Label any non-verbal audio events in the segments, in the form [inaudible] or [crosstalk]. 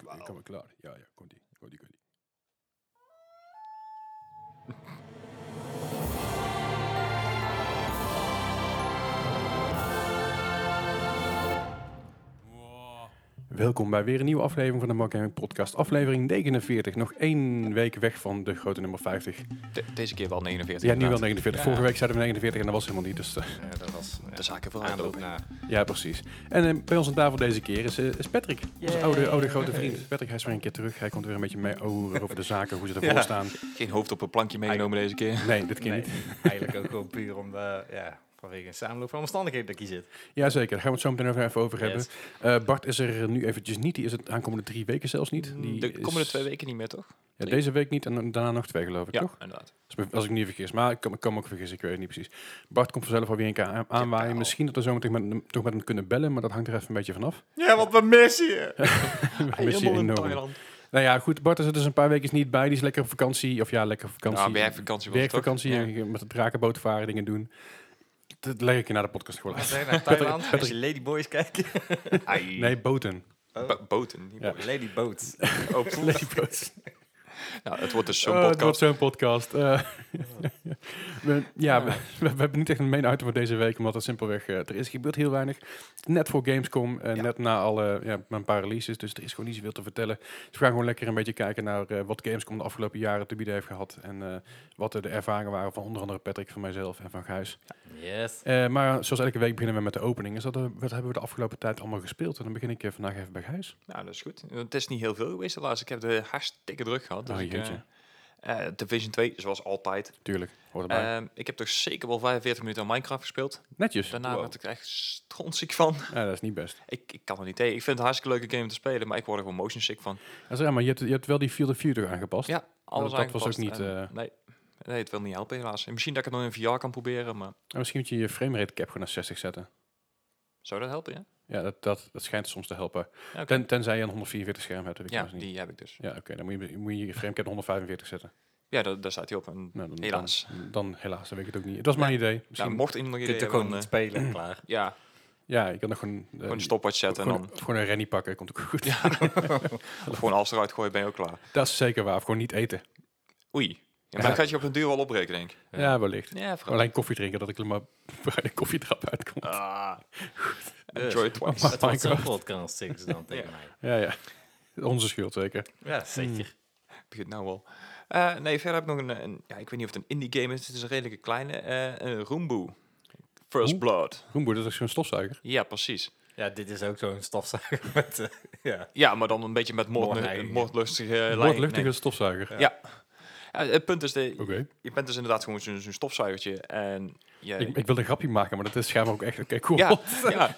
ik kom maar klaar. Ja, ja, komt ie. Welkom bij weer een nieuwe aflevering van de Mark Gaming Podcast. Aflevering 49. Nog één week weg van de grote nummer 50. De- deze keer wel 49. Ja, nu wel inderdaad. 49. Ja. Vorige week zeiden we 49 en dat was helemaal niet. Dus, eh, Ja, dat was De zaken naar. ja, precies. En eh, bij ons aan tafel deze keer is, eh, is Patrick. Onze Yay. oude, oude grote vriend. Patrick, hij is weer een keer terug. Hij komt weer een beetje mee over, over de zaken, hoe ze ervoor Ja. staan. Geen hoofd op een plankje meegenomen deze keer. Nee, dit keer Nee, niet. eigenlijk ook gewoon puur om de, ja, vanwege een samenloop van omstandigheden dat ik hier zit. Jazeker, daar gaan we het zo meteen over, even over hebben. Yes. Eh, Bart is er nu eventjes niet. Die is het aankomende drie weken zelfs niet. Die De komende is- twee weken niet meer, toch? Ja, deze week niet en daarna nog twee geloof ik, Ja, toch? inderdaad. Als ik niet vergis. Maar ik kan, ik kan me ook vergissen, ik weet het niet precies. Bart komt vanzelf alweer een keer aan- aanwaaien. Misschien dat we zo meteen met, hem- toch met hem kunnen bellen, maar dat hangt er even een beetje vanaf. Ja, wat we missen je! [laughs] We missen je enorm. Nou ja, goed, Bart is er dus een paar weken niet bij. Die is lekker op vakantie. Of ja, lekker op vakantie. Nou, werkvakantie het? Werkvakantie, Ja. met de drakenboot varen, dingen doen. Dat leg ik je naar de podcast gewoon uit. Naar [laughs] Thailand? Als je Ladyboys kijkt. [laughs] Ai. Nee, boten. Bo- boten. niet Ja. boys. Oh, poeh. Ladyboats. [laughs] nou, het wordt dus zo'n Oh, het wordt podcast. zo'n podcast. Eh, [laughs] we, ja, we, we hebben niet echt een main item voor deze week, omdat het simpelweg, eh, er is gebeurd heel weinig. Net voor Gamescom, eh, Ja. net na alle, ja, een paar releases, dus er is gewoon niet zoveel te vertellen. Dus we gaan gewoon lekker een beetje kijken naar eh, wat Gamescom de afgelopen jaren te bieden heeft gehad. En eh, wat er de ervaringen waren van onder andere Patrick, van mijzelf en van Gijs. Yes. Eh, maar zoals elke week beginnen we met de opening. Is dat, eh, wat hebben we de afgelopen tijd allemaal gespeeld? En dan begin ik eh, vandaag even bij Gijs. Nou, dat is goed. Het is niet heel veel geweest helaas. Ik heb de hartstikke druk gehad. Dus Oh, ik, eh, eh, Division 2, zoals altijd. Tuurlijk, hoort erbij. Ehm, ik heb toch zeker wel 45 minuten aan Minecraft gespeeld. Netjes. Daarna Wow. werd ik er echt strontziek van. Ja, dat is niet best. Ik, ik kan er niet tegen. Ik vind het een hartstikke leuke game te spelen, maar ik word er gewoon motion sick van. Dat is raar, maar je hebt, je hebt wel die Field of Future aangepast. Ja, alles dat was ook niet, eh, nee, nee, het wil niet helpen helaas. En misschien dat ik het nog in VR kan proberen, maar En misschien moet je je framerate cap gewoon naar 60 zetten. zou dat helpen, ja? Ja, dat, dat, dat schijnt soms te helpen. Ja. Ten, tenzij je een 144 scherm hebt, heb ik ja niet. die heb ik dus. Ja, oké, dan moet je, moet je je framecap 145 zetten. Ja, daar, daar staat hij op. En, Nou, dan, Helaas. Dan, dan helaas, dan weet ik het ook niet. Het was mijn idee. nou, Misschien, mocht iemand nog idee gewoon eh, spelen, [clears throat] klaar. ja, ja, ik kan nog gewoon... eh, gewoon een stopwatch zetten en dan of gewoon een rennie pakken, komt ook goed. [laughs] of gewoon alles eruit gooien, ben je ook klaar. Dat is zeker waar. Of gewoon niet eten. Oei. Ja, maar Ja. dan gaat je op een duur wel opbreken, denk ik. Ja, wellicht. Ja. Alleen koffie drinken, dat ik er maar [laughs] bij de koffietrap uitkom. Ah. Dus. Enjoy it twice. Oh, Dat zo'n Minecraft. podcast, zeggen ze dan [laughs] tegen mij. Ja, ja. Onze schuld zeker. Ja, zeker. begint nou wel. Eh, nee, verder heb ik nog een, een- ja, ik weet niet of het een indie game is. Het is een redelijke kleine. eh een Roombo. First Hoe? Blood. Roemboer, dat is zo'n stofzuiger. Ja, precies. Ja, dit is ook zo'n stofzuiger [laughs] met... eh, ja. Ja, maar dan een beetje met moordlustige uh, Woordluchtige stofzuiger. Ja. Ja, het punt is, de, je bent dus inderdaad gewoon zo'n zo'n stofzuigertje. En je, Ik, ik wilde een grapje maken, maar dat is schijnbaar ook echt... Oké, cool. ja, [laughs] ja.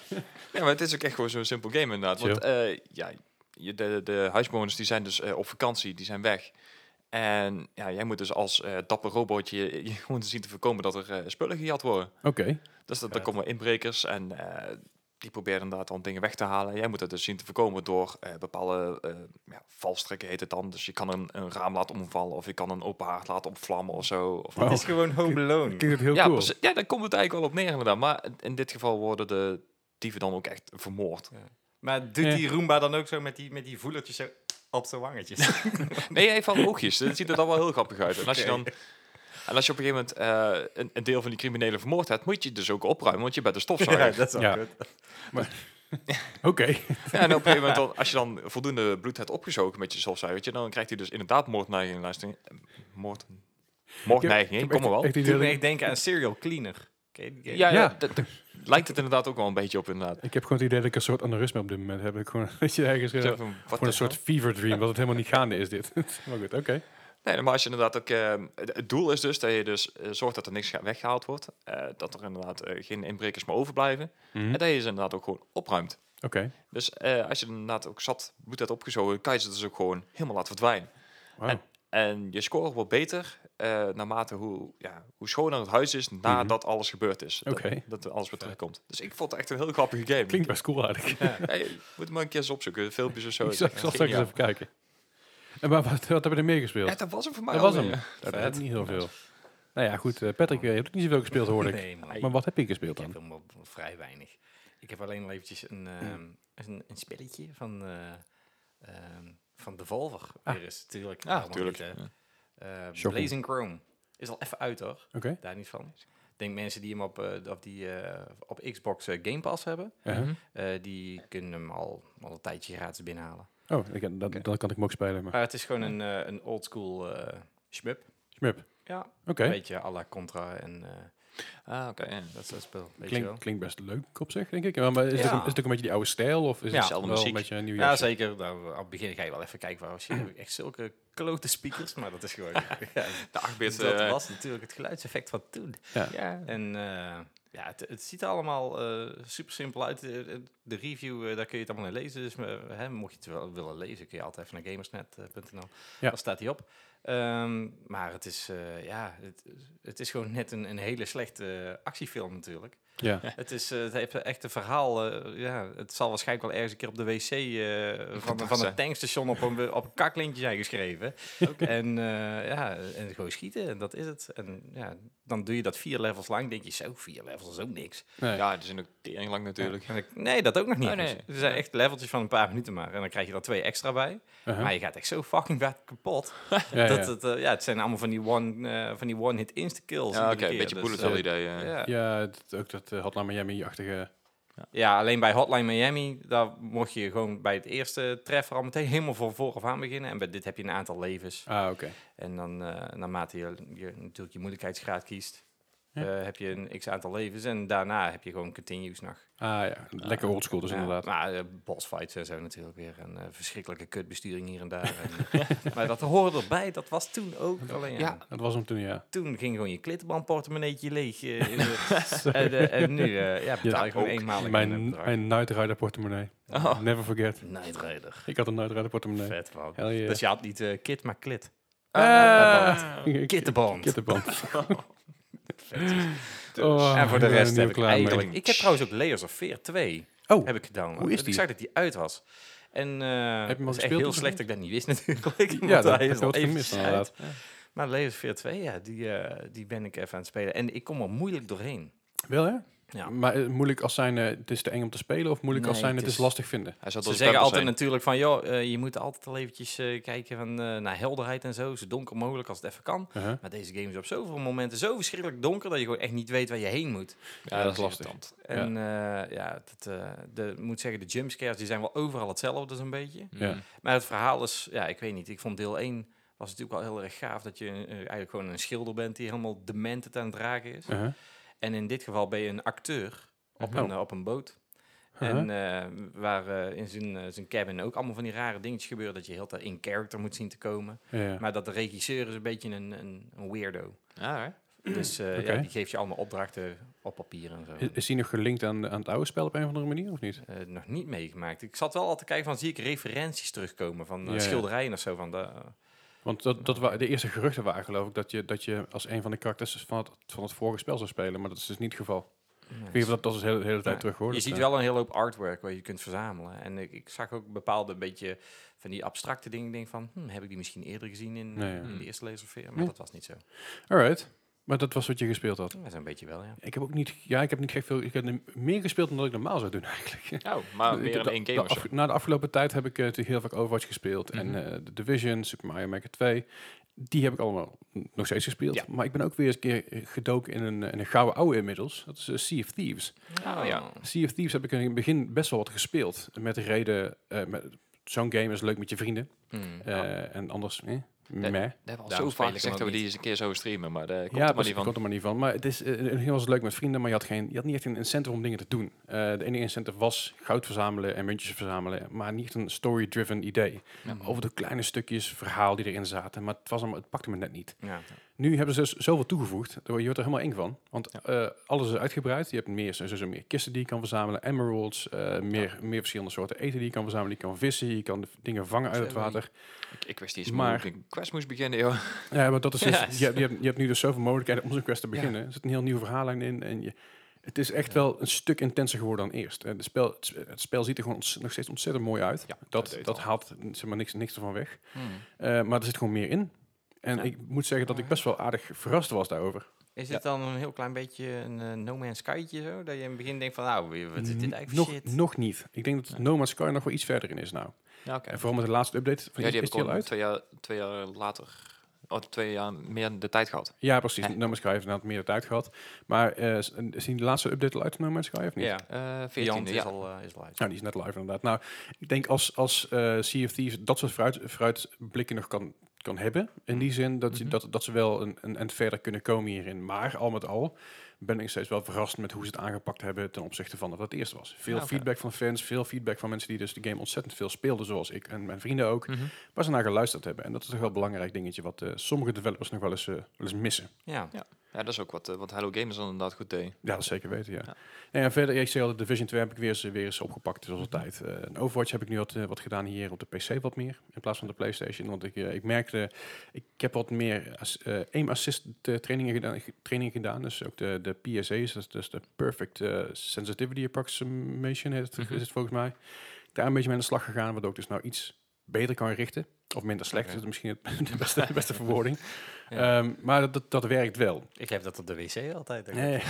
ja, maar het is ook echt gewoon zo'n simpel game inderdaad. Want eh, ja, je, de, de huisbewoners die zijn dus eh, op vakantie, die zijn weg. En ja, jij moet dus als eh, dapper robotje je, je gewoon zien te voorkomen dat er spullen gejat worden. Oké. Dus dat, er Vet. komen inbrekers en eh, die proberen inderdaad dan dingen weg te halen. Jij moet dat dus zien te voorkomen door eh, bepaalde eh ja, valstrikken heet het dan. Dus je kan een, een raam laten omvallen of je kan een open haard laten opvlammen of zo. Of. Het is gewoon Home Alone. Klinkt het heel ja, cool. precies. ja, daar komt het eigenlijk wel op neer inderdaad. Maar in dit geval worden de dieven dan ook echt vermoord. Maar doet Ja. die Roomba dan ook zo met die, met die voelertjes zo op zijn wangetjes? [laughs] Nee, hij heeft oogjes. Dat ziet er dan wel heel grappig uit. En als je dan... En als je op een gegeven moment eh, een, een deel van die criminelen vermoord hebt, moet je het dus ook opruimen, want je bent een [laughs] ja, stofzuiger. dat is wel Ja. goed. [laughs] [laughs] Oké. Ja, en op een gegeven moment, dan, als je dan voldoende bloed hebt opgezogen met je stofzuigertje, dan krijgt hij dus inderdaad moordneigingen. Luister, eh, moord, moordneigingen, kom maar wel. Echt dat echt denken aan Serial Cleaner. Ja, ja. Ja. lijkt het inderdaad ook wel een beetje op inderdaad. Ik heb gewoon het idee dat ik een soort aneurysme op dit moment heb. Ik gewoon, je, ergens, wat gewoon een de soort fever dream, dat het helemaal niet gaande is dit. maar goed, oké. Nee, maar als je inderdaad ook... eh, het doel is dus dat je dus eh, zorgt dat er niks weggehaald wordt. eh, dat er inderdaad eh, geen inbrekers meer overblijven. Mhm. En dat je ze inderdaad ook gewoon opruimt. Oké. Dus als je inderdaad ook zat bloed hebt opgezogen, kan je ze dus ook gewoon helemaal laten verdwijnen. Wauw. En je score wordt beter naarmate hoe, ja, hoe schoner het huis is nadat alles gebeurd is. Dat-. Dat, alles weer terugkomt. Dus ik vond het echt een heel grappige game. Klinkt best cool eigenlijk. Ja, je moet maar een keer eens opzoeken, filmpjes of zo. ik zal, straks even kijken. En maar wat, wat hebben we er meer gespeeld? Ja, dat was hem voor mij dat was alweer. hem. Dat Vet. is niet heel veel. Nou ja, goed. eh, Patrick, eh, je hebt ook niet zoveel gespeeld, hoor ik. [laughs] Nee, man. Maar wat heb je gespeeld Ik heb helemaal vrij weinig. Ik heb alleen al eventjes een, ehm, een, een spelletje van... eh, ehm, van Devolver Ah. weer eens, natuurlijk. Ja, Allemaal natuurlijk. niet, hè. Ja. Eh, Shocking. Blazing Chrome. Is al even uit hoor, Oké. daar niet van. Ik denk mensen die hem op, eh, op, die, eh, op Xbox eh, Game Pass hebben. Mhm. eh, die kunnen hem al, al een tijdje gratis binnenhalen. Oh, ik, Oké. dan kan ik hem ook spelen. Maar. Maar het is gewoon een, eh, een oldschool eh shmup. Smip. Ja, Oké. een beetje à la Contra en eh, Ah, oké. ja. dat soort spel. Weet je wel. Klinkt, best leuk op zich, denk ik. Maar is, het Ja. ook, is het ook een beetje die oude stijl? Of is Ja. het wel een beetje een nieuwe Ja, jasje? zeker. Nou, aan het begin ga je wel even kijken waar was je. Heb [clears throat] ik echt zulke klote speakers, maar dat is gewoon. [laughs] ja, De 8-bit. dat was natuurlijk het geluidseffect van toen. Ja. ja. En eh, ja, het, het ziet er allemaal eh, super simpel uit. De, de review, eh, daar kun je het allemaal in lezen. Dus eh, hè, mocht je het wel willen lezen, kun je altijd even naar gamersnet.nl. Ja. Daar staat hij op. Ehm, maar het is, eh, ja, het, het is gewoon net een, een hele slechte eh, actiefilm natuurlijk. Ja. [laughs] Het, is, eh, het heeft echt een verhaal. eh, ja, het zal waarschijnlijk wel ergens een keer op de wc eh, van, van het tankstation op een, op een kaklintje zijn geschreven. [laughs] En, eh, ja, en gewoon schieten, en dat is het. En ja, dan doe je dat vier levels lang. denk je, zo, vier levels is ook niks. Nee. ja, die zijn ook tering lang natuurlijk. Nee, dat ook nog niet. Oh, nee. Er zijn echt leveltjes van een paar minuten maar. En dan krijg je er twee extra bij. Uh-huh. Maar je gaat echt zo fucking vet kapot. [laughs] ja, [laughs] dat ja. Het, eh, ja, het zijn allemaal van die one, eh, van die one-hit insta-kills. Ja, oké. iedere Een beetje Dus, bullet hell idee. ja. ja, het- ook dat uh, Hotline Miami-achtige... Ja, alleen bij Hotline Miami, daar mocht je gewoon bij het eerste treffer al meteen helemaal van vooraf aan beginnen. En bij dit heb je een aantal levens. Ah, oké. En dan, eh naarmate je, je natuurlijk je moeilijkheidsgraad kiest, Ja. eh, heb je een x aantal levens. En daarna heb je gewoon continues nog. Ah ja, lekker oldschool dus inderdaad. Maar uh, bossfights en zo natuurlijk weer. En eh, verschrikkelijke kutbesturing hier en daar. [laughs] en, eh, maar dat hoorde erbij, dat was toen ook. Alleen ja. Dat was hem toen, ja. toen ging gewoon je klittenbandportemonneetje leeg. eh, [laughs] in de- en, eh, en nu eh, ja, betaal je gewoon eenmalig een Mijn, mijn Night Rider portemonnee. Oh. Never forget. Night Rider. Ik had een Night Rider portemonnee. Vet man. Hell yeah. Dus je had niet eh, kit, maar klit. Ah, [laughs] Kittenband. Kittenband. Oh, en voor de ik rest heb ik mee. eigenlijk... Ik heb trouwens ook Layers of Fear 2 Oh, heb ik gedaan. Hoe is Ik die? zag dat die uit was. En eh hem al het is echt gespeeld heel slecht dat ik dat niet wist [laughs] natuurlijk. ja, dat hij heb is je al gemist uit. Maar Layers of Fear 2, ja, die, eh, die ben ik even aan het spelen. En ik kom er moeilijk doorheen. Wel hè? Ja. Maar eh, moeilijk als zijn, eh, het is te eng om te spelen of moeilijk als zijn, het is is- lastig vinden? Hij zat Ze zeggen altijd natuurlijk van, joh, eh, je moet altijd al eventjes kijken van, naar helderheid en zo. Zo donker mogelijk als het even kan. Uh-huh. Maar deze game is op zoveel momenten zo verschrikkelijk donker dat je gewoon echt niet weet waar je heen moet. Ja, dat is lastig. irritant. En eh, ja, dat, eh, de, ik moet zeggen, de jumpscares die zijn wel overal hetzelfde zo'n beetje. Ja. Maar het verhaal is, ja, ik weet niet. Ik vond deel 1 was natuurlijk wel heel erg gaaf dat je eigenlijk gewoon een schilder bent die helemaal dement aan het dragen is. Uh-huh. En in dit geval ben je een acteur op, Mhm. een, eh, op een boot. En eh, waar eh, in zijn, zijn cabin ook allemaal van die rare dingetjes gebeuren. Dat je heel tijd in character moet zien te komen. Ja. Maar dat de regisseur is een beetje een, een, een weirdo. Ja, hè? Dus eh, ja, die geeft je allemaal opdrachten op papier en zo. Is, is die nog gelinkt aan, aan het oude spel op een of andere manier of niet? Eh, nog niet meegemaakt. Ik zat wel al te kijken van zie ik referenties terugkomen van Ja, ja. schilderijen of zo. Van de, Want dat, dat wa- de eerste geruchten waren geloof ik dat je, dat je als een van de karakters van het, van het vorige spel zou spelen. Maar dat is dus niet het geval. Ik weet niet of dat, dat is de hele, de hele tijd Ja. terug hoor. Je ziet eh, wel een hele hoop artwork waar je kunt verzamelen. En ik, ik zag ook bepaalde beetje van die abstracte dingen. Ik denk van, hm, heb ik die misschien eerder gezien in, Nee, ja. in de eerste Laser of Fear? Maar Ja. dat was niet zo. Alright. Maar dat was wat je gespeeld had. Dat is een beetje wel, ja. Ik heb ook niet, ja, ik heb niet gek veel, ik heb meer gespeeld dan dat ik normaal zou doen eigenlijk. Oh, maar [laughs] meer dan de- één de game af- Na de afgelopen tijd heb ik eh, natuurlijk heel vaak Overwatch gespeeld. Mhm. En eh, The Division, Super Mario Maker 2. Die heb ik allemaal nog steeds gespeeld. Ja. Maar ik ben ook weer eens een keer eh, gedoken in een, in een gouden oude inmiddels. Dat is eh, Sea of Thieves. Oh, ja. Sea of Thieves heb ik in het begin best wel wat gespeeld. Met de reden, eh, met- zo'n game is leuk met je vrienden. Hmm. Eh, En anders, eh, meh. Dat hebben we al Daarom zo speel vaak ik gezegd dat we die eens een keer zo streamen, maar daar komt ja, er maar niet van. komt er maar niet van. Maar het is eh, heel was leuk met vrienden, maar je had, geen, je had niet echt een incentive om dingen te doen. Eh, de enige incentive was goud verzamelen en muntjes verzamelen, maar niet een story-driven idee. Ja. Over de kleine stukjes verhaal die erin zaten, maar het, was hem, het pakte me net niet. Ja. Nu hebben ze dus zoveel toegevoegd, je wordt er helemaal eng van. Want Ja. eh, alles is uitgebreid. Je hebt meer, sowieso meer kisten die je kan verzamelen, emeralds, eh, meer, meer verschillende soorten eten die je kan verzamelen. Je kan vissen, je kan dingen vangen uit het water. Ik, ik wist niet eens Maar- ik een quest moest beginnen, joh. Ja, maar dat is [laughs] dus, Ja. je, hebt, je, hebt, je hebt nu dus zoveel mogelijkheden om zo'n quest te Ja. beginnen. Er zit een heel nieuwe verhaallijn in en je, het is echt wel een stuk intenser geworden dan eerst. En de spel, het, sp- het spel ziet er gewoon nog steeds ontzettend mooi uit. Ja, dat dat dat haalt zeg maar, niks, niks ervan weg. Hmm. Eh, maar er zit gewoon meer in. En Ja. ik moet zeggen dat ik best wel aardig verrast was daarover. Is Ja. het dan een heel klein beetje een eh, No Man's Skytje zo? Dat je in het begin denkt van, nou, wat is dit eigenlijk nog, shit? nog niet. Ik denk dat No Man's Sky nog wel iets verder in is nou. Ja, oké. En vooral met de laatste update. Van Ja, is, die is heb ik die al uit? twee jaar, twee jaar later, oh, twee jaar meer de tijd gehad. Ja, precies. No Man's Sky heeft inderdaad meer de tijd gehad. Maar eh, is is die laatste update al uit No Man's Sky of niet? Ja, Eh 14 Beyond ja. is al, eh, is al uit. Nou, die is net live inderdaad. Nou, ik denk als, als eh Sea of Thieves dat soort vooruit, vooruitblikken nog kan, kan hebben. In die zin dat, je, Mhm. dat, dat ze wel een, een end verder kunnen komen hierin. Maar al met al ben ik steeds wel verrast met hoe ze het aangepakt hebben ten opzichte van wat het eerst was. Veel Ja, feedback van fans, veel feedback van mensen die dus de game ontzettend veel speelden, zoals ik en mijn vrienden ook. Mhm. Waar ze naar geluisterd hebben. En dat is toch wel een belangrijk dingetje wat eh, sommige developers nog wel eens, eh, wel eens missen. Ja. Ja, dat is ook wat, eh, wat Hello Gamers dan inderdaad goed deed. Ja, dat zeker weten, ja. Ja. En verder, ik zei al, de Division 2 heb ik weer eens, weer eens opgepakt, zoals altijd. Eh en Overwatch heb ik nu wat, eh, wat gedaan hier op de PC wat meer, in plaats van de Playstation. Want ik, eh, ik merkte, ik heb wat meer as, eh, aim assist eh, trainingen gedaan, training gedaan. Dus ook de, de PSA's, is dus de Perfect eh, Sensitivity Approximation heet het, Mhm. is het volgens mij. Daar een beetje mee aan de slag gegaan, waardoor ik dus nou iets beter kan richten. Of minder slecht, Oké. is misschien het, [laughs] de, beste, de beste verwoording. [laughs] Ja. Ehm, maar dat, dat, dat werkt wel. Ik heb dat op de wc altijd. Nee. [laughs]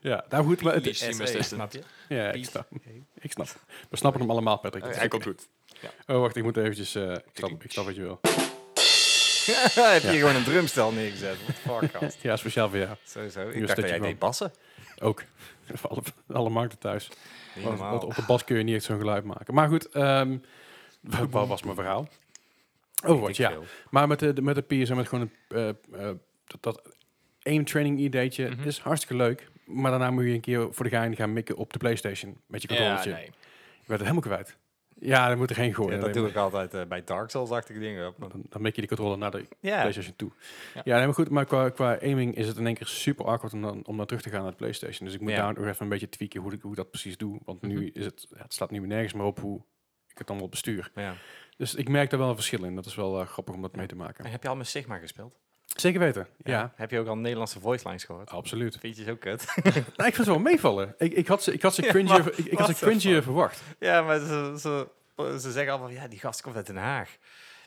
Ja, nou goed, maar het, assistant. snap je? Ja, ik snap. Ik snap. We snappen hem allemaal, Patrick. Is Hij komt goed. Oh, wacht, ik moet eventjes... eh, ik, snap, ik snap wat je wil. [laughs] heb je gewoon een drumstel neergezet? Fuck, gast. [laughs] Ja, speciaal voor jou. Sowieso. Ik dacht dat jij deed bassen. Ook. [laughs] Voor alle, alle markten thuis. Niet Want, normaal. want op de bas kun je niet echt zo'n geluid maken. Maar goed, ehm wat was mijn verhaal? Weet ik ja. veel. Maar met de, de- met de PS en met gewoon een, eh, eh, dat, dat aim training ideetje Mhm. is hartstikke leuk. Maar daarna moet je een keer voor de gein gaan mikken op de Playstation. Met je Ja, controllertje. nee. Je bent het helemaal kwijt. Ja, dan moet er geen gooien. Ja, dat doe ik altijd eh, bij Dark Souls-achtige dingen. Dan, dan mik je die controller naar de. PlayStation toe. Ja, Ja. nee, maar goed, maar qua, qua aiming is het in één keer super awkward om dan, om dan terug te gaan naar de PlayStation. Dus ik moet daar nog even een beetje tweaken hoe ik, hoe ik dat precies doe. Want nu Mhm. is het, ja, het staat nu nergens meer op hoe ik het allemaal bestuur. Ja. Dus ik merk daar wel een verschil in. Dat is wel eh, grappig om dat mee te maken. En heb je al met Sigma gespeeld? Zeker weten, ja. Heb je ook al Nederlandse voice lines gehoord? Absoluut. Vind je zo kut? [laughs] nou, ik vind het wel meevallen. Ik, ik had ze, ik had ze Ja, maar ik, ik had ze fuck? verwacht. ja, maar ze, ze, ze zeggen allemaal, ja, die gast komt uit Den Haag.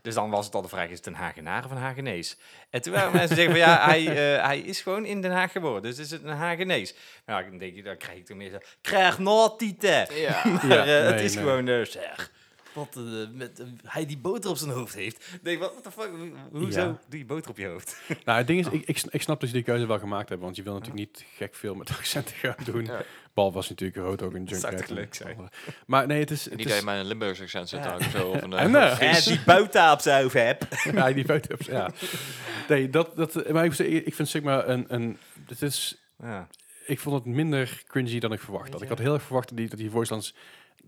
Dus dan was het al de vraag, is het een Hagenaar of een Hagenees? En toen waren mensen zeggen van, ja, hij, [laughs] eh, hij is gewoon in Den Haag geboren. Dus is het een Hagenees? Nou, dan denk je, dan krijg ik toen meer zo, krijg notieten. Ja. [laughs] Maar Ja, eh, het is nee. gewoon, eh, zeg, wat eh, met, eh, hij die boter op zijn hoofd heeft. Ik Denk, wat de fuck, hoe- hoezo Ja. doe je boter op je hoofd? [laughs] Nou, het ding is, ik, ik, ik snap dat ze die keuze wel gemaakt hebben. Want je wil natuurlijk niet gek veel met [laughs] accenten gaan doen. Ja. Bal was natuurlijk rood ook een Dat zou leuk zijn? Maar nee, het is... Het Niet is dat je met een Limburgse accent zit Ja. of zo. Of een, [laughs] En, eh, die boter op zijn hoofd heb. ja, die foto's, ja. Nee, dat, dat, maar ik, vind Sigma een, een... Het is, Ja. ik vond het minder cringy dan ik verwacht had. Ik had heel erg verwacht dat die, dat die voice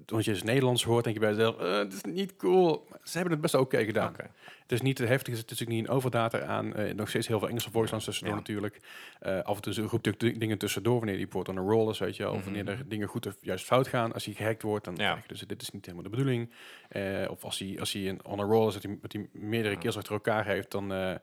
Want je dus Nederlands hoort, denk je bij jezelf... eh, het is niet cool. Maar ze hebben het best oké gedaan. Het is niet te heftig, het is natuurlijk niet een overdata aan. eh, nog steeds heel veel Engelse voice lines tussendoor Ja. natuurlijk. Eh, af en toe roept natuurlijk dingen tussendoor wanneer die port on a roll is, weet je wel. Of Mhm. wanneer er dingen goed of juist fout gaan. Als hij gehackt wordt, dan Ja. dus dit is niet helemaal de bedoeling. Of als hij, als hij een on a roll is, dat hij, dat hij meerdere Ja. keer achter elkaar heeft, dan...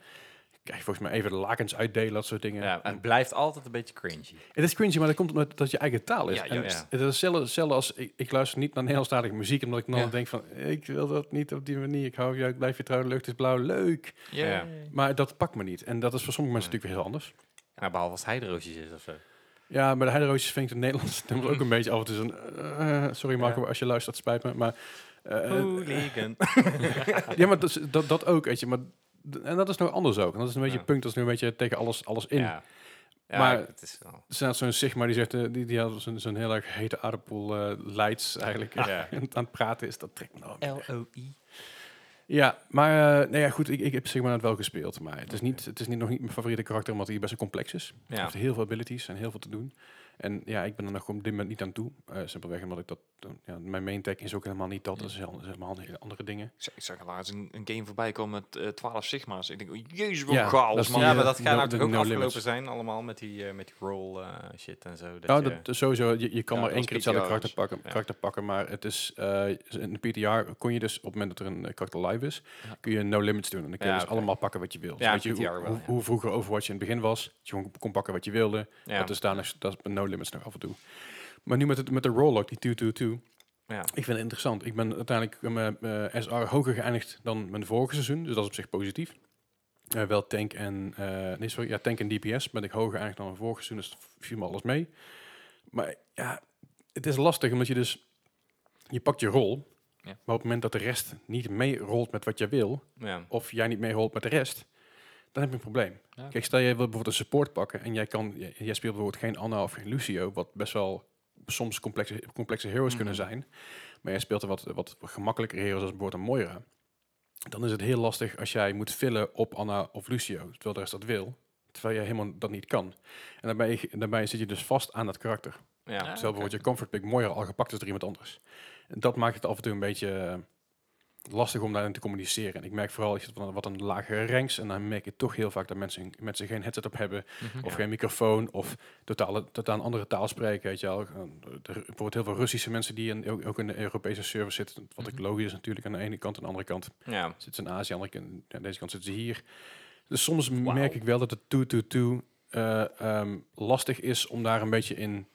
krijg je volgens mij even de lakens uitdelen, dat soort dingen. Ja, het blijft altijd een beetje cringy. Het is cringy, maar dat komt omdat dat het je eigen taal is. Ja, en juist. Het is hetzelfde, hetzelfde als ik, ik luister niet naar Nederlandstalige muziek, omdat ik dan Ja. denk van, ik wil dat niet op die manier. Ik hou je, ik blijf je trouw, de lucht is blauw, leuk. Ja. Maar dat pakt me niet. En dat is voor sommige mensen natuurlijk weer heel anders. Nou, behalve als het heideroosjes is of zo. Ja, maar de heideroosjes vind ik de Nederlandse nummers [laughs] ook een beetje af en toe zo'n... eh, sorry Marco, Ja. als je luistert, spijt me. Maar, eh, Hooligan. [laughs] ja, maar dat, dat, dat ook, weet je. Maar, en dat is nog anders ook. En dat is een beetje Ja. punt, dat is nu een beetje tegen alles, alles in. Ja. Ja, Maar- het is wel... Er staat zo'n Sigma die zegt, eh, die, die had zo'n zo'n heel erg hete aardappel eh leids eigenlijk Ja. [laughs] aan het praten is. Dat trekt me nou. L-O-I. Ja, maar eh nee, ja, goed, ik, ik heb Sigma net wel gespeeld. Maar het is, niet, het is niet, nog niet mijn favoriete karakter, omdat hij best wel complex is. Hij Ja. heeft heel veel abilities en heel veel te doen. En ja, ik ben er nog op dit moment niet aan toe. Eh, simpelweg omdat ik dat... eh, ja, mijn main tech is ook helemaal niet dat. Dat is is helemaal andere- andere dingen. Ik zag- laatst een, een game voorbij komen met eh 12 sigma's. Ik denk, oh, jezus, wat Ja, chaos, man. Ja, eh, maar dat gaat no- nou toch de ook no afgelopen limits. zijn, allemaal met die, eh, met die roll eh, shit en zo. Dat Nou, je- dat, sowieso, je, je kan Ja, maar één keer hetzelfde karakter pakken, Ja. karakter pakken, maar het is eh, in de PTR kon je dus op het moment dat er een eh, karakter live is, Ja. kun je no limits doen en dan kun je Ja, dus allemaal pakken wat je wil. Dus Ja, weet je, PTR hoe, wel, hoe, vroeger Overwatch in het begin was, dat je gewoon kon pakken wat je wilde. ja. Dat is daarna dat no limits nog af en toe. Maar nu met, het, met de Rollock, die 222, ja. ik vind het interessant. Ik ben uiteindelijk met mijn SR hoger geëindigd dan mijn vorige seizoen, dus dat is op zich positief. Eh, wel tank en, eh, nee sorry, ja, tank en DPS ben ik hoger eigenlijk dan mijn vorige seizoen, dus viel me alles mee. Maar ja, het is lastig omdat je dus, je pakt je rol, Ja. maar op het moment dat de rest niet meerolt met wat jij wil, Ja. of jij niet meerolt met de rest, dan heb je een probleem. Ja. Kijk, stel je wil bijvoorbeeld een support pakken en jij, kan, jij, jij speelt bijvoorbeeld geen Anna of geen Lucio, wat best wel soms complexe, complexe heroes kunnen Mhm. zijn, maar jij speelt er wat, wat gemakkelijker heroes als bijvoorbeeld een Moira. Dan is het heel lastig als jij moet vullen op Anna of Lucio, terwijl de rest dat wil, terwijl jij helemaal dat niet kan. En daarbij, daarbij zit je dus vast aan dat karakter. Ja. Terwijl bijvoorbeeld je comfort pick Moira al gepakt is door iemand anders. En dat maakt het af en toe een beetje eh, lastig om daarin te communiceren. En ik merk vooral, ik zit wat, een lagere ranks en dan merk je toch heel vaak dat mensen, mensen geen headset op hebben, Mhm. of Ja. geen microfoon, of totale, totaal een andere taal spreken. Weet je wel. Eh, Er, bijvoorbeeld heel veel Russische mensen die in, ook, ook in de Europese server zitten, wat ook Mhm. logisch is natuurlijk aan de ene kant, aan de andere kant Ja. zitten ze in Azië, aan de andere kant, aan deze kant zitten ze hier. Dus soms merk ik wel dat het 2-2-2 eh, ehm, lastig is om daar een beetje in,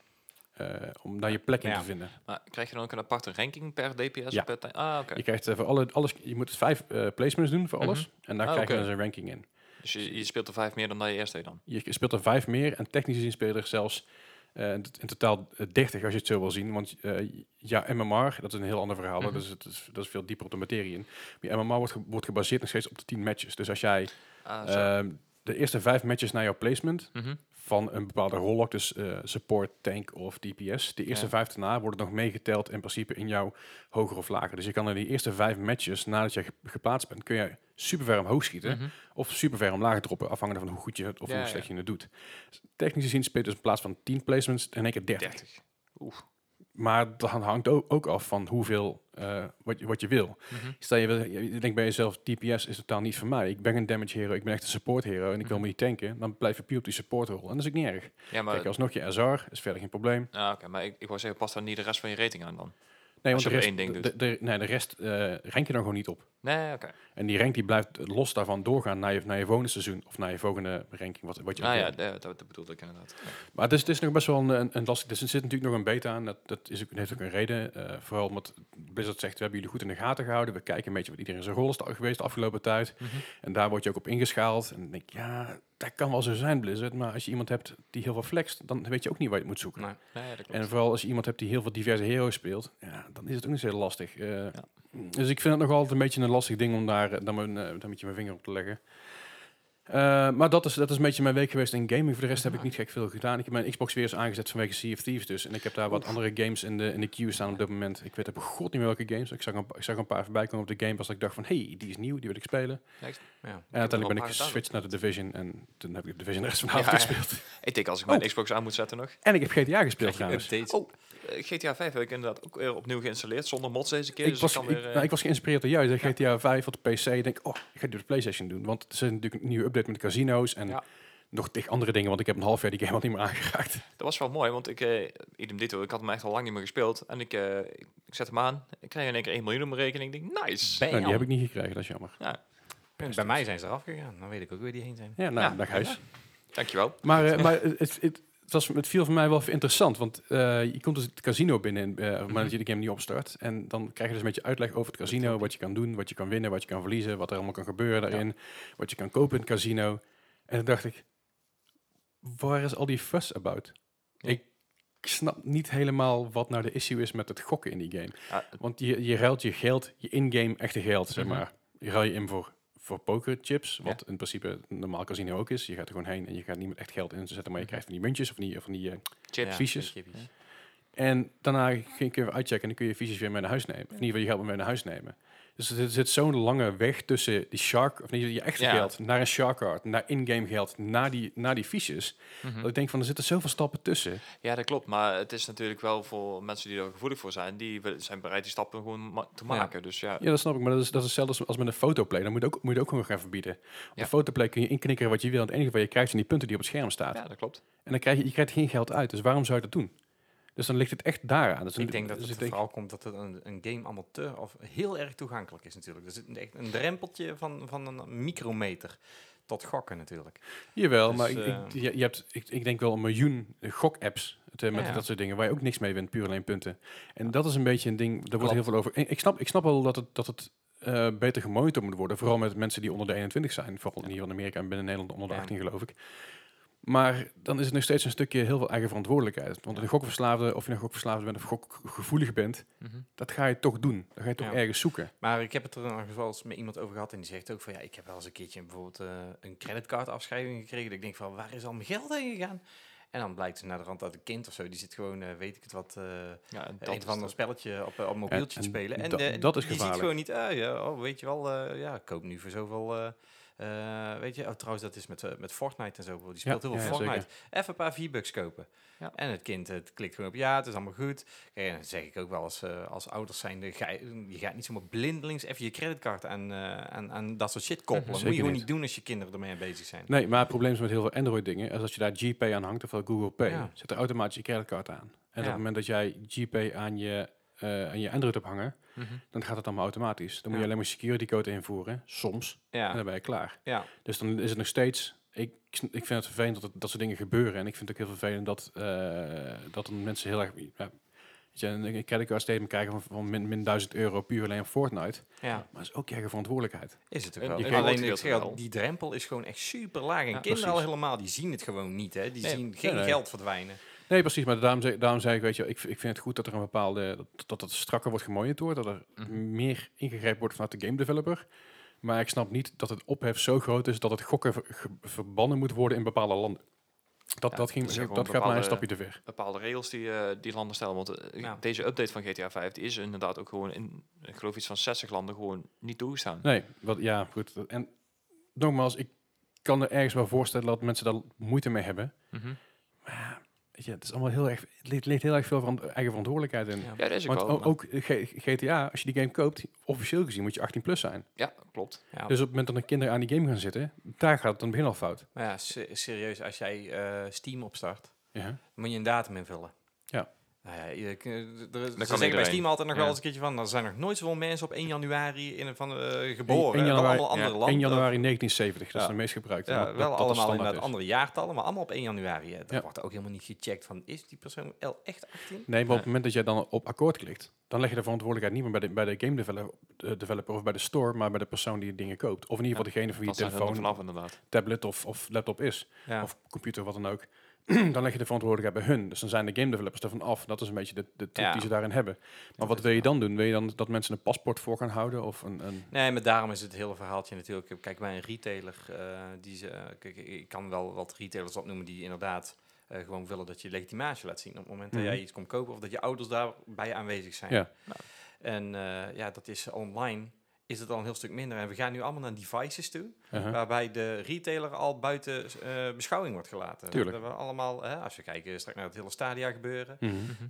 om daar je plek in Ja. te vinden. Maar krijg je dan ook een aparte ranking per DPS? Ja. Per ah, oké. Je krijgt eh, voor alle, alles, je moet vijf eh, placements doen voor alles. En daar Ah, krijg je dus een ranking in. Dus je, je speelt er vijf meer dan dat je eerst deed dan? Je speelt er vijf meer en technisch gezien speel je er zelfs eh, in totaal eh, 30 als je het zo wil zien. Want eh, ja, MMR, dat is een heel ander verhaal. Mhm. Dus het is, dat is veel dieper op de materie in. Maar je MMR wordt, ge- wordt gebaseerd nog steeds op de 10 matches. Dus als jij Ah, ehm, de eerste vijf matches naar jouw placement Mhm. Van een bepaalde rol, dus eh, support, tank of DPS. De eerste Ja. vijf daarna worden nog meegeteld in principe in jouw hoger of lager. Dus je kan in die eerste vijf matches, nadat je ge- geplaatst bent, kun je super ver omhoog schieten Mhm. of super ver omlaag droppen, afhankelijk van hoe goed je het of Ja, hoe slecht ja. je het doet. Technisch gezien speelt dus in plaats van 10 placements in één keer 30. 30. Oeh. Maar dat hangt ook, ook af van hoeveel eh, wat, je, wat je wil. Mhm. Stel je, wil- je denkt bij jezelf, DPS is totaal niet voor mij. Ik ben een damage hero, ik ben echt een support hero en ik wil Mhm. me niet tanken. Dan blijf je puur op die support rol. En dat is ook niet erg. Ja, maar, Kijk, alsnog je SR is verder geen probleem. ah, oké, maar ik, ik wou zeggen, past daar niet de rest van je rating aan dan? Nee, want de rest, één ding de, de, nee, de rest rank je dan gewoon niet op. Nee, oké. En die rank die blijft los daarvan doorgaan naar je, naar je volgende seizoen of naar je volgende ranking. Wat, wat je Ah ja, dat, dat, bedoelde ik inderdaad. Maar het is, het is nog best wel een, een, lastig. Dus er zit natuurlijk nog een beta aan. Dat, dat is heeft ook een reden. eh, vooral omdat Blizzard zegt: we hebben jullie goed in de gaten gehouden. We kijken een beetje wat iedereen zijn rol is geweest de afgelopen tijd. Mhm. En daar word je ook op ingeschaald. En dan denk ik, ja, dat kan wel zo zijn, Blizzard. Maar als je iemand hebt die heel veel flext, dan weet je ook niet waar je het moet zoeken. Nee. Nee, dat. En vooral als je iemand hebt die heel veel diverse heroes speelt, ja, dan is het ook niet zo heel lastig. Eh, Dus ik vind het nog altijd een beetje een lastig ding om daar, eh, dan mijn, eh, dan met je mijn vinger op te leggen. Eh, maar dat is, dat is een beetje mijn week geweest in gaming. Voor de rest heb ik niet gek veel gedaan. Ik heb mijn Xbox weer eens aangezet vanwege Sea of Thieves dus. En ik heb daar wat andere games in de, in de queue staan op dit moment. Ik weet op god niet meer welke games. Ik zag een, ik zag een paar voorbij komen op de Game Pass. Dat ik dacht van, hey, die is nieuw, die wil ik spelen. Ja. En uiteindelijk ben ik geswitcht naar de Division. En toen heb ik de Division de rest van de Ja, avond ja. gespeeld. Ik denk als ik mijn Oh. Xbox aan moet zetten nog. En ik heb GTA gespeeld trouwens. updates? Oh, GTA 5 heb ik inderdaad ook weer opnieuw geïnstalleerd, zonder mods deze keer. Ik dus was, kan ik, weer, eh, nou, ik was geïnspireerd door jou. Je Ja. zegt GTA 5 op de PC. Ik denk, oh, ik ga dit op de PlayStation doen. Want er zit natuurlijk een nieuwe update met de casino's. En Ja. nog tig andere dingen. Want ik heb een half jaar die game al niet meer aangeraakt. [laughs] Dat was wel mooi, want ik, eh idem dito, ik had hem echt al lang niet meer gespeeld. En ik, eh, ik zet hem aan, ik krijg in één keer 1 miljoen op mijn rekening. Ik denk, nice. Nou, die heb ik niet gekregen, dat is jammer. Bij mij zijn ze eraf gegaan. Dan weet ik ook weer die heen zijn. Ja, nou, Ja. dag huis. Dankjewel. Maar, eh, maar het, het, het, was, het viel voor mij wel even interessant. Want eh, je komt dus het casino binnen eh, op het moment dat je de game niet opstart. En dan krijg je dus een beetje uitleg over het casino. Wat je kan doen, wat je kan winnen, wat je kan verliezen. Wat er allemaal kan gebeuren daarin. Wat je kan kopen in het casino. En toen dacht ik, waar is al die fuss about? Ja. Ik snap niet helemaal wat nou de issue is met het gokken in die game. Ja, Want je, je ruilt je geld, je in-game echte geld, zeg Mhm. maar. Je ruil je in voor, voor pokerchips, wat Ja. in principe een normaal casino ook is. Je gaat er gewoon heen en je gaat niet met echt geld in te zetten, maar je Mhm. krijgt van die muntjes of van die, van die eh, chips. Fiches. En daarna kun je even uitchecken en dan kun je fiches weer mee naar huis nemen. Of in ieder geval je geld mee naar huis nemen. Dus er zit zo'n lange weg tussen die shark, of niet, je echte Ja. geld, naar een shark card, naar in-game geld, naar die, naar die fiches. Mhm. Dat ik denk van, er zitten zoveel stappen tussen. Ja, dat klopt. Maar het is natuurlijk wel voor mensen die er gevoelig voor zijn, die zijn bereid die stappen gewoon ma- te Ja. maken. Dus ja, Ja, dat snap ik. Maar dat is, dat is hetzelfde als, met een fotoplay. Dan moet je ook, moet je ook gewoon gaan verbieden. Op Ja. een fotoplay kun je inknikkeren wat je wil. En het enige wat je krijgt zijn die punten die op het scherm staan. ja, dat klopt. En dan krijg je, je krijgt geen geld uit. Dus waarom zou je dat doen? Dus dan ligt het echt daaraan. Dus Ik denk dat dus het vooral komt dat het een, een game allemaal te of heel erg toegankelijk is natuurlijk. Er zit echt een drempeltje van, van een micrometer tot gokken natuurlijk. Jawel, Dus, maar ik, eh, ik, je, je hebt, ik, ik denk wel een miljoen gok-apps eh, met Ja, ja. dat soort dingen waar je ook niks mee wint, puur alleen punten. En dat is een beetje een ding, daar wordt heel veel over. en Ik snap, ik snap wel dat het, dat het eh, beter gemonitord moet worden. Vooral met mensen die onder de 21 zijn. Vooral hier in Amerika en binnen Nederland onder de Ja. 18 geloof ik. Maar dan is het nog steeds een stukje heel veel eigen verantwoordelijkheid. Want een gokverslaafde, of je een gokverslaafde bent of gokgevoelig bent, Mhm. dat ga je toch doen. Dat ga je toch Ja. ergens zoeken. Maar ik heb het er nog wel eens met iemand over gehad en die zegt ook van ja, ik heb wel eens een keertje bijvoorbeeld eh, een creditcardafschrijving gekregen. Dat ik denk van waar is al mijn geld heen gegaan? En dan blijkt ze naar de rand dat een kind of zo, die zit gewoon, eh, weet ik het wat, eh, Ja, en dat een ander het. spelletje op, op mobieltje en te spelen. En dat is die ziet gevaarlijk. gewoon niet, ah, ja, oh, weet je wel, eh, ja, ik koop nu voor zoveel, eh, weet je, oh, trouwens dat is met, eh, met Fortnite en zo, die speelt heel veel ja, Fortnite. Even een paar V-Bucks kopen. Ja. En het kind het klikt gewoon op ja, het is allemaal goed. Kijk, en dan zeg ik ook wel als, eh, als ouders zijnde, ga je, je gaat niet zomaar blindelings even je creditcard aan, eh, aan, aan dat soort shit koppelen. Dat moet je gewoon niet. doen als je kinderen ermee bezig zijn. Nee, maar het probleem is met heel veel Android dingen, is als je daar GPay aan hangt, ofwel Google Pay, Ja. zit er automatisch je creditcard aan. En op het moment dat jij GPay aan je, eh, aan je Android hebt hangen, Mhm. dan gaat het allemaal automatisch. Dan moet je alleen maar security code invoeren, soms, en Ja, dan ben je klaar. ja. Dus dan is het nog steeds. Ik, ik vind het vervelend dat, het, dat soort dingen gebeuren. En ik vind het ook heel vervelend dat, eh, dat dan mensen heel erg. Ja, weet je, een creditcard statement krijgen van, van min, min 1000 euro puur alleen op Fortnite. ja. Maar dat is ook je eigen verantwoordelijkheid. Is het ook En wel. die Alleen ik zeg die drempel is gewoon echt super laag. En Ja, kinderen al helemaal, die zien het gewoon niet. Hè. Die Nee, zien geen nee. geld verdwijnen. Nee, precies. Maar daarom, zei- daarom zei ik, weet je, wel, ik, ik vind het goed dat er een bepaalde. dat, dat het strakker wordt gemonitord. Dat er Mhm. meer ingegrepen wordt vanuit de game developer. Maar ik snap niet dat het ophef zo groot is dat het gokken ver- verbannen moet worden in bepaalde landen. Dat, Ja, dat, ging, dat gaat mij een stapje te ver. bepaalde regels die, eh, die landen stellen. Want eh, Ja. deze update van GTA 5 die is inderdaad ook gewoon in, ik geloof iets van 60 landen gewoon niet toegestaan. Nee, wat, ja, goed. En nogmaals, ik kan er ergens wel voorstellen dat mensen daar moeite mee hebben. Maar ja, weet je, het is allemaal heel erg, het ligt, ligt heel erg veel van eigen verantwoordelijkheid in. Ja. Ja, dat is ook Want ook G- GTA, als je die game koopt, officieel gezien moet je 18 plus zijn. Ja, klopt. Ja. Dus op het moment dat een kinderen aan die game gaan zitten, daar gaat het het begin al fout. Maar ja, se- serieus, als jij eh, Steam opstart, Ja. moet je een datum invullen. Ja. Nou ja, je, er- ze zeggen bij. Steam altijd nog wel eens een keertje van, er zijn nog nooit zoveel mensen op 1 januari in van eh, geboren. 1 Wel januari, allemaal andere landen. 1 januari 1970, dat is de meest gebruikte. Ja, Dat- wel dat de allemaal inderdaad andere jaartallen, maar allemaal op 1 januari. Hè. Ja. wordt er ook helemaal niet gecheckt van, is die persoon el- echt 18? Nee, maar op het moment dat jij dan op akkoord klikt, dan leg je de verantwoordelijkheid niet meer bij de, bij de game developer, de developer of bij de store, maar bij de persoon die dingen koopt. Of in ieder geval degene van wie je er nog telefoon, vanaf tablet of, of laptop is. Of computer, wat dan ook. [clears throat] dan leg je de verantwoordelijkheid bij hun. Dus dan zijn de game developers ervan af. Dat is een beetje de, de truc Ja. die ze daarin hebben. Maar wat wil je dan doen? Wil je dan dat mensen een paspoort voor gaan houden? Of een, een Nee, maar daarom is het hele verhaaltje natuurlijk. Kijk, bij een retailer, eh, die ze, kijk, ik kan wel wat retailers opnoemen die inderdaad eh, gewoon willen dat je legitimatie laat zien. Op het moment dat Mhm. jij iets komt kopen of dat je ouders daarbij aanwezig zijn. Ja. En eh, ja, dat is online is het al een heel stuk minder. En we gaan nu allemaal naar devices toe, uh-huh. waarbij de retailer al buiten eh, beschouwing wordt gelaten. Tuurlijk. Dat we allemaal, hè, als we kijken straks naar het hele Stadia gebeuren,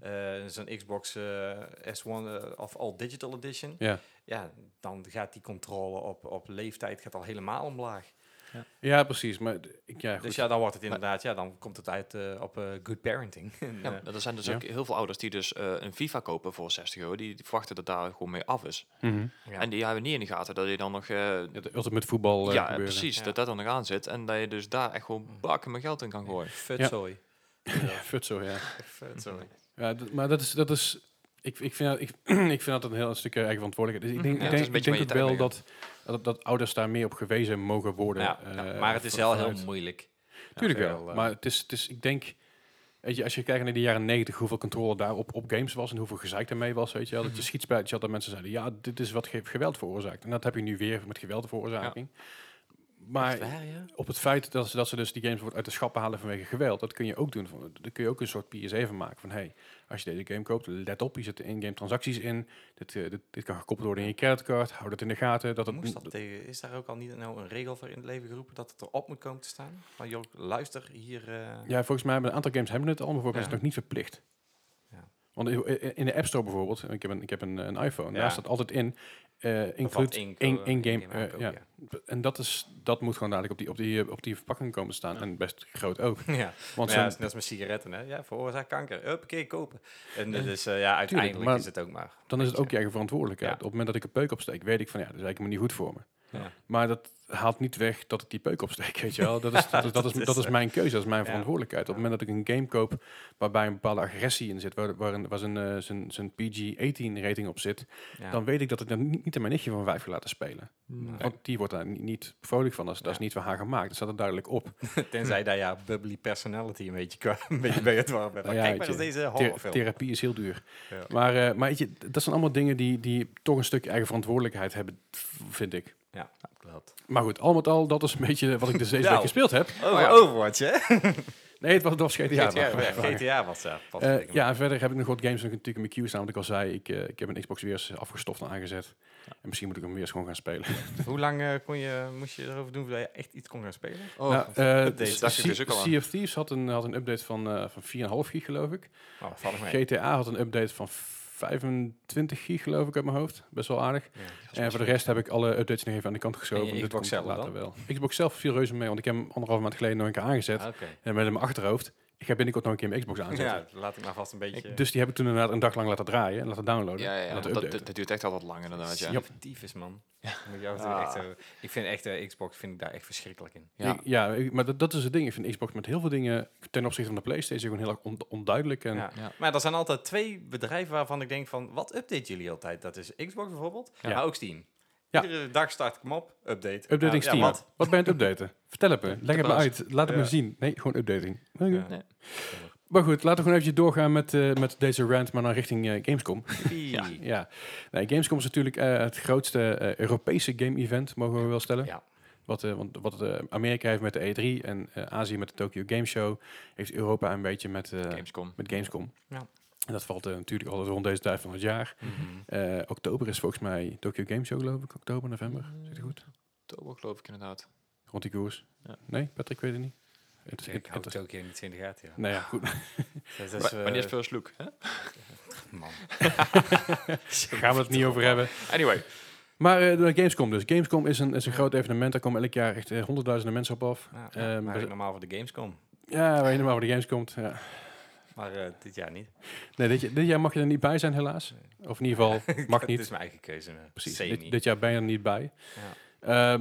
eh zo'n Xbox eh, S1 eh, of All Digital Edition. Ja. Ja, dan gaat die controle op, op leeftijd gaat al helemaal omlaag. Ja, precies. Maar ik, ja, goed. Dus ja, dan wordt het inderdaad, ja, dan komt het uit eh, op eh, good parenting. [laughs] En, Ja, eh, er zijn dus Ja. ook heel veel ouders die dus eh, een FIFA kopen voor 60 euro. Die, verwachten dat daar gewoon mee af is. Mhm. ja. En die hebben niet in de gaten dat je dan nog... eh, Ja, de ultimate voetbal eh, ja, gebeuren. precies. Ja. Dat dat er nog aan zit. En dat je dus daar echt gewoon bakken met geld in kan gooien. Futzooi. [laughs] Futso, ja. Futzooi. ja d- maar dat is, dat is ik, ik, vind dat, ik, [clears throat] ik vind dat een heel stukje eigen verantwoordelijkheid. Dus ik denk, Ja, ik het is denk, een ik denk ook wel dat, dat, dat ouders daar meer op gewezen mogen worden. Ja, eh, maar het is wel heel moeilijk. Tuurlijk wel. eh, maar het is, het is, ik denk, weet je, als je kijkt naar de jaren 90, hoeveel controle daar op, op games was en hoeveel gezeik ermee was, weet je wel. Dat je Mhm. schietspijtje had dat mensen zeiden, ja, dit is wat ge- geweld veroorzaakt. En dat heb je nu weer met geweldveroorzaking. Maar waar, ja? op het feit dat ze, dat ze dus die games wordt uit de schappen halen vanwege geweld, dat kun je ook doen. Van, daar kun je ook een soort PSA van maken. Van hey, als je deze game koopt, let op, hier zitten in-game transacties in. Dit, eh, dit, dit kan gekoppeld worden in je creditcard. Hou dat in de gaten. Dat het, Moest dat tegen, is daar ook al niet nou een regel voor in het leven geroepen dat het erop moet komen te staan? Van joh, luister hier. eh, Ja, volgens mij hebben een aantal games hebben het al, maar volgens mij is het nog niet verplicht. Want in- de App Store bijvoorbeeld, ik heb een, ik heb een, een iPhone, Ja. daar staat altijd in, eh wat include in- in- in-game. in-game eh, ja. En dat, is, dat moet gewoon dadelijk op die, op die, eh, op die verpakking komen staan. En best groot ook. [laughs] ja. Want ja, dat is net als met sigaretten, hè? Ja, veroorzaakt kanker. Huppakee, kopen. En dus ja, ja, uiteindelijk is het ook maar. dan is het ook je eigen verantwoordelijkheid. Op het moment dat ik een peuk opsteek, weet ik van ja, dat is eigenlijk niet goed voor me. Ja. Maar dat haalt niet weg dat ik die peuk opsteek, weet je wel. Dat is, [laughs] dat, is, dat, is, dat is eh, mijn keuze, dat is mijn verantwoordelijkheid. Op het moment dat ik een game koop waarbij een bepaalde agressie in zit, waar, waar, een, waar zijn, eh, zijn, zijn PG-18 rating op zit, Ja. dan weet ik dat ik dat niet, niet aan mijn nichtje van vijf ga laten spelen. Nee. Want die wordt daar niet, niet vrolijk van, dat is, dat is Ja. niet voor haar gemaakt. Dat staat er duidelijk op. [laughs] Tenzij daar ja, bubbly personality een beetje, een beetje [laughs] bij het warm ja, Kijk maar eens je, deze horrorfilm. therapie is heel duur. Maar, eh, maar weet je, dat zijn allemaal dingen die, die toch een stukje eigen verantwoordelijkheid hebben, vind ik. Ja, klopt. Maar goed, al met al, dat is een beetje wat ik dus [laughs] deze Nou. week gespeeld heb. Over ja. Overwatch, hè? [laughs] Nee, het was, het was GTA. GTA, maar- ja, maar- GTA was dat. pas Eh, ja, en verder heb ik nog wat games nog natuurlijk in mijn queue staan. Wat ik al zei, ik, eh, ik heb een Xbox weer eens afgestoft en aangezet. En misschien moet ik hem weer eens gewoon gaan spelen. [laughs] Hoe lang eh, kon je, moest je erover doen voordat je echt iets kon gaan spelen? Oh, nou, eh, ik dus ook al. Sea of Thieves had een, had een update van, eh van 4,5 gig, geloof ik. Oh. GTA had een update van 25 gig, geloof ik, uit mijn hoofd. Best wel aardig. Ja. En voor de rest heb ik alle updates nog even aan de kant geschoven. En je Dit Xbox komt zelf later dan? wel. Xbox zelf viel reuze mee, want ik heb hem anderhalf maand geleden nog een keer aangezet. Ah. En met in mijn achterhoofd, ik ga binnenkort nog een keer mijn Xbox aanzetten. Ja, laat ik maar vast een beetje... Dus die heb ik toen inderdaad een dag lang laten draaien en laten downloaden. ja, ja, en ja, laten dat, duurt echt altijd lang inderdaad. Ja. Ja. Tyfus, man. Jou Ah. echt, ik vind echt eh, Xbox vind ik daar echt verschrikkelijk in. Ja. Ik- ja, maar dat, dat is het ding. Ik vind Xbox met heel veel dingen ten opzichte van de PlayStation gewoon heel erg on- onduidelijk. En Ja. Ja. Maar er zijn altijd twee bedrijven waarvan ik denk van, wat update jullie altijd? Dat is Xbox bijvoorbeeld, Ja. maar ook Steam. Ja. Iedere dag start ik hem op, update. updating Ja, Steam. Ja, wat? wat? ben je aan het updaten? Vertel het me. Leg het me uit. Laat het me zien. Nee, gewoon updating. Nee. Maar goed, laten we gewoon eventjes doorgaan met, eh, met deze rant, maar dan richting eh, Gamescom. Ja. ja, nee, Gamescom is natuurlijk eh, het grootste eh, Europese game-event, mogen we wel stellen. Ja. Wat, eh, want, wat eh, Amerika heeft met de E3 en eh, Azië met de Tokyo Game Show, heeft Europa een beetje met, eh, Gamescom. met Gamescom. Ja. En dat valt eh, natuurlijk altijd rond deze tijd van het jaar. Mhm. Eh, oktober is volgens mij Tokyo Game Show, geloof ik. Oktober, november. Zit het goed? Oktober geloof ik inderdaad. Rond die koers. Ja. Nee, Patrick weet het niet. Het is- Ik het- hou het- Tokyo niet in de gaten, ja. Nou ja, goed. [laughs] Dat is, Maar, maar eh, first look. Hè? [laughs] man. [laughs] Gaan we het niet over hebben. Anyway. Maar eh, de Gamescom dus. Gamescom is een, is een groot evenement. Daar komen elk jaar echt eh, honderdduizenden mensen op af. Ja, eigenlijk normaal voor de Gamescom. Ja, waar je normaal voor de games komt. Ja. Maar eh, dit jaar niet. Nee, dit, jaar- dit jaar mag je er niet bij zijn, helaas. Of in ieder geval, [laughs] mag Het niet. is mijn eigen keuze. eh, Precies. Dit, dit jaar ben je er niet bij. Ja.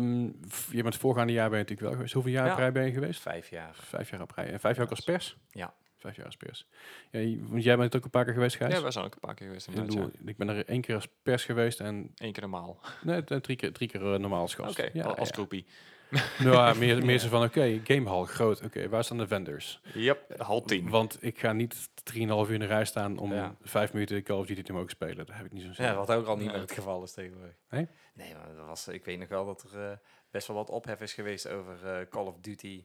F- je bent het voorgaande jaar ben je natuurlijk wel geweest. Hoeveel jaar Ja. op rij ben je geweest? Vijf jaar. Vijf jaar op rij. En vijf jaar ook als pers? Ja. Vijf jaar als pers. Ja, want jij bent ook een paar keer geweest, Gijs? Ja, wij zijn ook een paar keer geweest ik, inderdaad. bedoel, ik ben er één keer als pers geweest en Eén keer normaal. nee, t- drie keer, drie keer eh, normaal als Oké, als groepie. [laughs] Nou, ja, meer, meer zo van, oké, gamehall, groot. Oké, waar staan de vendors? Yep, half tien. Want ik ga niet 3,5 uur in de rij staan om Ja. vijf minuten Call of Duty te mogen spelen. Daar heb ik niet zo'n zin Ja, wat ook al niet meer het geval is tegenwoordig. Nee? Nee, maar dat was, ik weet nog wel dat er eh, best wel wat ophef is geweest over eh, Call of Duty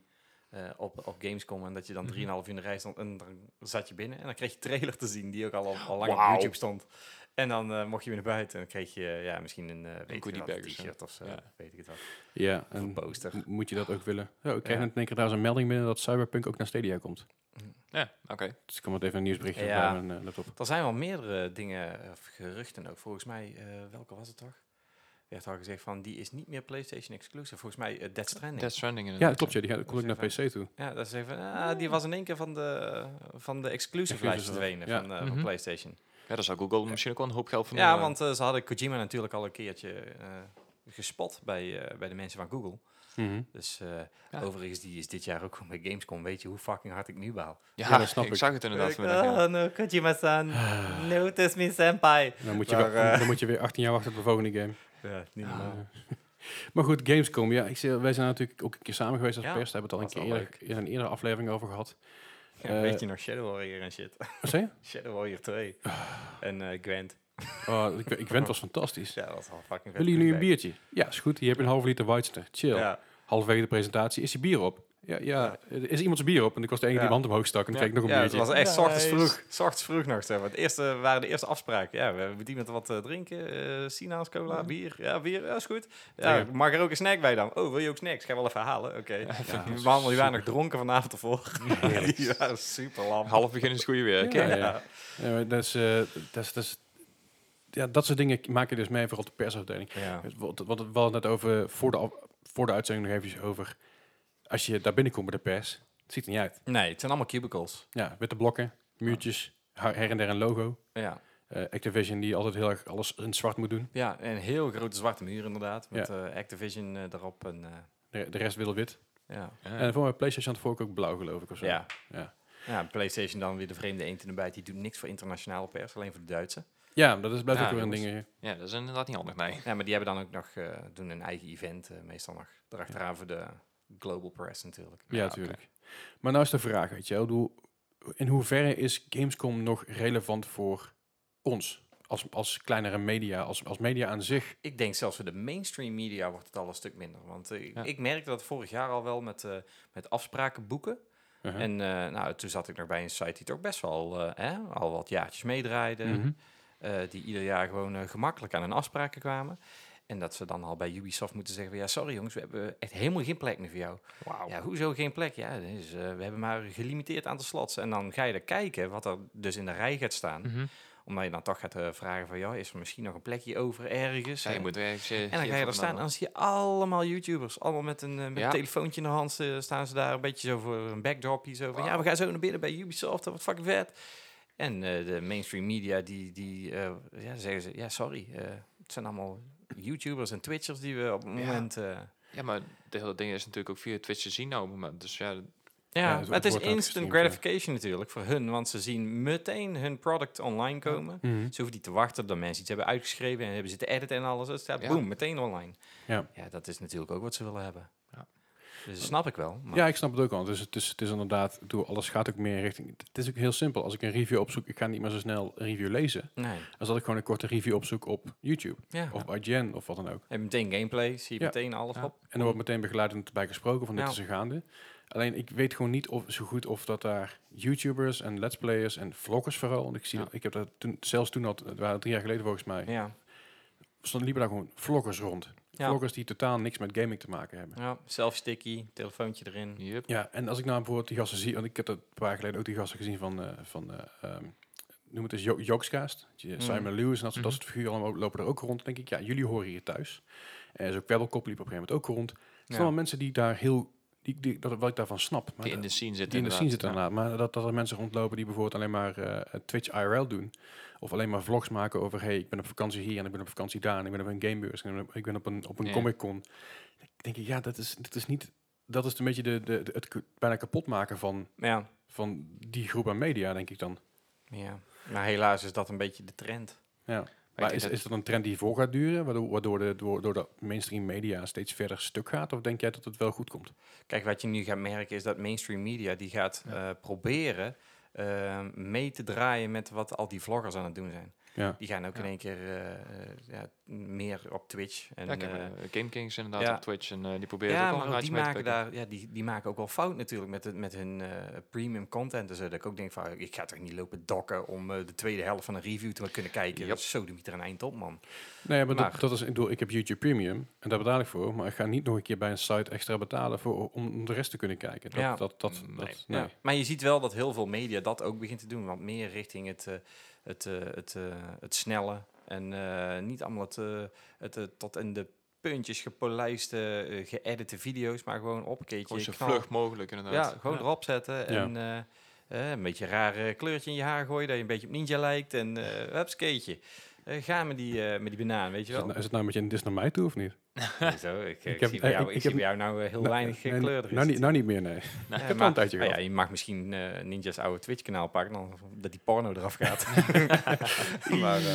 eh, op, op Gamescom. En dat je dan 3,5 uur in de rij stond en dan zat je binnen. En dan kreeg je trailer te zien die ook al, al lang op. YouTube stond. En dan eh, mocht je weer naar buiten en dan kreeg je eh, ja, misschien een, eh weet ik goodie wat, t-shirt of zo. Ja. Weet ik het wat. Ja, Of een en poster. moet je dat ook willen? Ja, ik kreeg Ja. net in één keer trouwens een melding binnen dat Cyberpunk ook naar Stadia komt. Ja, oké. Dus ik kom het even een nieuwsberichtje Ja. bij mijn laptop. Er zijn wel meerdere dingen, of geruchten ook. Volgens mij, eh, welke was het toch? werd al gezegd van, die is niet meer PlayStation exclusive. Volgens mij uh, Death Stranding. Death Stranding Ja, klopt. Ja, die gaat- kon ik naar PC toe. Ja, dat is even, ah, die was in één keer van de, van de exclusive lijst verdwenen ja. van, van Mhm. PlayStation. Ja, daar zou Google misschien ook wel een hoop geld van Ja, doen, want eh, ze hadden Kojima natuurlijk al een keertje eh, gespot bij, eh, bij de mensen van Google. Mhm. Dus eh, Ja. overigens, die is dit jaar ook gewoon bij Gamescom. Weet je hoe fucking hard ik nu baal? Ja, Ja, dat snap ik, ik. zag het inderdaad Ik, vanmiddag. ja. oh, no, Kojima-san, [sighs] notice me, senpai. Dan, moet je Maar, eh, dan moet je weer 18 jaar wachten op de volgende game. Ja, niet Ja. normaal. [laughs] Maar goed, Gamescom. Ja, ik wij zijn natuurlijk ook een keer samen geweest als Ja, pers. Daar hebben we het al een keer eerder, in een eerdere aflevering over gehad. Ja, Eh, weet je nog Shadow Warrior en shit? Wat zei je? [laughs] Shadow Warrior 2. en eh, Gwent. Oh, ik, ik Gwent was fantastisch. Ja, dat was al fucking vet. Willen jullie een biertje? Ja, is goed. Hier heb je een halve liter Weidster. Chill. Ja. Halverwege de presentatie. Is die bier op? Ja, ja. Er is iemand zijn bier op? En ik was de enige die mijn hand omhoog stak. En dan kreeg ik nog een Ja, het biertje. was echt 's ochtends vroeg. 's ochtends vroeg nog. Zeg. maar. Het eerste waren de eerste afspraken. Ja, we hebben met iemand wat eh, drinken. eh Sinaas, cola, bier. Ja, bier, ja, is goed. Ja, mag er ook een snack bij dan? Oh, wil je ook snacks? Ga wel even halen. Oké. Ja, Die mannen die waren nog dronken vanavond ervoor. [laughs] die waren super lam. Half begin is het goede weer. Ja, ja. Ja, maar dat, is, eh, dat, is, dat, is- ja, dat soort dingen maak je dus mee, vooral de persafdeling. Ja. Wat, wat we hadden het net over, voor de, af- voor de uitzending nog even over, als je daar binnenkomt bij de pers, het ziet er niet uit. Nee, het zijn allemaal cubicles. Ja, witte blokken, muurtjes, her en der een logo. Ja. Eh, Activision die altijd heel erg alles in zwart moet doen. Ja, een heel grote zwarte muur inderdaad. Met eh, Activision eh, erop. En, eh, De, de rest wil wit. ja. En voor mijn PlayStation had vorige ook blauw geloof ik of zo. Ja. Ja. ja, PlayStation dan weer de vreemde eend in de bijt. Die doet niks voor internationale pers, alleen voor de Duitse. Ja, dat is blijft Ja, ook weer een ding. ja, dat is inderdaad niet handig, nee. Ja, maar die hebben dan ook nog, eh, doen een eigen event, eh, meestal nog. Erachteraan voor de global press natuurlijk. Ja, Ja, natuurlijk. Maar nou is de vraag, weet je wel. In hoeverre is Gamescom nog relevant voor ons? Als, als kleinere media, als, als media aan zich. Ik denk zelfs voor de mainstream media wordt het al een stuk minder. Want eh, Ja. ik merkte dat vorig jaar al wel met, eh, met afspraken boeken. Uh-huh. En eh, nou, toen zat ik nog bij een site die toch best wel hè, al wat jaartjes meedraaide. Mhm. eh, die ieder jaar gewoon gemakkelijk aan hun afspraken kwamen. En dat ze dan al bij Ubisoft moeten zeggen: van, Ja, sorry jongens, we hebben echt helemaal geen plek meer voor jou. Wauw. Ja, hoezo geen plek? Ja, dus, eh, we hebben maar een gelimiteerd aantal slots. En dan ga je er kijken wat er dus in de rij gaat staan. Mhm. Omdat je dan toch gaat eh, vragen: van, ja, Is er misschien nog een plekje over ergens? Ja, je moet ergens, en dan ga je er staan en dan zie je allemaal YouTubers. Allemaal met een, eh, met Ja. een telefoontje in de hand staan ze daar. Een beetje zo voor een backdropje. Zo van, ja, we gaan zo naar binnen bij Ubisoft. Dat wordt fucking vet. En de mainstream media, die, die ja, zeggen ze... Ja, sorry. het zijn allemaal YouTubers en Twitchers die we op het Ja. moment... eh, Ja, maar de hele ding is natuurlijk ook via Twitch te zien nou op het moment. Dus ja, ja, Ja, het maar het is instant gestreamd, ja. gratification natuurlijk voor hun. Want ze zien meteen hun product online komen. Mhm. Ze hoeven niet te wachten dat mensen iets hebben uitgeschreven en hebben zitten editen en alles. Het staat Ja. boom, meteen online. Ja. ja, dat is natuurlijk ook wat ze willen hebben. Ja. Dus dat snap ik wel. Maar Ja, ik snap het ook al. Dus het is, het is inderdaad, door alles gaat ook meer richting. Het is ook heel simpel. Als ik een review opzoek, ik ga niet meer zo snel een review lezen. nee. Als dat ik gewoon een korte review opzoek op YouTube Ja. of IGN of wat dan ook. En meteen gameplay, zie je Ja. meteen alles Ja. op. En er wordt meteen begeleidend bij gesproken van dit Ja. is er gaande. Alleen ik weet gewoon niet of, zo goed of dat daar YouTubers en Let's Players en vloggers vooral. Want ik, zie Ja. dat, ik heb dat toen, zelfs toen al, het waren drie jaar geleden volgens mij, Ja. Stonden liepen daar gewoon vloggers rond. Ja. Vloggers die totaal niks met gaming te maken hebben. ja, selfie-sticky, telefoontje erin. yep. Ja, en als ik nou bijvoorbeeld die gasten zie, want ik heb dat een paar jaar geleden ook die gasten gezien van, eh, van eh, ehm, noem het eens Jo- Jokescast. Mm. Simon Lewis en dat, soort- dat Mhm. soort figuren allemaal lopen er ook rond. denk ik, ja, jullie horen hier thuis. En zo Kwebbelkop liep op een gegeven moment ook rond. Het zijn Ja. allemaal mensen die daar heel, die, die, dat, wat ik daarvan snap. Maar Die in dat- de scene zitten. die in de scene zitten inderdaad. inderdaad. Maar dat, dat er mensen rondlopen die bijvoorbeeld alleen maar eh, Twitch IRL doen. Of alleen maar vlogs maken over, hey, ik ben op vakantie hier en ik ben op vakantie daar en ik ben op een gamebeurs en ik ben- ik ben op een, op een Ja. Comic Con. Dan denk ik, ja, dat is, dat is niet, dat is een beetje de, de, de- het bijna kapot maken van, Ja. van die groep aan media, denk ik dan. ja. Maar helaas is dat een beetje de trend. Ja. Maar is, dat- is dat een trend die voor gaat duren, waardoor, waardoor de, door, door de mainstream media steeds verder stuk gaat? Of denk jij dat het wel goed komt? Kijk, wat je nu gaat merken is dat mainstream media die gaat Ja. eh, proberen eh, mee te draaien met wat al die vloggers aan het doen zijn. Ja. Die gaan ook Ja. in één keer eh, eh, ja, meer op Twitch. En, Ja, ik heb eh, Game Kings inderdaad ja. op Twitch en eh, die proberen ja, ook al maar ook die te maken, daar, ja, die, die maken ook wel fout natuurlijk met, het, met hun eh, premium content. Dus dat ik ook denk van, ik ga toch niet lopen dokken om eh, de tweede helft van een review te kunnen kijken. Yep. Dat is zo de er een eind op, man. Nee, maar, Maar- Dat, dat is, ik, bedoel, ik heb YouTube Premium en daar betaal ik voor. Maar ik ga niet nog een keer bij een site extra betalen voor, om, de rest te kunnen kijken. Dat, Ja. dat, dat, Nee. dat, nee. Ja. Maar je ziet wel dat heel veel media dat ook begint te doen. Want meer richting het, eh, het, eh, het, eh, het snelle. En eh, niet allemaal het, eh, het tot in de puntjes gepolijste, eh, geëdite video's. Maar gewoon op een keertje. Zo knal- vlug mogelijk Ja, inderdaad. gewoon erop zetten. En een beetje een raar kleurtje in je haar gooien. Dat je een beetje op ninja lijkt. En uh, hupskeetje. Eh ga met die, eh, met die banaan, weet je Is, het, wel. nou- is het nou met je een dis naar mij toe of niet? [laughs] Zo, ik, ik, heb- zie bij eh, jou, ik- ik ik zie heb- bij jou nou eh, heel Nou, weinig nee, uh, kleur nou, niet, nou niet meer, nee. Nee. ik Ja, heb maar- een je mag misschien eh, Ninja's oude Twitch-kanaal pakken, dan, dat die porno eraf gaat. [laughs] [laughs] maar eh,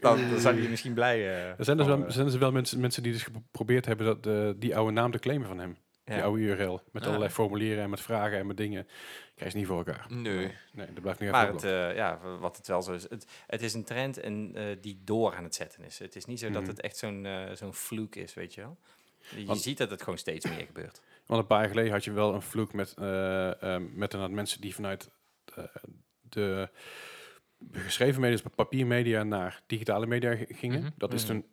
dan, dan zou je misschien blij eh, Er zijn dus wel, er zijn dus wel mensen, mensen die dus geprobeerd hebben dat, eh, die oude naam te claimen van hem. Ja. Die oude URL. Met Ja. allerlei formulieren en met vragen en met dingen. Krijg je niet voor elkaar. Nee. Nee, dat blijft nu even Maar het, eh, ja, wat het wel zo is, het, het is een trend en, eh, die door aan het zetten is. Het is niet zo dat Mhm. het echt zo'n eh, zo'n vloek is, weet je wel. Je Want- ziet dat het gewoon steeds meer gebeurt. Want een paar jaar geleden had je wel een vloek met, met inderdaad mensen die vanuit de geschreven media, dus papiermedia, naar digitale media gingen. Mhm. Dat is Mhm. toen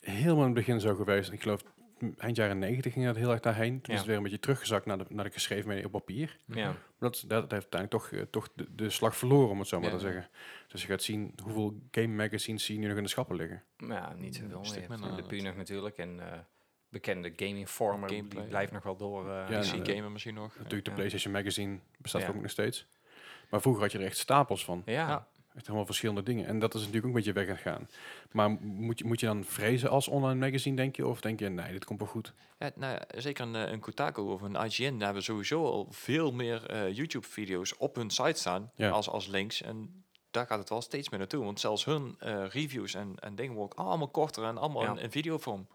helemaal in het begin zo geweest. Ik geloof eind jaren negentig ging dat heel erg daarheen. Toen Ja. is het weer een beetje teruggezakt naar de, naar de geschreven media op papier. Ja. Maar dat, is- dat heeft uiteindelijk toch, eh, toch de, de slag verloren, om het zo maar Ja. te zeggen. Dus je gaat zien hoeveel game magazines zie je nu nog in de schappen liggen. Ja, niet zoveel minder De nog natuurlijk en eh, bekende gaming former, die blijft nog wel door. eh, Ja, PC nou, misschien nog. Natuurlijk de Ja. PlayStation Magazine bestaat Ja. ook nog steeds. Maar vroeger had je er echt stapels van. ja. Echt helemaal verschillende dingen. En dat is natuurlijk ook een beetje weg aan gaan. Maar moet je, moet je dan vrezen als online magazine, denk je? Of denk je, nee, dit komt wel goed? Ja, nou zeker een, eh, een Kotaku of een IGN daar hebben sowieso al veel meer eh, YouTube-video's op hun site staan Ja. als, als links. En daar gaat het wel steeds meer naartoe. Want zelfs hun eh, reviews en, en dingen worden ook allemaal korter en allemaal Ja. in, in videovorm.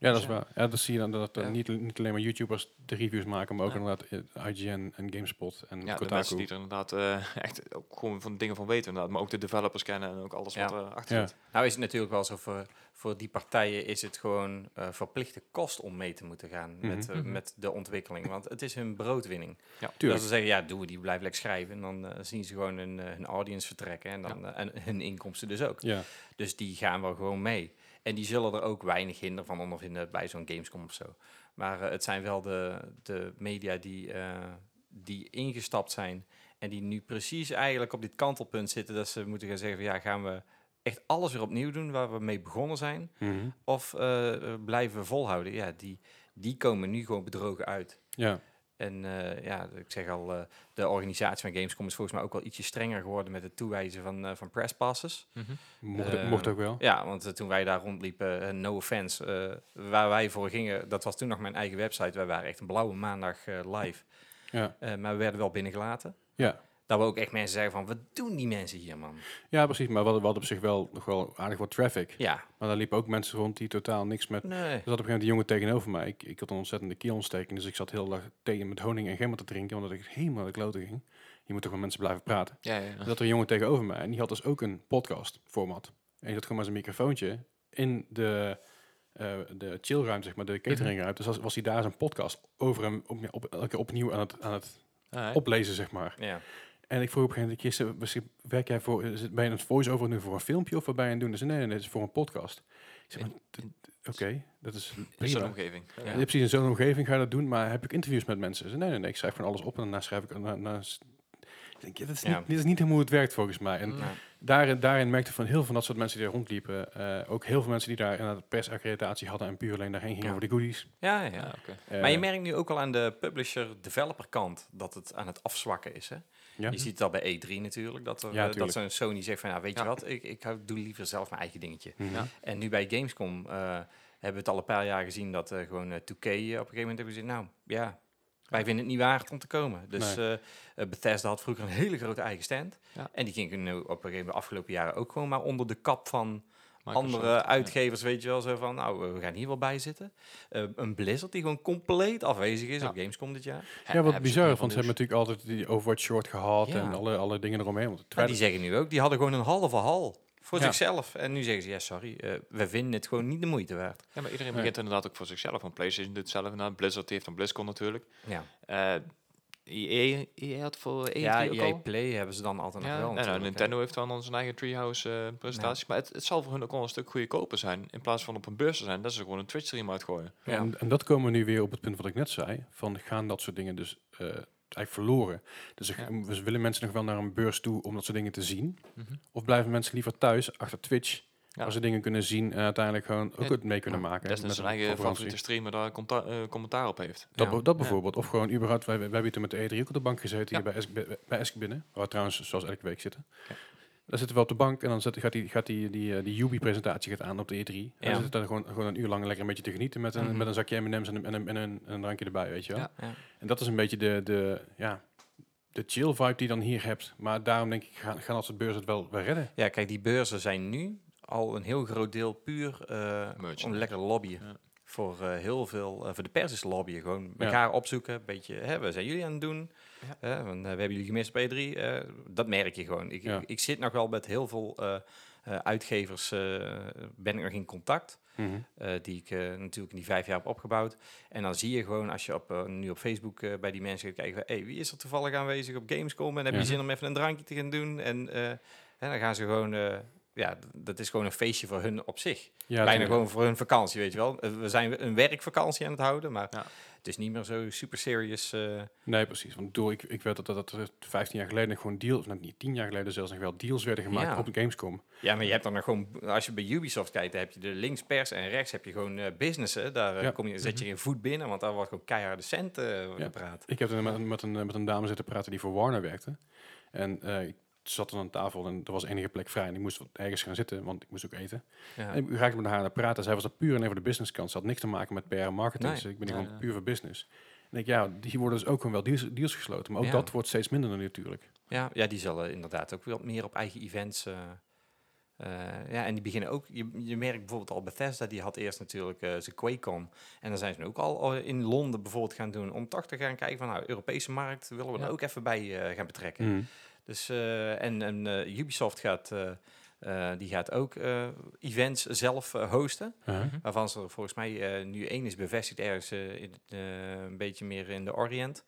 Ja, dat is Ja. waar. Ja, dat zie je dan dat eh, Ja. niet, niet alleen maar YouTubers de reviews maken, maar ook Ja. inderdaad eh, IGN en GameSpot en Ja, Kotaku. mensen die er inderdaad eh, echt ook gewoon van dingen van weten inderdaad. Maar ook de developers kennen en ook alles Ja. wat er achter Ja. zit. Nou is het natuurlijk wel zo, voor, voor die partijen is het gewoon eh, verplichte kost om mee te moeten gaan met, eh, Mhm. met de ontwikkeling. Want het is hun broodwinning. Ja. Dat Tuurlijk. ze zeggen, ja, doe die, blijf lekker schrijven. En dan zien ze gewoon hun, hun audience vertrekken en, dan, en hun inkomsten dus ook. Ja, Dus die gaan wel gewoon mee. En die zullen er ook weinig hinder van ondervinden bij zo'n Gamescom of zo. Maar eh, het zijn wel de, de media die, eh, die ingestapt zijn en die nu precies eigenlijk op dit kantelpunt zitten dat ze moeten gaan zeggen van ja, gaan we echt alles weer opnieuw doen waar we mee begonnen zijn? Mhm. Of eh, blijven we volhouden? Ja, die, die komen nu gewoon bedrogen uit. ja. En eh, ja, ik zeg al, eh, de organisatie van Gamescom is volgens mij ook wel ietsje strenger geworden met het toewijzen van, eh van presspasses. Mocht, Eh, mocht ook wel. Ja, want toen wij daar rondliepen, no offense, eh, waar wij voor gingen, dat was toen nog mijn eigen website. Wij waren echt een blauwe maandag live. Ja. Eh, maar we werden wel binnengelaten. Ja. Dat we ook echt mensen zeggen van, wat doen die mensen hier, man? ja, precies. Maar we hadden, we hadden op zich wel nog wel aardig wat traffic. Ja, Maar daar liepen ook mensen rond die totaal niks met... Er nee. zat op een gegeven moment een jongen tegenover mij. Ik, ik had een ontzettende keelontsteking, dus ik zat heel erg tegen met honing en gember te drinken, omdat ik helemaal de kloten ging. Je moet toch met mensen blijven praten. Ja, ja. Er er een jongen tegenover mij en die had dus ook een podcast format. En die zat gewoon met zijn microfoontje in de, eh de chillruimte, zeg maar, de cateringruimte. Dus was, was hij daar zijn podcast over hem op, op, elke keer opnieuw aan het, aan het Ah, oplezen, zeg maar. Ja. En ik vroeg op een gegeven moment, werk jij voor, is het, ben je een voice-over nu voor een filmpje of je aan doen? Dus nee, nee, nee, het is voor een podcast. Ik zeg, oké, dat is in zo'n omgeving. Ja. Ja. precies, in zo'n omgeving ga je dat doen, maar heb ik interviews met mensen? Ze nee, nee, nee, ik schrijf gewoon alles op en daarna schrijf ik... Daarna, s- ik denk, ja, dat is, Ja. niet, dit is niet helemaal hoe het werkt volgens mij. En daarin, daarin merkte ik van heel veel van dat soort mensen die er rondliepen, eh, ook heel veel mensen die daar inderdaad persaccreditatie hadden en puur alleen daarheen gingen voor de goodies. Ja, ja. Ja, oké. Eh, Maar je merkt nu ook al aan de publisher-developer kant dat het aan het afzwakken is. Hè? Ja. Je ziet het al bij E3 natuurlijk, dat, er, Ja, eh, dat zo'n Sony zegt van, ja, weet Ja. je wat, ik, ik doe liever zelf mijn eigen dingetje. Mhm. Ja. En nu bij Gamescom eh, hebben we het al een paar jaar gezien dat eh, gewoon eh 2K eh, op een gegeven moment hebben gezegd, nou ja, wij vinden het niet waard om te komen. Dus Nee. Bethesda had vroeger een hele grote eigen stand. Ja. En die ging nu op een gegeven moment de afgelopen jaren ook gewoon maar onder de kap van Microsoft, andere ja. uitgevers, weet je wel, zo van, nou, we gaan hier wel bij zitten. Eh, een Blizzard die gewoon compleet afwezig is Ja. op Gamescom dit jaar. Ja, wat bizar, want ze van hebben natuurlijk altijd die Overwatch short gehad Ja. en alle, alle dingen eromheen. Want het die zeggen nu ook, die hadden gewoon een halve hal voor Ja. zichzelf. En nu zeggen ze, ja, sorry, eh, we vinden het gewoon niet de moeite waard. Ja, maar iedereen Nee. begint inderdaad ook voor zichzelf. Want PlayStation doet het zelf na. Blizzard heeft dan BlizzCon natuurlijk. Ja, Eh EA, EA had voor E3 ja ook EA al. Play hebben ze dan altijd Ja, nog wel en nou, hè. Nintendo heeft dan zijn eigen Treehouse eh presentatie. Maar het, het zal voor hun ook wel een stuk goedkoper zijn. In plaats van op een beurs te zijn, dat ze gewoon een Twitch stream uitgooien. Ja. En, en dat komen we nu weer op het punt wat ik net zei. Van gaan dat soort dingen dus eh, eigenlijk verloren. Dus Ja. we willen mensen nog wel naar een beurs toe om dat soort dingen te zien. Mhm. Of blijven mensen liever thuis achter Twitch. Ja. Waar ze dingen kunnen zien en uiteindelijk gewoon ook het mee kunnen maken. Dat is met zijn een eigen favoriete streamer daar eh, commentaar op heeft. Dat, Ja. be- dat bijvoorbeeld. Of gewoon überhaupt, wij, wij hebben toen met de E3 ook op de bank gezeten Ja. hier bij Esk, bij, bij Esk binnen. Waar we trouwens zoals elke week zitten. Ja. Daar zitten we op de bank en dan zet, gaat die, gaat die, die, eh, die Ubi-presentatie gaat aan op de E3. En Ja. dan zitten daar gewoon, gewoon een uur lang lekker een beetje te genieten met een, Mhm. met een zakje M&M's en een, en, een, en, een, en een drankje erbij, weet je wel. Ja. Ja. En dat is een beetje de, de, ja, de chill vibe die je dan hier hebt. Maar daarom denk ik, gaan, gaan als het beurs het wel, wel redden. Ja, kijk, die beurzen zijn nu al een heel groot deel puur eh, om lekker lobbyen. Ja. Voor eh, heel veel, eh, voor de pers is lobbyen. Gewoon elkaar opzoeken, een beetje, hè, wat zijn jullie aan het doen? Ja. Hè, want, we hebben jullie gemist bij E3. eh, dat merk je gewoon. Ik, ik, ik zit nog wel met heel veel uitgevers, ben ik nog in contact. Mhm. die ik natuurlijk in die vijf jaar heb opgebouwd. En dan zie je gewoon, als je op, nu op Facebook bij die mensen kijken, van, hey, wie is er toevallig aanwezig op Gamescom? En heb je zin om even een drankje te gaan doen? En hè, dan gaan ze gewoon, ja, dat is gewoon een feestje voor hun op zich. Ja, Bijna gewoon voor hun vakantie, weet je wel. Eh, We zijn een werkvakantie aan het houden, maar Ja. het is niet meer zo super serious. eh, Nee, precies. Want door, ik, ik weet dat, dat, dat er 15 jaar geleden nog gewoon deals, nou, niet 10 jaar geleden zelfs nog wel deals werden gemaakt Ja. op de Gamescom. ja, maar je hebt dan nog gewoon, als je bij Ubisoft kijkt, dan heb je de links pers en rechts heb je gewoon eh businessen. Daar kom je, zet je geen voet binnen, want daar wordt gewoon keiharde cent Ja. gepraat. Ik heb met, een- met, een, met een dame zitten praten die voor Warner werkte. En ik zat aan een tafel en er was enige plek vrij. En ik moest ergens gaan zitten, want ik moest ook eten. Ja. En ik raakte met haar aan het praten. Zij was er puur en even de business kant. Ze had niks te maken met PR en marketing. Nee. Dus ik ben gewoon puur voor business. En ik, ja, hier worden dus ook gewoon wel deals, deals gesloten. Maar ook dat wordt steeds minder dan natuurlijk. Ja, ja, die zullen inderdaad ook wat meer op eigen events. eh, eh, ja, en die beginnen ook. Je, je merkt bijvoorbeeld al Bethesda, die had eerst natuurlijk eh zijn QuakeCon. En dan zijn ze nu ook al in Londen bijvoorbeeld gaan doen. Om toch te gaan kijken van, nou, Europese markt willen we er ook even bij gaan betrekken. Mhm. Dus, eh, en en eh, Ubisoft gaat, eh, eh, die gaat ook eh, events zelf hosten. Uh-huh. Waarvan ze er volgens mij eh, nu één is bevestigd ergens in, eh, een beetje meer in de Orient.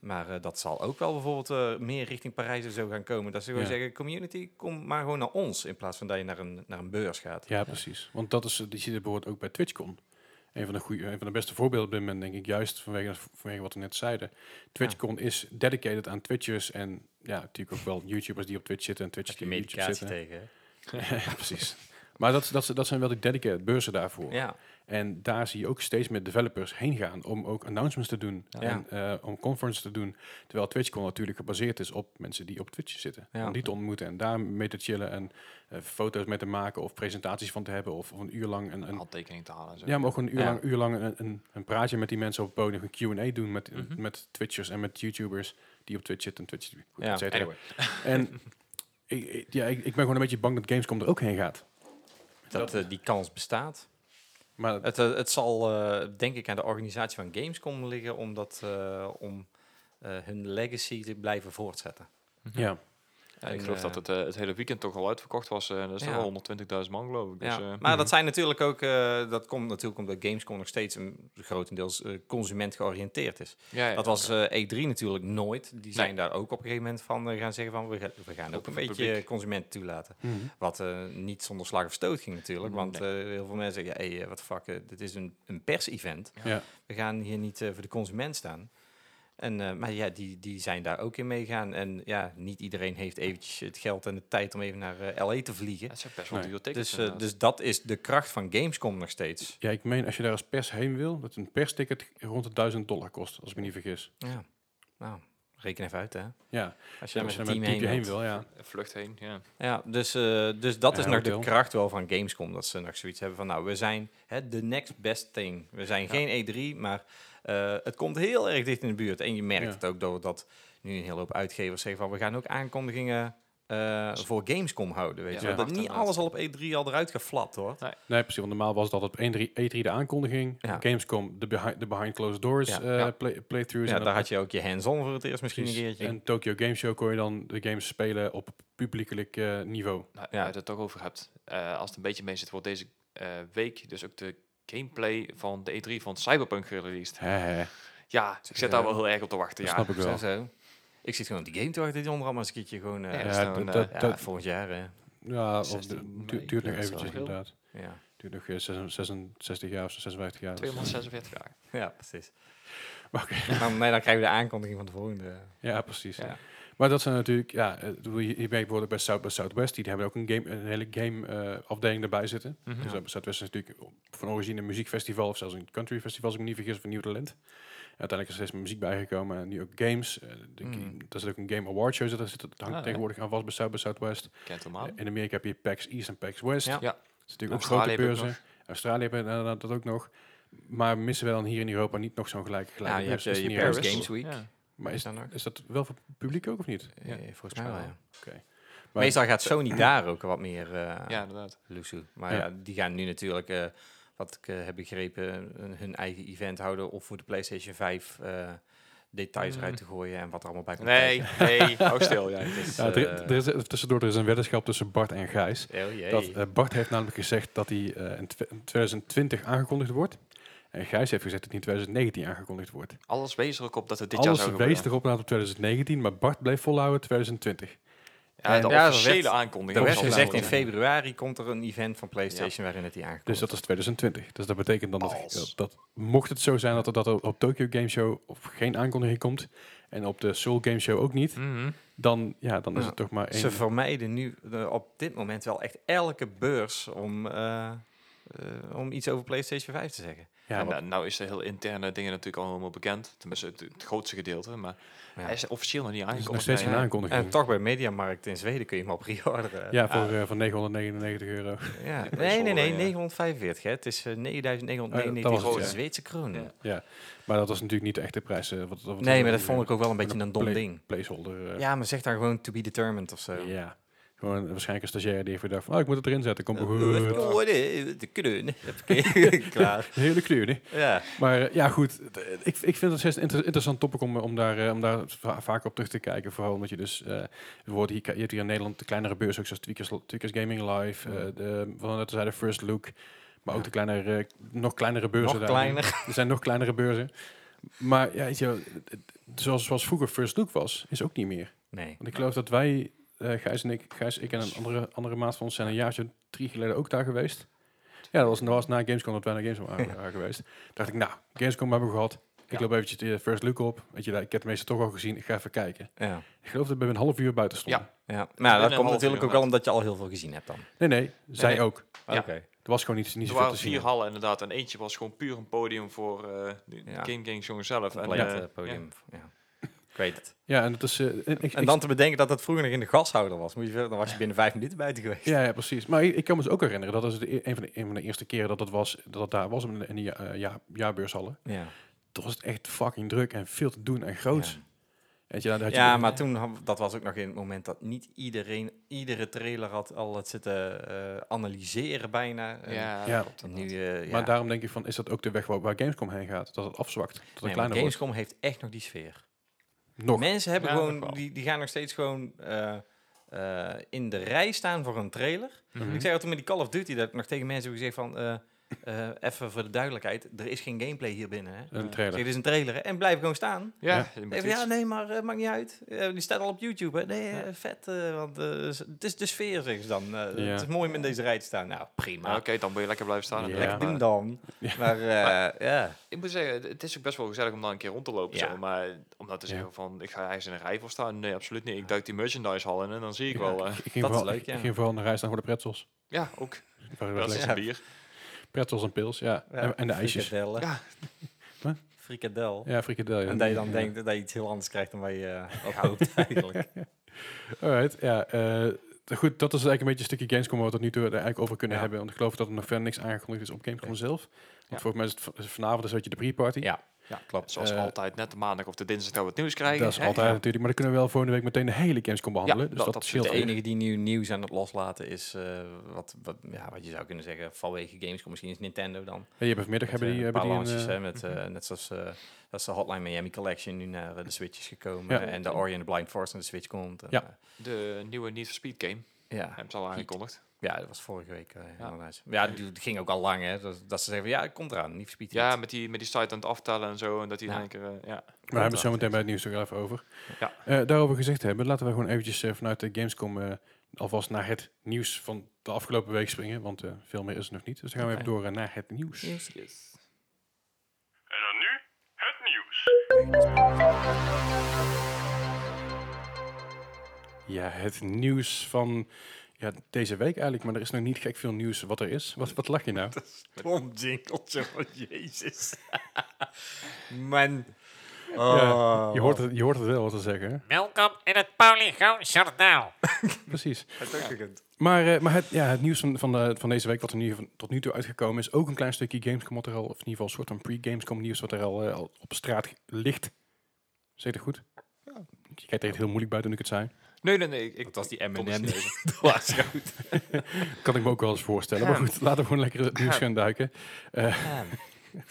Maar eh, dat zal ook wel bijvoorbeeld eh, meer richting Parijs en zo gaan komen. Dat ze gewoon Ja. zeggen, community, kom maar gewoon naar ons. In plaats van dat je naar een, naar een beurs gaat. Ja, precies. Want dat is, die zie je bijvoorbeeld ook bij TwitchCon. Een van de, goeie, een van de beste voorbeelden op dit moment, denk ik, juist vanwege, vanwege wat we net zeiden. TwitchCon is dedicated aan Twitchers en ja, natuurlijk ook wel YouTubers die op Twitch zitten en je die op YouTube zitten. tegen. [laughs] ja, precies. Maar dat, dat, dat zijn wel die dedicated beurzen daarvoor. Ja, En daar zie je ook steeds meer developers heen gaan om ook announcements te doen Ja. en eh, om conferences te doen. Terwijl TwitchCon natuurlijk gebaseerd is op mensen die op Twitch zitten. Ja. Om die te ontmoeten en daar mee te chillen en eh, foto's mee te maken of presentaties van te hebben of, of een uur lang een, een handtekening te halen. en Zo. ja, maar ook een uur Ja. lang, uur lang een, een, een praatje met die mensen op het podium, een Q&A doen met, Mhm. met Twitchers en met YouTubers die op Twitch zitten en Twitch, goed, Ja, et. Anyway. [laughs] En ik, ja, ik, ik ben gewoon een beetje bang dat Gamescom er ook heen gaat. dat eh, die kans bestaat. Maar Het, eh, het zal, eh, denk ik, aan de organisatie van Gamescom liggen om, dat, eh, om hun legacy te blijven voortzetten. ja, Ja, ik geloof eh, dat het eh, het hele weekend toch al uitverkocht was. eh dat is Ja. toch al 120.000 man, geloof ik. Dus, ja. eh, maar mhm. dat zijn natuurlijk ook, eh, dat komt natuurlijk omdat Gamescom nog steeds een grotendeels eh, consument georiënteerd is. ja, ja, Dat was oké. eh, E3 natuurlijk nooit. Die zijn daar ook op een gegeven moment van gaan zeggen van we, ga- we gaan ook een beetje publiek. consumenten toelaten. Mhm. Wat eh, niet zonder slag of stoot ging natuurlijk. Want Nee. eh, heel veel mensen zeggen, hey, eh, wat de fuck, dit is een, een pers-event. ja. We gaan hier niet voor de consument staan. En, eh, maar ja, die, die zijn daar ook in meegaan. En ja, niet iedereen heeft eventjes het geld en de tijd om even naar eh, LA te vliegen. Het zijn best wel tickets. Dus, eh, dus dat is de kracht van Gamescom nog steeds. ja, ik meen als je daar als pers heen wil, dat een persticket rond de 1000 dollar kost, als ik me niet vergis. Ja, nou, reken even uit hè. Ja, Als je daar met je een team heen wil, ja. Een vlucht heen, ja. Ja, dus, eh, dus dat is nog de kracht wel van Gamescom. Dat ze nog zoiets hebben van, nou, we zijn hè, de next best thing. We zijn Ja. geen E3, maar eh, het komt heel erg dicht in de buurt. En je merkt Ja. het ook dat, dat nu een hele hoop uitgevers zeggen van, we gaan ook aankondigingen eh, voor Gamescom houden. Weet Ja, je? dat niet alles al op E3 al eruit geflapt wordt. Nee, precies, want normaal was dat op 1 E3 de aankondiging, Ja. Gamescom de behind, de behind closed doors Ja. eh, Ja. play, playthroughs. Ja, en daar dat- had je ook je hands-on voor het eerst misschien een keertje. En Tokyo Game Show kon je dan de games spelen op publiekelijk eh, niveau. Nou, Ja. je het toch over hebt. eh, als het een beetje mee zit, wordt deze eh, week dus ook de gameplay van de E3 van Cyberpunk gereleased. Ja, ik zit daar wel heel erg op te wachten. Dat Ja. snap ik Zo, wel. zo. Ik zit gewoon op die game te wachten die maar eens een keertje gewoon... eh, Ja, ja, dat nou eh, dat- volgend jaar. hè. Ja, of 16 du- mei. du- duurt nog Ja, eventjes inderdaad. Ja. Duurt nog eh, 66 jaar of 56 jaar. 246 jaar. ja, precies. [laughs] Maar dan, nee, dan krijgen we de aankondiging van de volgende. Ja, precies. Ja. Maar dat zijn natuurlijk, ja, eh, bedoel, je, je werkt bijvoorbeeld bij South by Southwest, die hebben ook een, game, een hele game eh, afdeling erbij zitten. Mhm. Dus South by Southwest is natuurlijk van origine een muziekfestival of zelfs een country festival, als ik me niet vergis, of een nieuw talent. Uiteindelijk is er steeds meer muziek bijgekomen en nu ook games. Eh, de Mm. game- Daar zit ook een Game Award show, dat zit, dat hangt Ah, ja. tegenwoordig aan vast bij South by Southwest. Kent hem in Amerika heb je PAX East en PAX West. Ja. Ja. Dat is natuurlijk ook Australië grote ook beurzen. Australië hebben inderdaad dat ook nog. Maar missen we dan hier in Europa niet nog zo'n gelijke Ja, gelijke je hebt je, Paris? Games Week. Ja. Maar is, dan is dat wel voor het publiek ook of niet? Eh, volgens mij wel, ja. Maar- Meestal gaat Sony [clears throat] daar ook wat meer uh, ja, inderdaad. Maar Ja. ja. die gaan nu natuurlijk, eh, wat ik heb begrepen, hun eigen event houden of voor de PlayStation 5 eh, details Mm. eruit te gooien en wat er allemaal bij komt Nee, kijken. nee, [laughs] hou stil. Ja. Ja, er, er is, tussendoor er is een weddenschap tussen Bart en Gijs. oh. Dat, Bart heeft namelijk gezegd dat hij eh, in 2020 aangekondigd wordt. En Gijs heeft gezegd dat hij in 2019 aangekondigd wordt. Alles wees er ook op dat het dit jaar Alles zou wees gebeuren. erop naar op 2019, maar Bart bleef volhouden 2020. Ja, de Ja, officiële aankondiging. er werd gezegd in februari komt er een event van PlayStation waarin het die aankomt. Dus dat is 2020. Dus dat betekent dan dat, Als. dat, dat mocht het zo zijn dat er, dat er op Tokyo Game Show of geen aankondiging komt en op de Seoul Game Show ook niet, Mhm. dan, ja, dan is Ja. het toch maar één. Ze vermijden nu op dit moment wel echt elke beurs om eh, eh, om iets over PlayStation 5 te zeggen. Ja, en, wat- nou- nou is de heel interne dingen natuurlijk al helemaal bekend. Tenminste, het, het grootste gedeelte. Maar Ja. hij is officieel nog niet nog aangekondigd. steeds geen Nee. aankondiging. En toch bij Mediamarkt in Zweden kun je hem al pre-orderen. ja, Ah, voor, eh, voor 999 euro. ja. Nee, nee, nee, ja. 945. Hè. Het is eh, 9999 Oh, dat was het, ja. Zweedse kronen. Ja. Maar dat was natuurlijk niet de echte prijs. eh, wat, wat, Nee, maar dat vond ik ook wel een beetje een dom ding. Placeholder. eh, Ja, maar zeg dan gewoon to be determined of zo. ja. Gewoon waarschijnlijk een stagiair die heeft gedacht van, oh, ik moet het erin zetten. Kom maar Eh, goed. de Klaar. Hele kleur, nee. Ja. Maar eh, ja, goed. d- Ik, ik vind het steeds een inter- interessant topic om, om daar, eh, om daar va- vaak op terug te kijken. Vooral omdat je dus... eh bijvoorbeeld hier, je hebt hier in Nederland de kleinere beurs, ook zoals Tweakers, Tweakers Gaming Live. eh de, van net zeiden First Look. Maar ook Ja. de kleinere, eh, nog kleinere beurzen. Nog kleiner. [laughs] Er zijn nog kleinere beurzen. Maar ja, weet je, zoals, zoals vroeger First Look was, is ook niet meer. Nee. Want ik geloof dat wij, eh Gijs en ik, Gijs, ik en een andere, andere maat van ons zijn een jaartje drie geleden ook daar geweest. Ja, dat was, dat was na Gamescom dat wij naar Gamescom waren waren [laughs] geweest. dacht ik, nou, Gamescom hebben we gehad. Ik Ja. loop eventjes de First Look op. Weet je, ik heb het meeste toch al gezien. Ik ga even kijken. Ja. Ik geloof dat we een half uur buiten stonden. Ja, maar Binnen dat komt natuurlijk uur ook wel omdat je al heel veel gezien hebt dan. Nee, nee, zij nee. ook. Ja. Oké. Er was gewoon niet, niet Er zoveel waren te zien. vier hallen inderdaad. En eentje was gewoon puur een podium voor eh de Ja. Game Games jongens zelf. En, Compleet eh, eh, podium. Ja. Ik weet het. Ja, en het is... eh, en ik, En ik- dan te bedenken dat het vroeger nog in de gashouder was. Moet je, dan was je binnen vijf minuten buiten geweest. Ja, ja, precies. Maar ik, ik kan me dus ook herinneren, dat is de, e- een, van de, een van de eerste keren dat het, was, dat het daar was in de, in de ja, eh, ja, jaarbeurshallen. Ja, Toen was het echt fucking druk en veel te doen en groot. ja. Weet je, daar had je Ja, maar toen, had- dat was ook nog in het moment dat niet iedereen, iedere trailer had al het zitten eh, analyseren bijna. Ja, Ja. En nu, eh, ja. Maar daarom denk ik van, is dat ook de weg waar, waar Gamescom heen gaat? Dat het afzwakt, dat het Nee, maar kleiner wordt. Gamescom heeft echt nog die sfeer. Nog. Mensen hebben Ja, gewoon, die, die gaan nog steeds gewoon eh, eh, in de rij staan voor een trailer. Mhm. Ik zei al toen met die Call of Duty, dat ik nog tegen mensen heb gezegd van, eh, even voor de duidelijkheid, er is geen gameplay hier binnen. Hè? Een zeg, trailer. dit is een trailer hè? en blijf gewoon staan. Ja, Ja. Even, ja, nee, maar eh, maakt niet uit. Eh, die staat al op YouTube. Hè? Nee, vet. eh, want eh, het is de sfeer, zeggen ze dan. Ja. Het is mooi om in deze rij te staan. Nou, prima. Oké, dan moet je lekker blijven staan. Ja. Lekker Maar doen dan. Maar eh, ja. Ik moet zeggen, het is ook best wel gezellig om daar een keer rond te lopen. Ja. Zo, maar om nou te Ja. zeggen van, ik ga ergens in een rij voor staan. Nee, absoluut niet. Ik duik die merchandise hal in en dan zie ik wel. eh, ik, ik ging dat is vooral, leuk, ja. Ik ging vooral naar reis naar voor de pretzels. ja, ook. Dat is bier. Pretzels en pils, ja. Ja, En, en de ijsjes. Frikadellen. Ja. [laughs] Frikadel. Ja, frikadel. Ja. En dat je dan Ja. denkt dat je iets heel anders krijgt dan wat je eh, [laughs] op hoopt eigenlijk. [laughs] Alright, ja. eh, goed, dat is eigenlijk een beetje een stukje Gamescom waar we tot nu toe er eigenlijk over kunnen Ja. hebben. Want ik geloof dat er nog verder niks aangekondigd is op Gamescom zelf. Want Ja. volgens mij is het vanavond is het je de pre-party. Ja, ja, klopt. Zoals Eh, altijd, net de maandag of de dinsdag dat we het nieuws krijgen. Dat is hè? altijd Ja. natuurlijk. Maar dan kunnen we wel volgende week meteen de hele Gamescom behandelen. dus dat- dat, dat is scheelt De weer. enige die nieuw nieuws aan het loslaten is, eh, wat, wat, ja, wat je zou kunnen zeggen, vanwege Gamescom misschien is Nintendo dan. Ja, je hebt vanmiddag Met, hebben die, eh, hebben die een paar een, launches, eh, hè, met, eh, net zoals eh, dat is de Hotline Miami Collection nu naar eh, de Switch is gekomen. Ja. En de Ori and the Blind Force naar de Switch komt. En, Ja. eh, De nieuwe Need for Speed game. ja. Hebben ze al aangekondigd. Ja, dat was vorige week. eh, Ja. inderdaad. ja, die, die ging ook al lang, hè. Dat, dat ze zeggen, van, ja, het komt eraan, niet Speed. Ja, met die, met die site aan het aftellen en zo. En dat die Ja. in één keer... eh, ja. Maar we hebben het zo meteen bij het nieuws er even over. Ja. Eh, daarover gezegd hebben, laten we gewoon eventjes vanuit de Gamescom eh, alvast naar het nieuws van de afgelopen week springen. Want eh, veel meer is er nog niet. Dus dan gaan we even door naar het nieuws. Yes. En dan nu het nieuws. Ja, het nieuws van ja, deze week eigenlijk. Maar er is nog niet gek veel nieuws wat er is. Wat, wat lach je nou? [laughs] Tom jingeltje van Jezus. [laughs] Man. Ja, je, hoort het, je hoort het wel wat te zeggen. Welkom in het Polygoon-journaal. [laughs] Precies. Het ook gekund. Maar, eh, maar het, ja, het nieuws van, van, de, van deze week, wat er nu, van, tot nu toe uitgekomen is, ook een klein stukje Gamescom wat er al, of in ieder geval een soort van pre-Gamescom nieuws wat er al, eh, al op straat ligt. Zeg het goed? Je kijkt echt heel moeilijk buiten toen ik het zei. Nee, nee, nee. Ik, Dat was die M&M. [laughs] [laughs] Dat was goed. [laughs] Kan ik me ook wel eens voorstellen. Maar goed, laten we gewoon lekker het nieuws gaan duiken. Eh,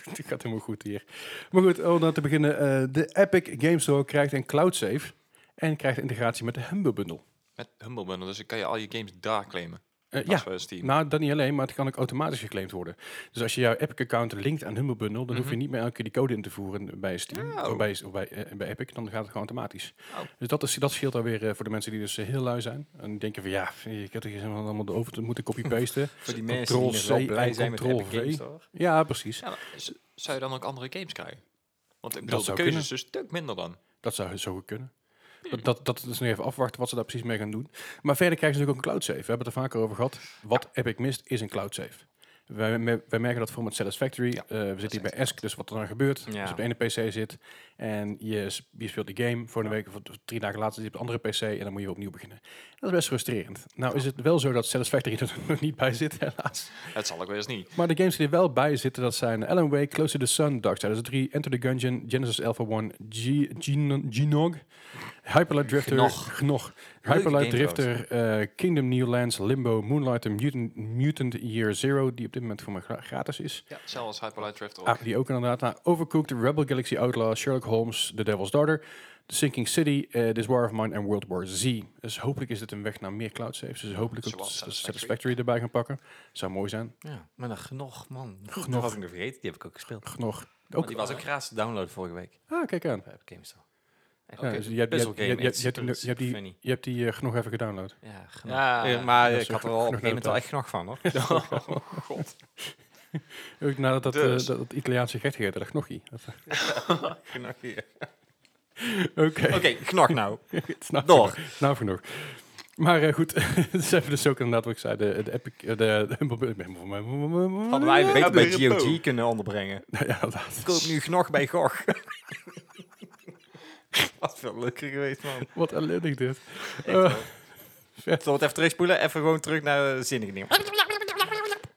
het gaat helemaal goed hier. Maar goed, om dan te beginnen. eh, de Epic Games Store krijgt een cloud save en krijgt integratie met de Humble Bundle. Met Humble Bundle, dus dan kan je al je games daar claimen. Eh, Ja. Nou, dat niet alleen, maar het kan ook automatisch geclaimd worden. Dus als je jouw Epic-account linkt aan Humble Bundle, dan hoef je Mhm. niet meer elke keer die code in te voeren bij Steam Oh. of, bij, of bij, eh, bij Epic. Dan gaat het gewoon automatisch. Oh. Dus dat, is, dat scheelt alweer eh, voor de mensen die dus heel lui zijn. En denken van ja, ik heb er geen allemaal over te moeten copy-pasten. [laughs] Voor die mensen die C zo blij zijn met Epic Games V. Ja, precies. Ja, zou je dan ook andere games krijgen? Want ik Dat bedoel, de zou keuze kunnen. is dus een stuk minder dan. Dat zou zo goed kunnen. Dat, dat, is nog even afwachten wat ze daar precies mee gaan doen. Maar verder krijgen ze natuurlijk ook een cloud save. We hebben het er vaker over gehad. Wat Epic mist is een cloud save. Wij, wij merken dat voor met Satisfactory. Ja, Eh, we zitten hier bij ESC, dus wat er dan gebeurt. Ja. Als je op de ene PC zit en je, je speelt die game, voor een week of drie dagen later zit je op de andere PC en dan moet je opnieuw beginnen. Dat is best frustrerend. Nou is het wel zo dat Satisfactory [laughs] er nog niet bij zit, helaas. Het zal ook weer eens niet. Maar de games die er wel bij zitten, dat zijn Alan Wake, Close to the Sun, Darksiders 3, Enter the Gungeon, Genesis Alpha 1, G- Hyperlight Drifter, Gnog. Gnog, Hyperlight Drifter, eh, Kingdom New Lands, Limbo, Moonlight en Mutant, Mutant Year Zero, die op dit moment voor mij gra- gratis is. Ja, zelfs Hyperlight Drift ook. Ah, die ook inderdaad. Nou, Overcooked, Rebel Galaxy Outlaw, Sherlock Holmes, The Devil's Daughter, The Sinking City, eh, This War of Mine en World War Z. Dus hopelijk is dit een weg naar meer cloud saves. Dus hopelijk ook Satisfactory. Satisfactory erbij gaan pakken. Zou mooi zijn. Ja, maar dan genoeg, man. Genoeg. Dat was ik nog vergeten. Die heb ik ook gespeeld. Genoeg. Ook, die was ook gratis te downloaden vorige week. Ah, kijk aan. Bij GameStop. Ja, dus je, hebt, je, hebt, je, game, hebt, echt je, hebt, die- je hebt die, super funny. je hebt die eh, genoeg even gedownload. Ja, genoeg. Ja. Eh, maar Ja, ik had er al op een genoeg gegeven moment wel noten. echt nog van, hoor. [laughs] [laughs] Oh, god. Ook nadat dat, eh, Dus. dat, dat Italiaanse gerecht dat. Dat- Genoeg hier. Oké, Oké, knog nou. [laughs] genoeg. Nou genoeg. Maar eh, goed, [laughs] dus hebben dus ook inderdaad wat ik zei, de, de Epic, eh, de, de, [laughs] Hadden wij beter bij. GOG kunnen onderbrengen. Ja, inderdaad. Koop nu gnog bij GOG. Wat veel leuker geweest, man. Wat ellendig dit. Echt Eh. Zullen we het even terugspoelen? Even gewoon terug naar de zinnige dingen.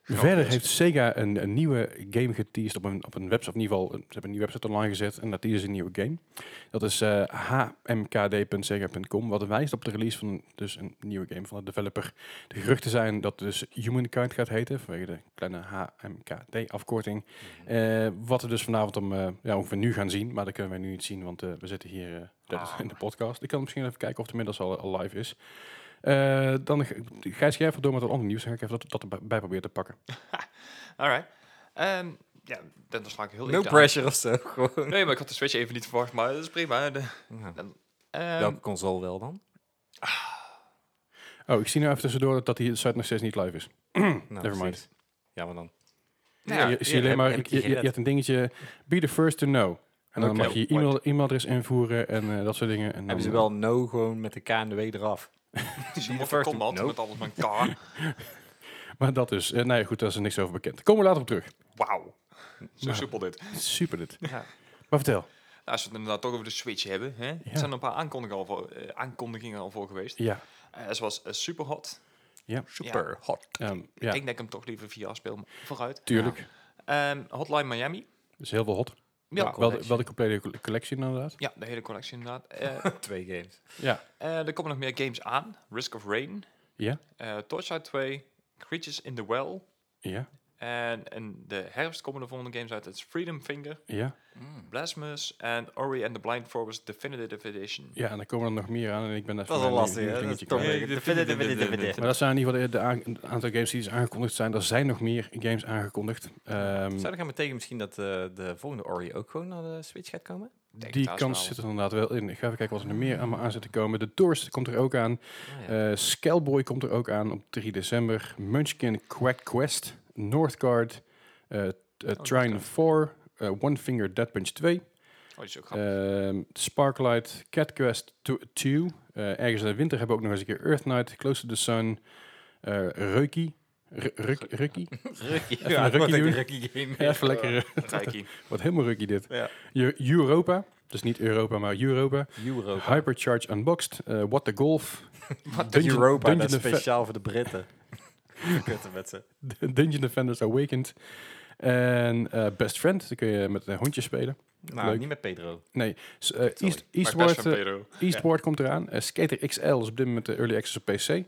Verder heeft Sega een, een nieuwe game geteased op een, op een website, of in ieder geval, ze hebben een nieuwe website online gezet en dat is een nieuwe game. Dat is eh, hmkd.sega.com, wat wijst op de release van dus een nieuwe game van de developer. De geruchten zijn dat dus Humankind gaat heten, vanwege de kleine HMKD-afkorting. Eh, wat we dus vanavond om, eh, ja, ongeveer nu gaan zien, maar dat kunnen wij nu niet zien, want eh, we zitten hier eh, is [laughs] in de podcast. Ik kan misschien even kijken of het inmiddels al, al live is. Eh, dan ga- Gijs, jij even door met wat ander nieuws. Dan ga ik even dat, dat erbij proberen te pakken. [laughs] Alright. Ehm, ja, dan sla ik heel No pressure of zo. [laughs] Gewoon. Nee, maar ik had de Switch even niet verwacht, maar dat is prima. De, Ja. dan, ehm, Welke console wel dan? Oh, ik zie nu even tussendoor dat die site nog steeds niet live is. [clears throat] Nou, Never mind. precies. Ja, maar dan. Ja, ja, je, zie alleen maar, je hebt een dingetje, be the first to know. En dan mag je je e-mail, e-mailadres invoeren en eh, dat soort dingen. En dan, Hebben ze wel no gewoon met de K en de W eraf? Het is [laughs] een nope. met alles met elkaar. [laughs] Maar dat dus. Eh, nee, goed, daar is er niks over bekend. Komen we later op terug. Wauw. Zo Nou. soepel dit. Super dit. Ja. Maar vertel. Nou, als we het inderdaad toch over de Switch hebben. Hè? Er zijn een paar aankondigingen al voor, eh, aankondigingen al voor geweest. Ja. Eh zoals eh, Superhot. Super hot. Ehm, Ik ja, denk dat ik hem toch liever via speel. maar Vooruit. tuurlijk. Ehm, Hotline Miami. is heel veel hot. Ja, wel, de, wel de complete coll- collectie inderdaad. ja, de hele collectie inderdaad. [laughs] Eh, Twee games. Ja. eh, er komen nog meer games aan. Risk of Rain. Ja. eh Torchlight 2. Creatures in the Well. Ja. En in de herfst komen de volgende games uit. Het is Freedom Finger, Ja. Blasphemous en Ori and the Blind Forest Definitive Edition. Ja, en dan komen er nog meer aan. En ik ben Dat is wel mijn lastig, hè? Dat is weer- definitive- Maar dat zijn in ieder geval de, de aan- een aantal games die dus aangekondigd zijn. Er zijn nog meer games aangekondigd. Ehm, Zou er gaan betekenen misschien dat eh, de volgende Ori ook gewoon naar de Switch gaat komen? Denk die kans zit er inderdaad wel in. Ik ga even kijken wat er nog meer aan me aan zit te komen. De Tourist komt er ook aan. Ah, ja. Eh Scaleboy komt er ook aan op 3 december. Munchkin Quack Quest. Northgard. eh eh, Trine Northgard. 4. eh, One Finger Dead Punch 2. Oh, die is ook grappig. Ehm, Sparklight, Cat Quest 2. Eh, ergens in de winter hebben we ook nog eens een keer Earth Knight, Close to the Sun, eh Reuki. Ru- Ruk- Rukkie? [laughs] Rukkie. Ja, rukkie game. Ja, even lekker. eh, Reiki. [laughs] Wat helemaal rukkie dit. Ja. Eu- Europa. Dus niet Europa, maar Europa. Europa. Hypercharge Unboxed. eh, What the Golf. [laughs] What Dungeon- Europa, dat is speciaal voor de Britten. [laughs] Kutten met ze. Dungeon Defenders Awakened. En eh, Best Friend. Dan kun je met een hondje spelen. Nou, Leuk. niet met Pedro. Nee, s- East, best Eastward, eh. Eastward komt eraan. Skater XL is op dit moment de early access op PC.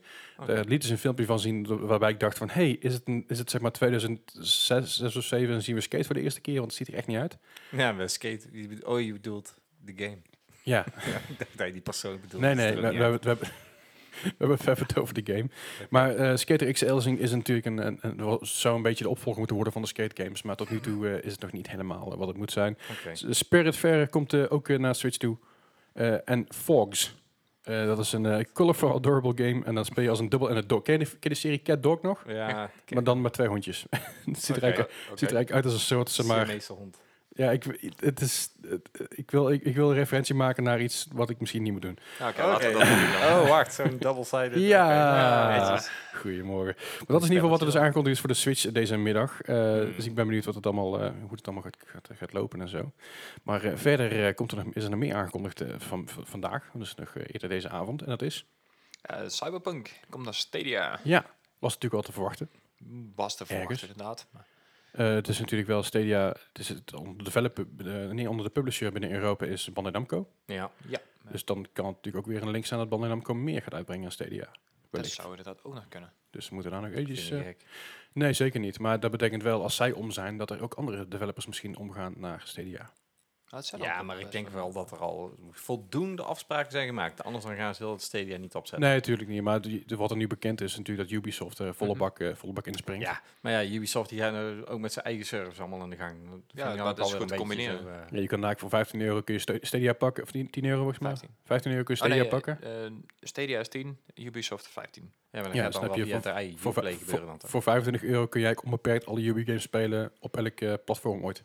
Daar lieten ze een filmpje van zien waarbij ik dacht van... hey, is het, een, is het zeg maar 2006 6 of 7 en zien we Skate voor de eerste keer? Want het ziet er echt niet uit. Ja, we skate. Oh, je bedoelt de game. Ja, Ik [laughs] dacht dat je die persoon bedoelt. nee, nee, we, we, hebben, we hebben het over de game. Maar eh, Skater XL is, natuurlijk een, een, een, zou een beetje de opvolger moeten worden van de skate games. Maar tot nu toe eh, is het nog niet helemaal eh, wat het moet zijn. S- Spirit Fair komt ook naar Switch toe. En Fogs. Dat is een colorful, adorable game. En dan speel je als een dubbel en een dog. Ken je, de, ken je de serie Cat Dog nog? Ja, [laughs] Maar dan met twee hondjes. [laughs] het ziet, er eigenlijk, oké. ziet er eigenlijk uit als een soort, zeg maar, Siamese hond. Ja, ik, het is, het- ik, wil, ik, ik wil een referentie maken naar iets wat ik misschien niet moet doen. Ja, oké, Oké. laten we dat doen dan. Oh, wacht, zo'n double-sided. Ja. Netjes. Goedemorgen. Maar dat is in ieder geval wat er dus aangekondigd is voor de Switch deze middag. Eh, Hmm. Dus ik ben benieuwd wat het allemaal, eh, hoe het allemaal gaat, gaat, gaat lopen en zo. Maar eh, verder eh, komt er nog, is er nog meer aangekondigd van, van vandaag. Dus nog eerder deze avond. En dat is, Eh, Cyberpunk komt naar Stadia. ja, was natuurlijk al te verwachten. Was te verwachten, Ergens. inderdaad. Maar- Eh, het is natuurlijk wel Stadia, het is het onder de, developer, eh, nee, onder de publisher binnen Europa is Bandai Namco. Ja. Ja, Dus dan kan het natuurlijk ook weer een link zijn dat Bandai Namco meer gaat uitbrengen aan Stadia. dat zou inderdaad ook nog kunnen. Dus we moeten daar nog eventjes... eh, gek. nee, zeker niet. Maar dat betekent wel, als zij om zijn, dat er ook andere developers misschien omgaan naar Stadia. Nou, Ja, maar ik denk wel dat er al voldoende afspraken zijn gemaakt. Anders dan gaan ze heel het Stadia niet opzetten. Nee, natuurlijk niet. Maar die- de- wat er nu bekend is, natuurlijk dat Ubisoft er volle, Mhm. bak, eh, volle bak inspringt. Ja, maar ja, Ubisoft die gaan er ook met zijn eigen servers allemaal aan de gang. Dat Ja, dat is goed te combineren. zo, eh, Ja, je kan daar voor 15 euro kun je Sta- Stadia pakken, of 10, 10 euro volgens mij. 15. 15 euro kun je Oh, Stadia nee, pakken. eh, eh, Stadia is 10, Ubisoft 15. ja, maar dan Ja, gaat dan dan wel heb je voor, voor, toch? voor 25 euro kun jij ook onbeperkt alle Ubi games spelen op elk eh, platform ooit.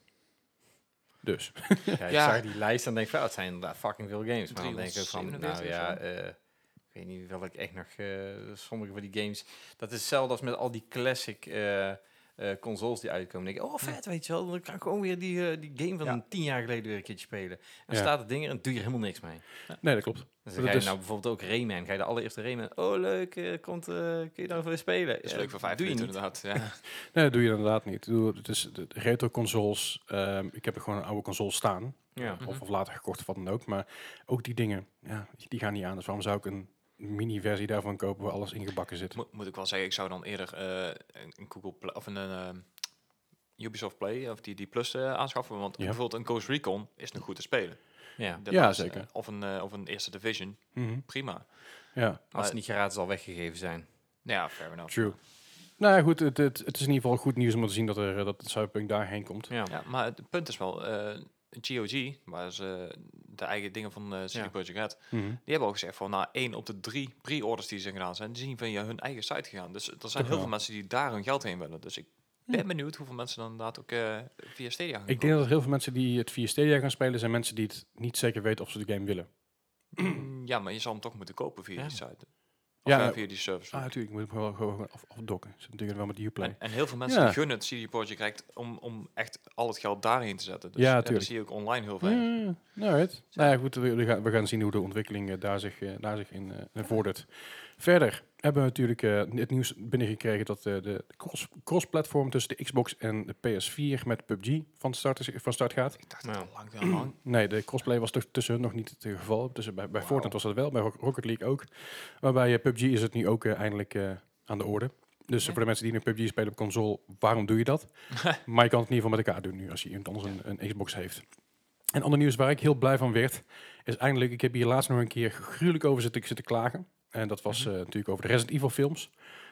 Dus. [laughs] Ja, ik Ja. zag die lijst en denk van, oh, het zijn inderdaad fucking veel games. Maar dan denk ik ook van, nou 347 ja, eh, ik weet niet welk echt nog, eh, sommige van die games, dat is hetzelfde als met al die classic eh, eh, consoles die uitkomen. Denk ik, oh vet, weet je wel, dan kan ik gewoon weer die, eh, die game van Ja. tien jaar geleden weer een keertje spelen. En Ja. staat het ding er en doe je er helemaal niks mee. Nee, dat klopt. Dus Dat ga je nou bijvoorbeeld ook Rayman, ga je de allereerste Rayman, oh leuk, eh, komt, eh, kun je dan weer spelen? Dat is Ja, leuk voor 5 doe je minuten niet. inderdaad. Ja. [laughs] Nee, dat doe je inderdaad niet. Bedoel, Het is de de retro consoles. ehm, ik heb er gewoon een oude console staan. Ja. Of, of later gekocht of wat dan ook. Maar ook die dingen, ja, die gaan niet aan. Dus waarom zou ik een mini-versie daarvan kopen waar alles ingebakken zit? Moet, moet ik wel zeggen, ik zou dan eerder eh, een, een Google Play, of een ehm, Ubisoft Play of die, die Plus eh, aanschaffen. Want Ja. bijvoorbeeld een Ghost Recon is nog goed te spelen. Ja. De Ja, laatste, zeker. eh, of, een, eh, of een Eerste Division, Mhm. prima. Ja, Als het niet gratis al weggegeven zijn. Ja, fair enough. true. Nou ja, goed, het, het, het is in ieder geval goed nieuws om te zien dat, er, dat het Cyberpunk daarheen komt. Ja. Ja, maar het punt is wel, eh, GOG, waar ze de eigen dingen van eh CD. Projekt Red, Mhm. die hebben al gezegd van na één op de drie pre-orders die ze gedaan zijn, die zijn via hun eigen site gegaan. Dus er zijn heel wel. veel mensen die daar hun geld heen willen. Dus ik ben benieuwd hoeveel mensen dan inderdaad ook eh, via Stadia gaan Ik denk dat er heel veel mensen die het via Stadia gaan spelen, zijn mensen die het niet zeker weten of ze de game willen. Ja, maar je zal hem toch moeten kopen via Ja. die site. Of Ja, via die service. Ah, natuurlijk. Ik moet hem gewoon, gewoon af, afdokken. Zit natuurlijk wel met die Uplay. en, en heel veel mensen Ja. gunnen het CD Projekt Red om, om echt al het geld daarheen te zetten. Dus Ja, ja, dat tuurlijk. zie je ook online heel veel. Ja, nou, het. Nou ja, goed, we, we gaan, we gaan zien hoe de ontwikkeling eh, daar zich, eh, daar zich in eh, vordert. Verder hebben we natuurlijk eh, het nieuws binnengekregen dat eh, de cross- cross-platform tussen de Xbox en de PS4 met PUBG van start, is, van start gaat. Ik dacht Nou. lang, lang. [clears throat] Nee, de crossplay was tussen hun nog niet het geval. Tussen, bij bij Wauw. Fortnite was dat wel, bij Rock- Rocket League ook. Maar bij eh, PUBG is het nu ook eh, eindelijk eh, aan de orde. Dus Ja. voor de mensen die nu PUBG spelen op console, waarom doe je dat? [laughs] maar je kan het in ieder geval met elkaar doen nu, als je iemand anders een, een Xbox heeft. En ander nieuws waar ik heel blij van werd, is eindelijk, ik heb hier laatst nog een keer gruwelijk over zitten, zitten klagen. En dat was eh, natuurlijk over de Resident Evil films.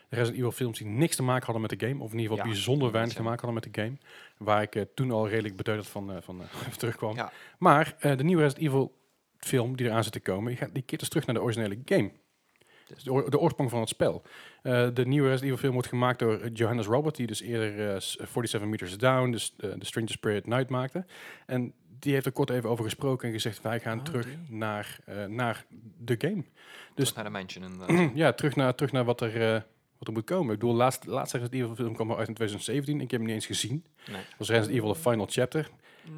De Resident Evil films die niks te maken hadden met de game, of in ieder geval Ja, bijzonder weinig te maken hadden met de game. Waar ik eh, toen al redelijk beteuterd van, eh, van [laughs] terugkwam. Ja. Maar de nieuwe Resident Evil film die eraan zit te komen, die, gaat, die keert dus terug naar de originele game. Dus de, oor- de oorsprong van het spel. De nieuwe Resident Evil film wordt gemaakt door Johannes Robert, die dus eerder eh, s- 47 Meters Down, dus de Stranger Spirit Night maakte. En die heeft er kort even over gesproken en gezegd, wij gaan Oh, terug naar, eh, naar de game. Dus naar de mansion. inderdaad. [clears throat] ja, terug naar, terug naar wat er... eh, wat er moet komen. Ik bedoel, laatst, laatste Resident Evil film kwam uit in 2017. Ik heb hem niet eens gezien. Nee. Dat was Resident Evil The Final Chapter.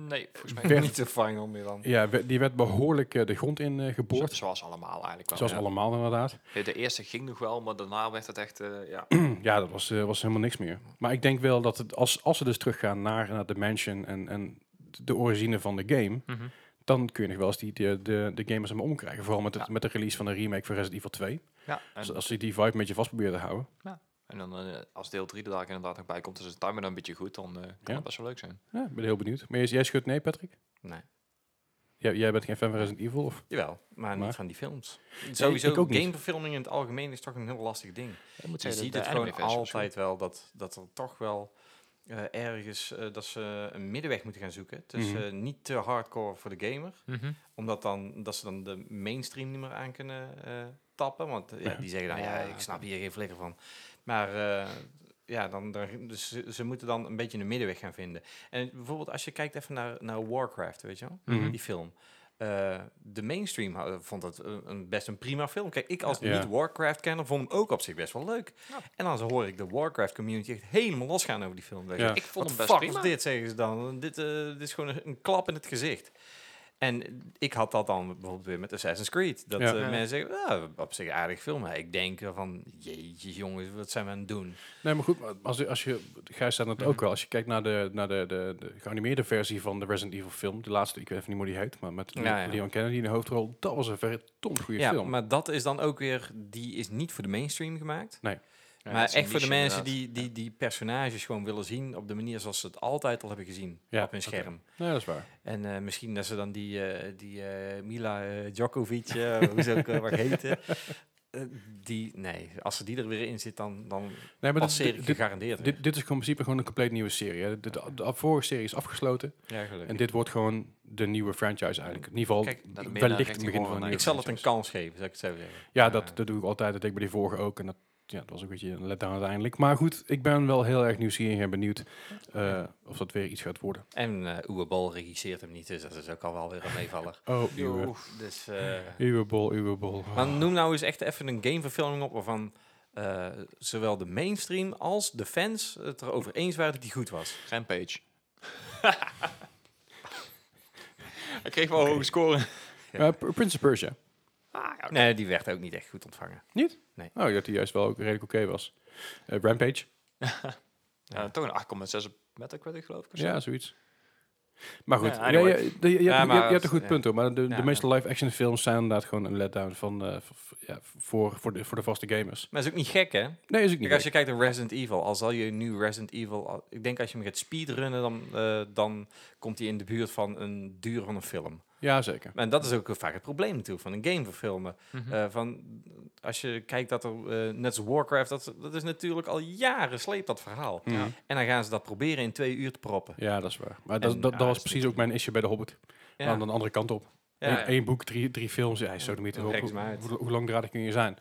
nee, volgens mij Niet de final meer dan. Ja, die werd behoorlijk eh, de grond in Zo- geboord. Zoals allemaal eigenlijk wel. Zoals ja. allemaal inderdaad. De- De eerste ging nog wel, maar daarna werd het echt, eh, ja. [clears throat] Ja, dat was, eh, was helemaal niks meer. Maar ik denk wel dat het, als, als ze dus teruggaan naar, naar de mansion en, en de origine van de game, dan kun je nog wel eens die, de, de, de gamers helemaal omkrijgen. Vooral met, het, Ja. met de release van de remake van Resident Evil 2. ja. En, Dus als ze die vibe een beetje vast proberen te houden. en dan eh, als deel 3 er daar inderdaad nog bij komt, dus de timer dan een beetje goed, dan eh, kan Ja. het best wel leuk zijn. Ja, ik ben heel benieuwd. Maar jij, jij schudt nee, Patrick? Nee. Jij, jij bent geen fan van Resident Evil? Of? Jawel, maar, Maar? niet van die films. Sowieso, ik ook niet. gameverfilming in het algemeen is toch een heel lastig ding. Moet Je zeggen, ziet de het gewoon altijd wel dat, dat er toch wel eh, ergens eh, dat ze een middenweg moeten gaan zoeken. Dus niet te hardcore voor de gamer, Mhm. omdat dan dat ze dan de mainstream niet meer aan kunnen eh, tappen. Want ja, die zeggen dan ja, ik snap hier geen flikker van. Maar ja, dan, dan, dus ze, ze moeten dan een beetje een middenweg gaan vinden. En bijvoorbeeld als je kijkt even naar, naar Warcraft, weet je wel, Mhm. die film. Eh, de mainstream vond het een, een- best een prima film. Kijk, ik als Ja. niet Warcraft-kenner vond hem ook op zich best wel leuk. En dan hoor ik de Warcraft-community echt helemaal losgaan over die film. Ja. ik, vond Wat hem fuck best is prima. dit, zeggen ze dan. Dit, eh, dit is gewoon een, een klap in het gezicht. En ik had dat dan bijvoorbeeld weer met Assassin's Creed. Dat Ja. eh, Ja. mensen zeggen, ah, op zich aardig film. Maar ik denk van, jeetje jongens, wat zijn we aan het doen? Nee, maar goed, als, je- als je, Gijs zei het ook wel, als je kijkt naar de, naar de, de, de geanimeerde versie van de Resident Evil film, de laatste, ik weet even niet hoe die heet, maar met Ja, ja. Leon Kennedy in de hoofdrol, dat was een verdomd goede Ja, film. maar dat is dan ook weer, die is niet voor de mainstream gemaakt. Nee. Ja, maar echt voor de mensen inderdaad. die, die die personages gewoon willen zien op de manier zoals ze het altijd al hebben gezien Ja, op hun scherm. Nee, dat is waar. En eh, misschien dat ze dan die, eh, die eh, Mila Djokovic, hoe ze ook uh, heette, [laughs] eh, die, nee, als ze die er weer in zit, dan, dan Nee, maar dit, gegarandeerd. dit, dit is gewoon in principe gewoon een compleet nieuwe serie. Hè. De, de, de vorige serie is afgesloten ja, gelukkig. en dit wordt gewoon de nieuwe franchise eigenlijk. In ieder geval Kijk, wellicht het begin van een nieuwe ik zal het een kans geven, zou ik het zo zeggen. Ja, dat, dat doe ik altijd. Dat deed ik bij die vorige ook. En dat, ja, dat was ook een beetje een letdown uiteindelijk. Maar goed, ik ben wel heel erg nieuwsgierig en benieuwd eh, of dat weer iets gaat worden. En eh Uwe Bol regisseert hem niet, dus dat is ook al wel weer een meevaller. [laughs] Oh, uwe, dus, eh, uwe bol, uwe bol. Maar noem nou eens echt even een gameverfilming op waarvan eh, zowel de mainstream als de fans het erover eens waren dat die goed was. Rampage. [laughs] Hij kreeg wel een hoge score. Eh, P- Prince of Persia. Ah, ja. Nee, die werd ook niet echt goed ontvangen. Niet? Nee. Oh, ik dacht die juist wel ook redelijk oké was. Eh, Rampage. [laughs] Ja, toch een 8,6 op Metacritic geloof ik. of zo. Ja, zoiets. Maar goed, Ja, je, je, je, Ja, hebt, je, maar je hebt een goed ja. punt hoor. Maar de, Ja, de meeste ja. live-action films zijn inderdaad gewoon een letdown van, eh, v- v- ja, voor, voor, de, voor de vaste gamers. Maar is ook niet gek, hè? Nee, is ook niet. Kijk, als je kijkt naar Resident Evil, al zal je nu Resident Evil... al- Ik denk als je hem gaat speedrunnen, dan, eh, dan komt hij in de buurt van een duur van een film. Ja, zeker. En dat is ook vaak het probleem natuurlijk van een game verfilmen. Eh, van, als je kijkt dat er, eh, net als Warcraft, dat, dat is natuurlijk al jaren sleept dat verhaal. Mhm. En dan gaan ze dat proberen in twee uur te proppen. Ja, dat is waar. Maar dat, En, dat, ja, dat was is precies ook mijn issue bij de Hobbit. Ja. Aan de andere kant op. Ja, Eén één boek, drie, drie films. Ja, zo de uit. hoe, hoe langdradig kun je zijn?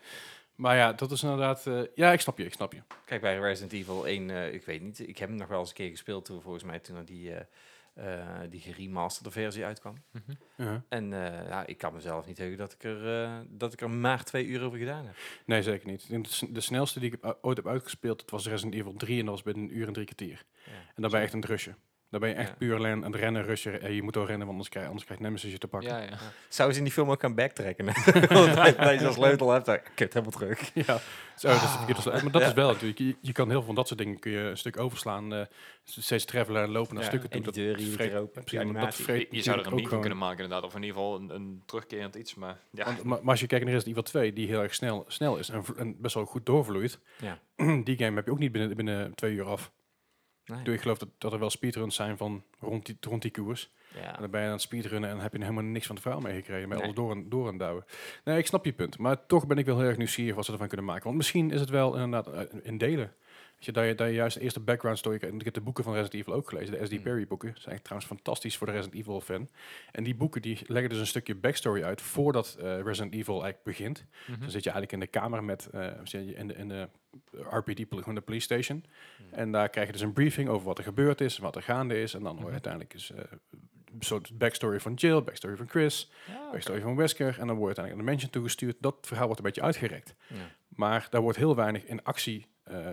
Maar ja, dat is inderdaad... eh, ja, ik snap je, ik snap je. Kijk, bij Resident Evil 1, eh, ik weet niet, ik heb hem nog wel eens een keer gespeeld toen, volgens mij, toen die, eh die geremasterde versie uitkwam. Ja. En eh, ja, ik kan mezelf niet heugen dat ik, er, eh, dat ik er maar twee uur over gedaan heb. Nee, zeker niet. De snelste die ik ooit heb uitgespeeld, dat was Resident Evil 3 en dat was binnen een uur en drie kwartier. Ja. En dan ben je echt een rusje. Dan ben je echt Ja. puur alleen aan het rennen, rushen. En je moet wel rennen, want anders krijg, anders krijgt Nemesis je te pakken. Ja, ja. Zou ze in die film ook gaan backtracken? [laughs] [laughs] Dat je als sleutel hebt, dan kut, helemaal terug. [laughs] Ja, zo, dat is sla- Maar dat Ja. is wel natuurlijk. Je, je kan heel veel van dat soort dingen kun je een stuk overslaan. eh, steeds travelen en lopen naar Ja, stukken en toe. die deur hier vreet- weer open, precies, dat Je, je zou er een meme van kunnen maken inderdaad. Of in ieder geval een, een terugkerend iets. Maar ja, Want, maar, maar als je kijkt naar Resident Evil 2, die heel erg snel, snel is en, en best wel goed doorvloeit. Ja. [clears throat] die game heb je ook niet binnen, binnen twee uur af. Nee. Ik geloof dat, dat er wel speedruns zijn van rond die, rond die koers. Ja. En dan ben je aan het speedrunnen en dan heb je helemaal niks van het verhaal meegekregen. Nee. alles door en, door en douwen. Nee, ik snap je punt. Maar toch ben ik wel heel erg nieuwsgierig wat ze ervan kunnen maken. Want misschien is het wel inderdaad eh, in delen. Je, dat, je, dat je juist de eerste background story krijgt. En Ik heb de boeken van Resident Evil ook gelezen. De S.D. Mm. Perry boeken. zijn trouwens fantastisch voor de Resident Evil fan. En die boeken die leggen dus een stukje backstory uit voordat eh, Resident Evil eigenlijk begint. Mhm. Dan zit je eigenlijk in de kamer met, eh, je in de, in de RPD, gewoon de police station. En daar krijg je dus een briefing over wat er gebeurd is, wat er gaande is. En dan hoor je uiteindelijk is, eh, een soort backstory van Jill, backstory van Chris, backstory van Wesker. En dan word je uiteindelijk aan de mansion toegestuurd. Dat verhaal wordt een beetje uitgerekt. Ja. Maar daar wordt heel weinig in actie eh,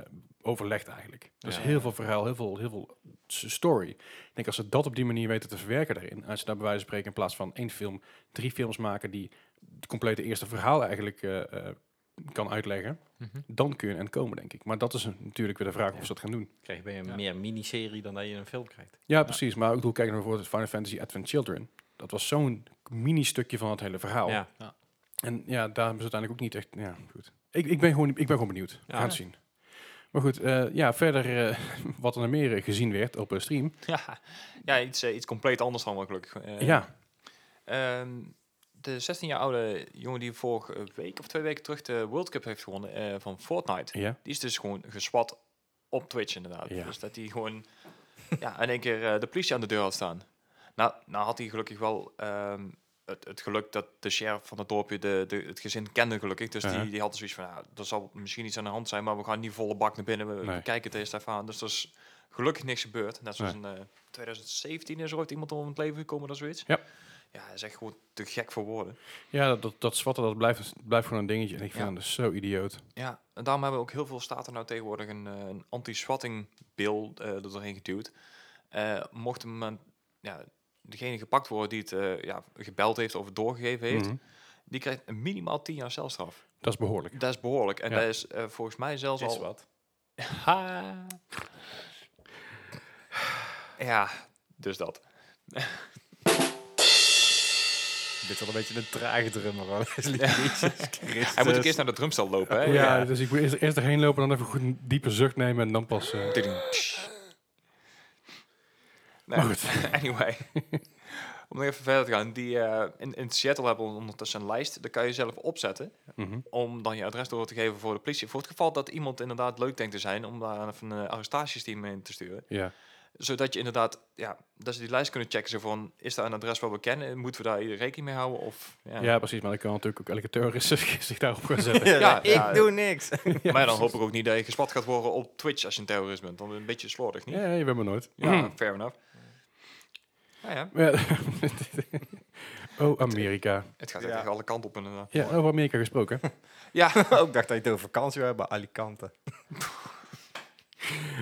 overlegd eigenlijk. Dus Ja. heel veel verhaal, heel veel, heel veel story. Ik denk als ze dat op die manier weten te verwerken daarin. Als je daar bij wijze van spreken in plaats van één film, drie films maken die het complete eerste verhaal eigenlijk eh, eh, kan uitleggen. Mhm. Dan kun je een komen, denk ik. Maar dat is een- natuurlijk weer de vraag Ja. of ze dat gaan doen. Krijg je een Ja. meer miniserie dan dat je een film krijgt. Ja, precies. Maar ik bedoel, kijk naar bijvoorbeeld Final Fantasy Advent Children. Dat was zo'n mini-stukje van het hele verhaal. Ja. En ja, daar hebben ze uiteindelijk ook niet echt... Ja, goed. Ik, ik, ben, gewoon, ik ben gewoon benieuwd. We Ja. gaan het zien. Maar goed, eh, ja, verder eh, [laughs] wat er meer eh, gezien werd op een stream. [laughs] ja, ja iets, iets compleet anders dan wel gelukkig. Ja, ehm, de 16 jaar oude jongen die vorige week of twee weken terug de World Cup heeft gewonnen van Fortnite. ja. Die is dus gewoon geswat op Twitch inderdaad. Ja. Dus dat hij gewoon ja, in één keer de politie aan de deur had staan. Nou, nou had hij gelukkig wel ehm, het, het geluk dat de sheriff van het dorpje de, de, het gezin kende gelukkig. Dus Uh-huh. die, die hadden zoiets van, nou, er zal misschien iets aan de hand zijn, maar we gaan niet volle bak naar binnen. We, Nee. kijken het eerst even aan. Dus er is gelukkig niks gebeurd. Net zoals Nee. in eh, 2017 is er ooit iemand om het leven gekomen of zoiets. Ja. Ja, dat is echt gewoon te gek voor woorden. Ja, dat, dat, dat zwatten, dat blijft, blijft gewoon een dingetje. En ik vind Ja. het dus zo idioot. Ja, en daarom hebben ook heel veel staten nou tegenwoordig een, eh, een anti-swatting bill eh er doorheen geduwd. Eh mocht een moment, ja, degene gepakt worden die het eh, ja, gebeld heeft of het doorgegeven heeft, Mhm. die krijgt een minimaal 10 jaar celstraf. Dat is behoorlijk. Dat is behoorlijk. En Ja. dat is eh, volgens mij zelfs Is al... wat. [laughs] Ha. Ja, dus dat. [laughs] Dit is wel een beetje een trage drummer hoor. [laughs] Hij moet ook eerst naar de drumstel lopen, hè? Ja, dus ik moet eerst, eerst erheen lopen, dan even goed een diepe zucht nemen en dan pas... eh. Nee, Maar goed. [laughs] anyway. Om nog even verder te gaan. Die, eh, in, in Seattle hebben we ondertussen een lijst. Daar kan je zelf opzetten. mhm. Om dan je adres door te geven voor de politie. Voor het geval dat iemand inderdaad leuk denkt te zijn. Om daar even een arrestatiesteam in te sturen. Ja. Zodat je inderdaad, ja, dat ze die lijst kunnen checken. Zo van, is daar een adres wat we kennen? Moeten we daar rekening mee houden? Of, ja. Ja. precies. Maar dan kan natuurlijk ook elke terrorist [laughs] zich daarop gaan zetten. [laughs] Ja, Ja, ik ja. doe niks. maar dan hoop ik ook niet dat je gespot gaat worden op Twitch als je een terrorist bent. Dan een beetje slordig, niet? Ja, je weet maar nooit. Ja, [clears throat] fair enough. Ja, ja. [laughs] Oh, Amerika. Het gaat Ja. echt alle kanten op inderdaad. Ja, over Amerika gesproken. [laughs] Ja, [laughs] ook dacht dat je het over vakantie wil hebben, Alicante.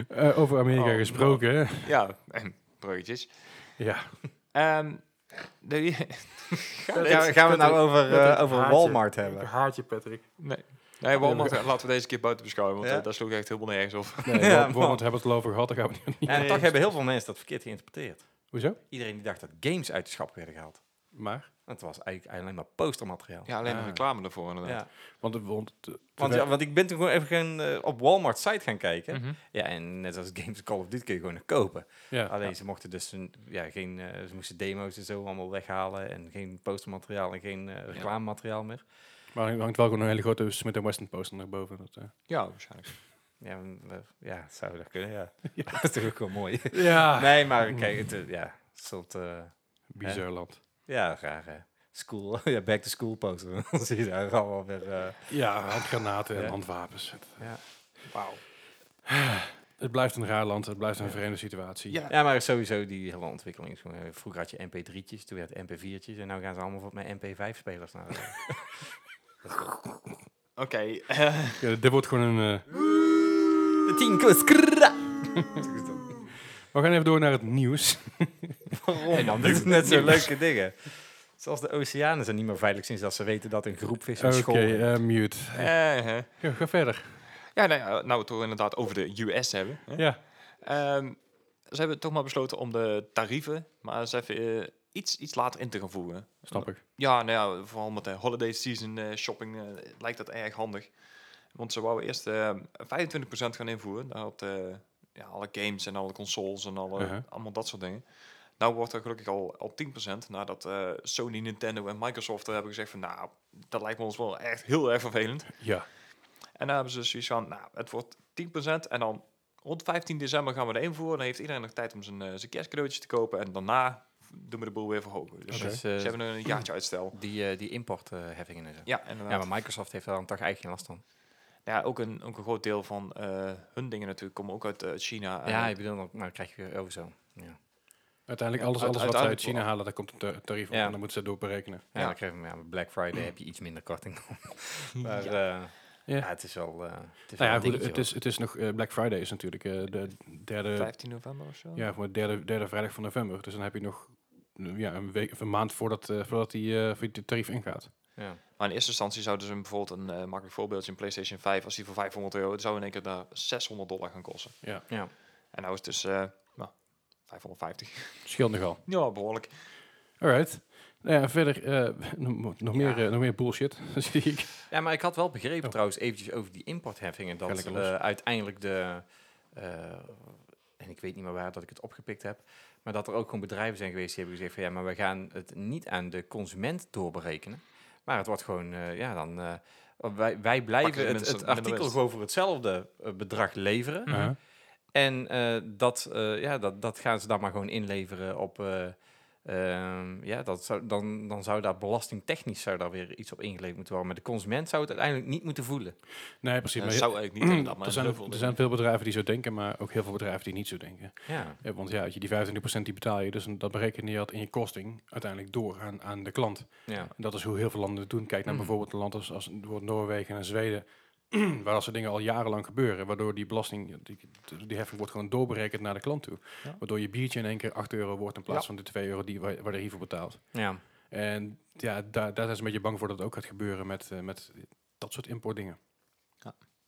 Eh, over Amerika Oh, gesproken. ja, en bruggetjes. Ja. Ehm de, Gaan we, gaan we het nou over, eh, over. Walmart hebben? haat je, Patrick. nee, nee Walmart laten we deze keer buiten beschouwen, want Ja? eh, daar sloeg echt helemaal nergens op. Nee, Ja. Walmart hebben we het al over gehad. Daar gaan we niet. En toch hebben heel veel mensen dat verkeerd geïnterpreteerd. Hoezo? Iedereen die dacht dat games uit de schap werden gehaald. Maar. Het was eigenlijk alleen maar postermateriaal. Ja, alleen maar Ah. reclame ervoor inderdaad. Ja. Want, het- want, Want, ja, want ik ben toen gewoon even gaan, eh, op Walmart site gaan kijken. Mhm. Ja, en net als games Call of Duty kun je gewoon nog kopen. ja, Alleen ze mochten dus een, ja, geen, eh, ze moesten demo's en zo allemaal weghalen. En geen postermateriaal en geen eh reclamemateriaal meer. maar er hangt wel gewoon een hele grote Smith Weston poster naar boven. Dat. Ja, waarschijnlijk. Ja, eh, ja, het zou dat kunnen, ja. [laughs] dat is ook wel mooi. [laughs] Ja. nee, maar kijk, het, eh, ja, een soort, eh, Bizar land. ja, raar hè. School, [laughs] ja, back to school poster. Dan zie je daar allemaal weer, eh, Ja, handgranaten en Ja. handwapens. Het, ja. Wauw. [sighs] het blijft een raar land. Het blijft een vreemde situatie. Ja. Ja, maar sowieso die hele ontwikkeling is gewoon... eh, Vroeger had je MP3'tjes, toen werd MP4'tjes... en nu gaan ze allemaal voor met MP5-spelers naar... eh, Oké. eh, Ja, dit wordt gewoon een... eh, de tien kus. krrra. we gaan even door naar het nieuws. En dan ze net zo leuke dingen. Zoals de oceanen zijn niet meer veilig sinds dat ze weten dat een groep vissen Oké, school... eh, mute. eh. Ja, ga verder. ja, nou, nou we het toch inderdaad over de US hebben. Hè? Ja. Ehm, ze hebben toch maar besloten om de tarieven maar eens even eh, iets, iets later in te gaan voeren. Snap ik. Ja, nou ja, vooral met de holiday season eh, shopping eh, lijkt dat erg handig. Want ze wouden eerst eh 25% gaan invoeren. Daar had eh, ja, alle games en alle consoles en alle, Uh-huh. allemaal dat soort dingen. Nou wordt er gelukkig al, al 10%. Nadat eh, Sony, Nintendo en Microsoft hebben gezegd van... Nou, dat lijkt me ons wel echt heel erg vervelend. Ja. En dan hebben ze zoiets van... Nou, het wordt 10% en dan rond 15 december gaan we er invoeren. Dan heeft iedereen nog tijd om zijn, eh, zijn kerstcadeautje te kopen. En daarna doen we de boel weer verhogen. Dus Oké. Dus, eh, ze hebben een jaartje uitstel. die, eh, die importheffingen en zo. Ja, inderdaad. Ja, maar Microsoft heeft daar dan toch eigenlijk geen last van. Ja, ook een, ook een groot deel van eh, hun dingen natuurlijk komen ook uit eh, China. ja, ik bedoel, maar dan krijg je weer over zo. Ja, Uiteindelijk alles, alles wat ze uit China halen, daar komt een ta- tarief op. Ja. En dan moeten ze het doorberekenen. ja, Ja. dan krijg je, ja, Black Friday heb je iets minder korting. [laughs] maar ja. Ja. ja, het is wel... eh het is Nou ja, goed, het is, het is nog... eh, Black Friday is natuurlijk eh, de derde... 15 november of zo. Ja, voor de derde, derde vrijdag van november. Dus dan heb je nog eh, ja, een, week, of een maand voordat, eh, voordat die, eh, voor die tarief ingaat. Ja. Maar in eerste instantie zouden ze hem bijvoorbeeld een eh, makkelijk voorbeeldje in PlayStation 5, als die voor 500 euro, het zou in één keer daar 600 dollar gaan kosten. Ja, ja. En nou is het dus eh, nou, 550. scheelt nogal. Ja, behoorlijk. Alright. Nou ja, verder eh, nog, meer, Ja. nog meer bullshit, [laughs] zie ik. Ja, maar ik had wel begrepen Oh. trouwens eventjes over die importheffingen. Dat eh, uiteindelijk de... eh, en ik weet niet meer waar dat ik het opgepikt heb. Maar dat er ook gewoon bedrijven zijn geweest die hebben gezegd van... Ja, maar we gaan het niet aan de consument doorberekenen. Maar het wordt gewoon... eh, ja, dan... eh, wij, wij blijven het, artikel gewoon voor hetzelfde eh, bedrag leveren. Mhm. En eh, dat, eh, ja, dat, dat gaan ze dan maar gewoon inleveren op, eh, Ehm, ja, dat zou, dan, dan zou daar belastingtechnisch zou daar weer iets op ingeleverd moeten worden. Maar de consument zou het uiteindelijk niet moeten voelen. Nee, precies. Dat maar zou eigenlijk niet maar er, zijn, er zijn veel bedrijven die zo denken, maar ook heel veel bedrijven die niet zo denken. Ja, Ja, want ja, als je die 25% die betaal je, dus dat bereken je in je kosting uiteindelijk door aan, aan de klant. ja. En dat is hoe heel veel landen het doen. Kijk naar Mm. bijvoorbeeld een land als, als Noorwegen en Zweden, [clears throat] waar dat soort dingen al jarenlang gebeuren, waardoor die belasting, die, die heffing wordt gewoon doorberekend naar de klant toe. Ja. Waardoor je biertje in één keer 8 euro wordt in plaats Ja. van de 2 euro die waar, waar de hiervoor betaalt. ja. En ja, daar, daar zijn ze een beetje bang voor dat het ook gaat gebeuren met, eh, met dat soort importdingen.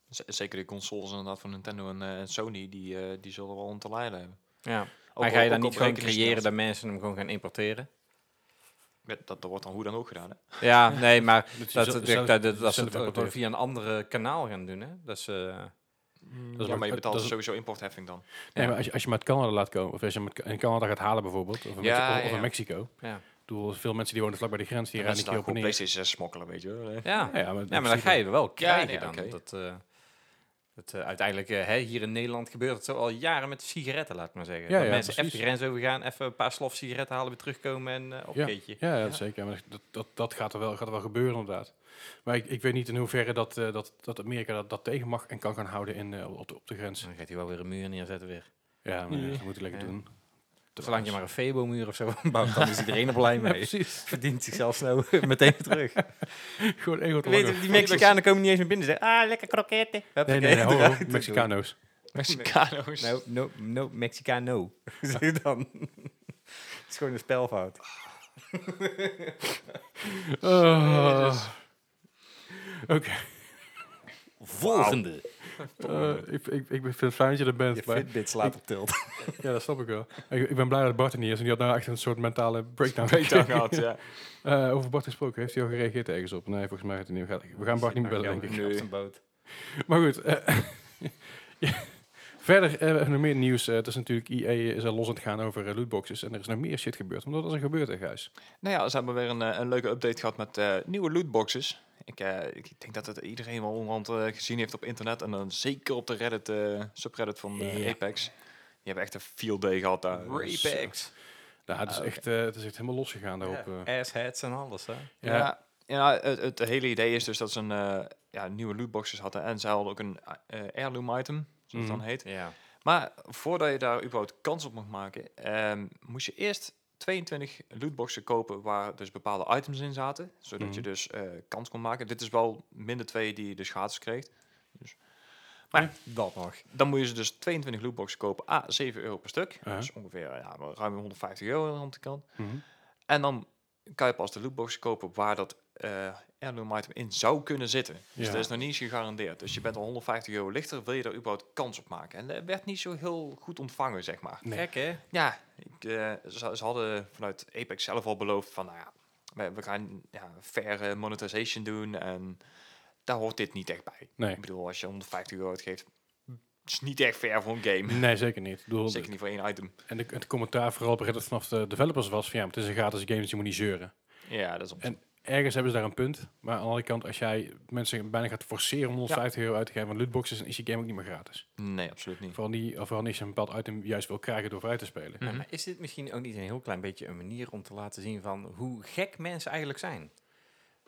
Z- Zeker de consoles inderdaad van Nintendo en eh, Sony, die, eh, die zullen wel om te lijden hebben. ja. Ook Maar ga je dan niet gewoon creëren dat mensen hem gewoon gaan importeren? Dat, dat wordt dan hoe dan ook gedaan. Hè? Ja, nee, [laughs] maar Dat je dat, dat, dat, dat, dat ze het via een andere kanaal gaan doen. Hè? Dat ze, is ja, ook- maar je dat betaalt is- sowieso importheffing dan. Nee, Ja. maar als je, als je met Canada laat komen, of als je met in Canada gaat halen bijvoorbeeld, of in, Ja, Mexi- of, ja. in Mexico. ja. Ik bedoel, veel mensen die wonen vlak bij de grens, die rijden een keer op en neer. PlayStation 6 smokkelen, weet je wel. Ja. Ja, ja, maar, ja, maar dan ga je wel krijgen nee, dan. Dat, eh, dat, uiteindelijk, eh, hè, hier in Nederland gebeurt het zo al jaren met de sigaretten, laat ik maar zeggen. Ja, dat ja, mensen even precies. de grens overgaan, even een paar slof sigaretten halen, weer terugkomen en eh op Ja. keetje. Ja, ja, zeker. Maar dat, dat, dat gaat, er wel, gaat er wel gebeuren inderdaad. Maar ik, ik weet niet in hoeverre dat, eh, dat, dat Amerika dat, dat tegen mag en kan gaan houden in, op, de, op de grens. Dan gaat hij wel weer een muur neerzetten weer. Ja, maar dat moet hij lekker Ja. doen. Zolang je maar een Febo-muur of zo [laughs] bouwt, dan is iedereen er blij Ja, mee. precies. Verdient zichzelf snel [laughs] meteen terug. [laughs] Gewoon één grote Weet je, die Mexicanen komen niet eens meer binnen en zeggen, ah, lekker kroketten. Nee, nee, nee, ho, ho, Mexicano's. Mexicano's. No, no, no, Mexicano. Zeg je dan. Het is gewoon een spelfout. Ah. Oké, Volgende. [laughs] eh, ik, ik, ik vind het fijn dat je er bent. Je maar- Fitbit slaat op tilt. [laughs] ja, dat snap ik wel. Ik, ik ben blij dat Bart er niet is. En die had nou echt een soort mentale breakdown. Gehad, ja. [laughs] Eh, over Bart gesproken, heeft hij al gereageerd ergens op? Nee, volgens mij heeft hij niet. We gaan Bart niet meer bellen, denk ik. Nee. Op zijn boot. Maar goed. eh, ja. Verder eh, hebben we nog meer nieuws. Eh, het is natuurlijk, EA is al los aan het gaan over eh, lootboxes. En er is nog meer shit gebeurd. Want wat is er gebeurd, hè, Gijs? Nou ja, ze hebben weer een, eh, een leuke update gehad met eh, nieuwe lootboxes. Ik, eh, ik denk dat het iedereen wel onderhand eh, gezien heeft op internet. En dan zeker op de Reddit, eh, subreddit van eh. Apex. Die hebben echt een field day gehad daar. Dus, eh, Apex. Nou, het, is Ah, echt, eh, het is echt helemaal losgegaan daarop. eh. Ja, assheads en alles, hè. Ja. Ja, ja het, het hele idee is dus dat ze een eh, ja, nieuwe lootboxes hadden. En ze hadden ook een eh, heirloom item, zoals het Mhm. dan heet. Ja. Maar voordat je daar überhaupt kans op mag maken, ehm, moest je eerst 22 lootboxen kopen waar dus bepaalde items in zaten. Zodat je Mhm. dus eh, kans kon maken. Dit is wel minder twee die je dus gratis kreeg. Dat nog. Dan moet je ze dus 22 lootboxen kopen, a 7 euro per stuk. Dus ongeveer ja, ruim 150 euro aan de kant. Mhm. En dan kan je pas de lootboxen kopen waar dat eh heirloom item in zou kunnen zitten. Dus Ja. dat is nog niet eens gegarandeerd. Dus je bent al 150 euro lichter, wil je daar überhaupt kans op maken. En dat werd niet zo heel goed ontvangen, zeg maar. Nee. Gek, hè? Ja, ik, eh, ze, ze hadden vanuit Apex zelf al beloofd van, nou ja, we, we gaan ja, fair monetization doen en daar hoort dit niet echt bij. Nee. Ik bedoel, als je 150 euro uitgeeft, is niet echt fair voor een game. nee, zeker niet. Bedoel, Zeker niet voor één item. En de, het commentaar vooral op Reddit vanaf de developers was van ja, het is een gratis game, dus je moet niet zeuren. Ja, dat is op En ergens hebben ze daar een punt. Maar aan de andere kant, als jij mensen bijna gaat forceren om 150 euro uit te geven aan lootboxes, dan is die game ook niet meer gratis. Nee, absoluut niet. Vooral, niet, of vooral niet als je een bepaald item juist wil krijgen door vrij te spelen. Mhm. Maar is dit misschien ook niet een heel klein beetje een manier om te laten zien van hoe gek mensen eigenlijk zijn?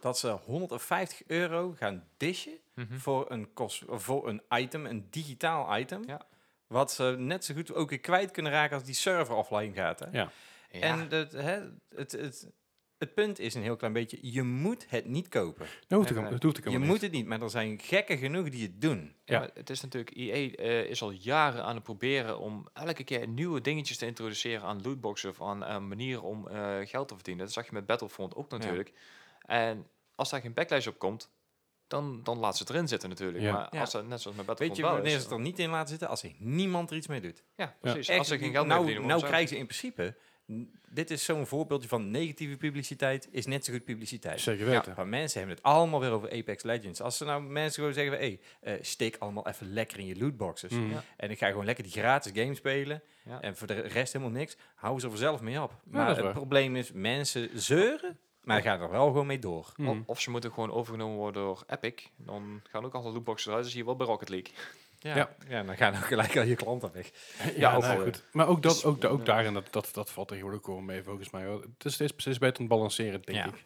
Dat ze 150 euro gaan dishen Mhm. voor een, kost, voor een item, een digitaal item. Ja. Wat ze net zo goed ook weer kwijt kunnen raken als die server offline gaat. Hè? Ja. Ja. En dat, hè, het, het, het punt is een heel klein beetje, je moet het niet kopen. Dat hoeft, ik, dat hoeft ik Je helemaal moet niet. het niet, maar er zijn gekken genoeg die het doen. Ja, het is natuurlijk, EA eh, is al jaren aan het proberen om elke keer nieuwe dingetjes te introduceren aan lootboxen of aan, aan manieren om eh, geld te verdienen. Dat zag je met Battlefront ook natuurlijk. En als daar geen backlash op komt, dan, dan laat ze het erin zitten natuurlijk. Ja. Maar Ja. als dat net zoals met Weet Battlefront je wel wanneer ze het er niet in laten zitten? Als er niemand er iets mee doet. Ja, precies. Echt, als ze geen geld meer nou, verdienen, nou krijgen ze in principe... Dit is zo'n voorbeeldje van negatieve publiciteit is net zo goed publiciteit. Zeker weten. Maar mensen hebben het allemaal weer over Apex Legends. Als ze nou mensen gewoon zeggen, hé, hey, eh, steek allemaal even lekker in je lootboxes. Mm. Ja. En ik ga gewoon lekker die gratis game spelen. Ja. En voor de rest helemaal niks. Houden ze er zelf mee op. Maar het probleem is, mensen zeuren, maar gaan er wel gewoon mee door. Mm. Of, of ze moeten gewoon overgenomen worden door Epic. Dan gaan ook alle lootboxen eruit. Dus hier wel bij Rocket League. Ja, Ja. ja. dan gaan ook gelijk al je klanten weg. Ja, ook nou al, goed. Maar ook, dat, dus, ook, ook daarin, dat, dat, dat valt tegenwoordig wel mee volgens mij. hoor. Het is steeds, steeds beter te balanceren, denk Ja. ik.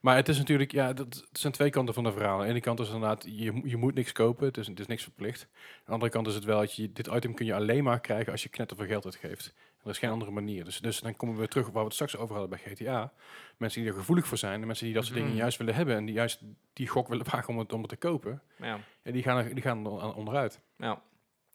Maar het is natuurlijk, ja, dat, het zijn twee kanten van de verhaal. Aan de ene kant is inderdaad, je, je moet niks kopen, het is, het is niks verplicht. Aan de andere kant is het wel dat je, dit item kun je alleen maar krijgen als je knetterveel geld uitgeeft. Er is geen andere manier. Dus, dus dan komen we terug waar we het straks over hadden bij GTA. Mensen die er gevoelig voor zijn, en mensen die dat soort dingen Mhm. juist willen hebben en die juist die gok willen [laughs] wagen om het, om het te kopen, Ja. ja, die, gaan er, die gaan er on- onderuit. Ja.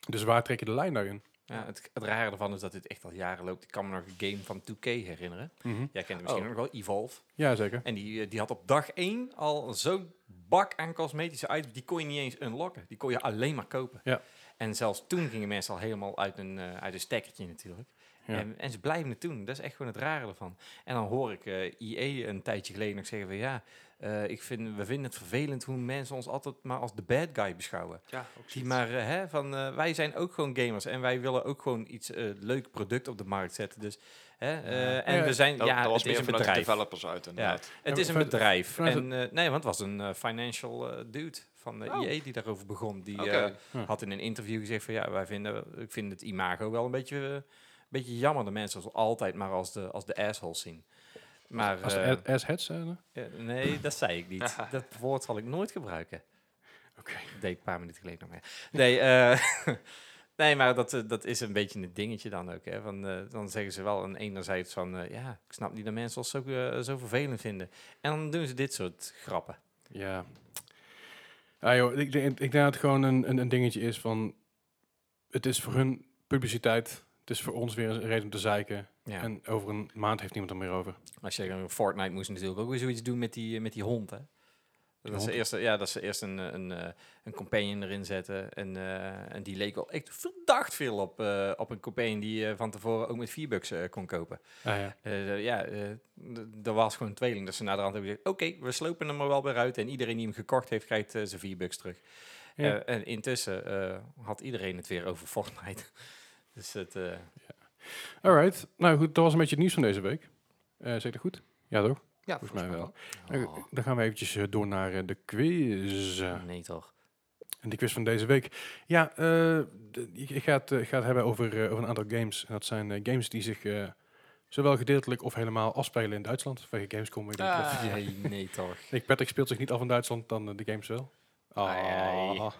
Dus waar trek je de lijn daarin? Ja, het, het rare ervan is dat dit echt al jaren loopt. Ik kan me nog een game van 2K herinneren. Mhm. Jij kent misschien Oh. ook nog wel, Evolve. Ja, zeker. En die, eh, die had op dag 1 al zo'n bak aan cosmetische items. Die kon je niet eens unlocken. Die kon je alleen maar kopen. Ja. En zelfs toen gingen mensen al helemaal uit een, eh, uit een stekkertje natuurlijk. Ja. En, en ze blijven het doen. Dat is echt gewoon het rare ervan. En dan hoor ik eh IE een tijdje geleden nog zeggen van ja, eh, ik vind, we vinden het vervelend hoe mensen ons altijd maar als de bad guy beschouwen. Ja, ook Die maar, eh, hè, van, wij zijn ook gewoon gamers en wij willen ook gewoon iets leuk product op de markt zetten. Dus, hè, eh, en Ja, we zijn, Dat, ja, dat was het is een bedrijf. developers uit Ja, inderdaad. het is een bedrijf. En, eh, nee, want het was een financial dude van de Oh. IE die daarover begon. Die eh, Hm. had in een interview gezegd van ja, wij vinden, ik vind het imago wel een beetje, beetje jammer dat mensen ons altijd maar als de, als de assholes zien. Maar Als eh, de a- assheads zijn. eh, nee, dat zei ik niet. [laughs] dat woord zal ik nooit gebruiken. Oké. Dat deed ik een paar minuten geleden nog meer. Nee, eh, [laughs] nee maar dat, eh, dat is een beetje een dingetje dan ook. Hè. Van, eh, dan zeggen ze wel aan enerzijds van... eh, ja, ik snap niet dat mensen ons zo, eh, zo vervelend vinden. En dan doen ze dit soort grappen. Ja. Ja, joh, ik, denk, ik denk dat het gewoon een, een, een dingetje is van... Het is voor hun publiciteit. Het is voor ons weer een reden om te zeiken. Ja. En over een maand heeft niemand er meer over. Als je Fortnite moest natuurlijk ook weer zoiets doen met die, met die hond, hè? Dat hond? ze eerst, ja, dat ze eerst een, eh, een, eh, een companion erin zetten. En, eh, en die leek wel echt verdacht veel op, eh, op een companion die je van tevoren ook met 4 bucks eh, kon kopen. Ah, ja. Eh, ja, eh, d- er was gewoon een tweeling. Dus ze naar de hand hebben gezegd, oké, we slopen hem er wel weer uit. En iedereen die hem gekocht heeft, krijgt eh, zijn 4 bucks terug. Ja. Eh, en intussen eh, had iedereen het weer over Fortnite. Dus het... eh, Alright. Nou goed, dat was een beetje het nieuws van deze week. Eh zeg ik dat goed? Ja, toch? Ja, Volgens mij wel. oh, Dan gaan we eventjes eh, door naar eh, de quiz. nee toch. En de quiz van deze week. Ja, eh, ik ga het, eh, ik ga het hebben over, eh, over een aantal games. En dat zijn eh, games die zich eh, zowel gedeeltelijk of helemaal afspelen in Duitsland. Vanwege Gamescom. weet ik Ah. [laughs] Nee, nee toch. Ik Patrick speelt zich niet af in Duitsland, dan eh, de games wel. Ai.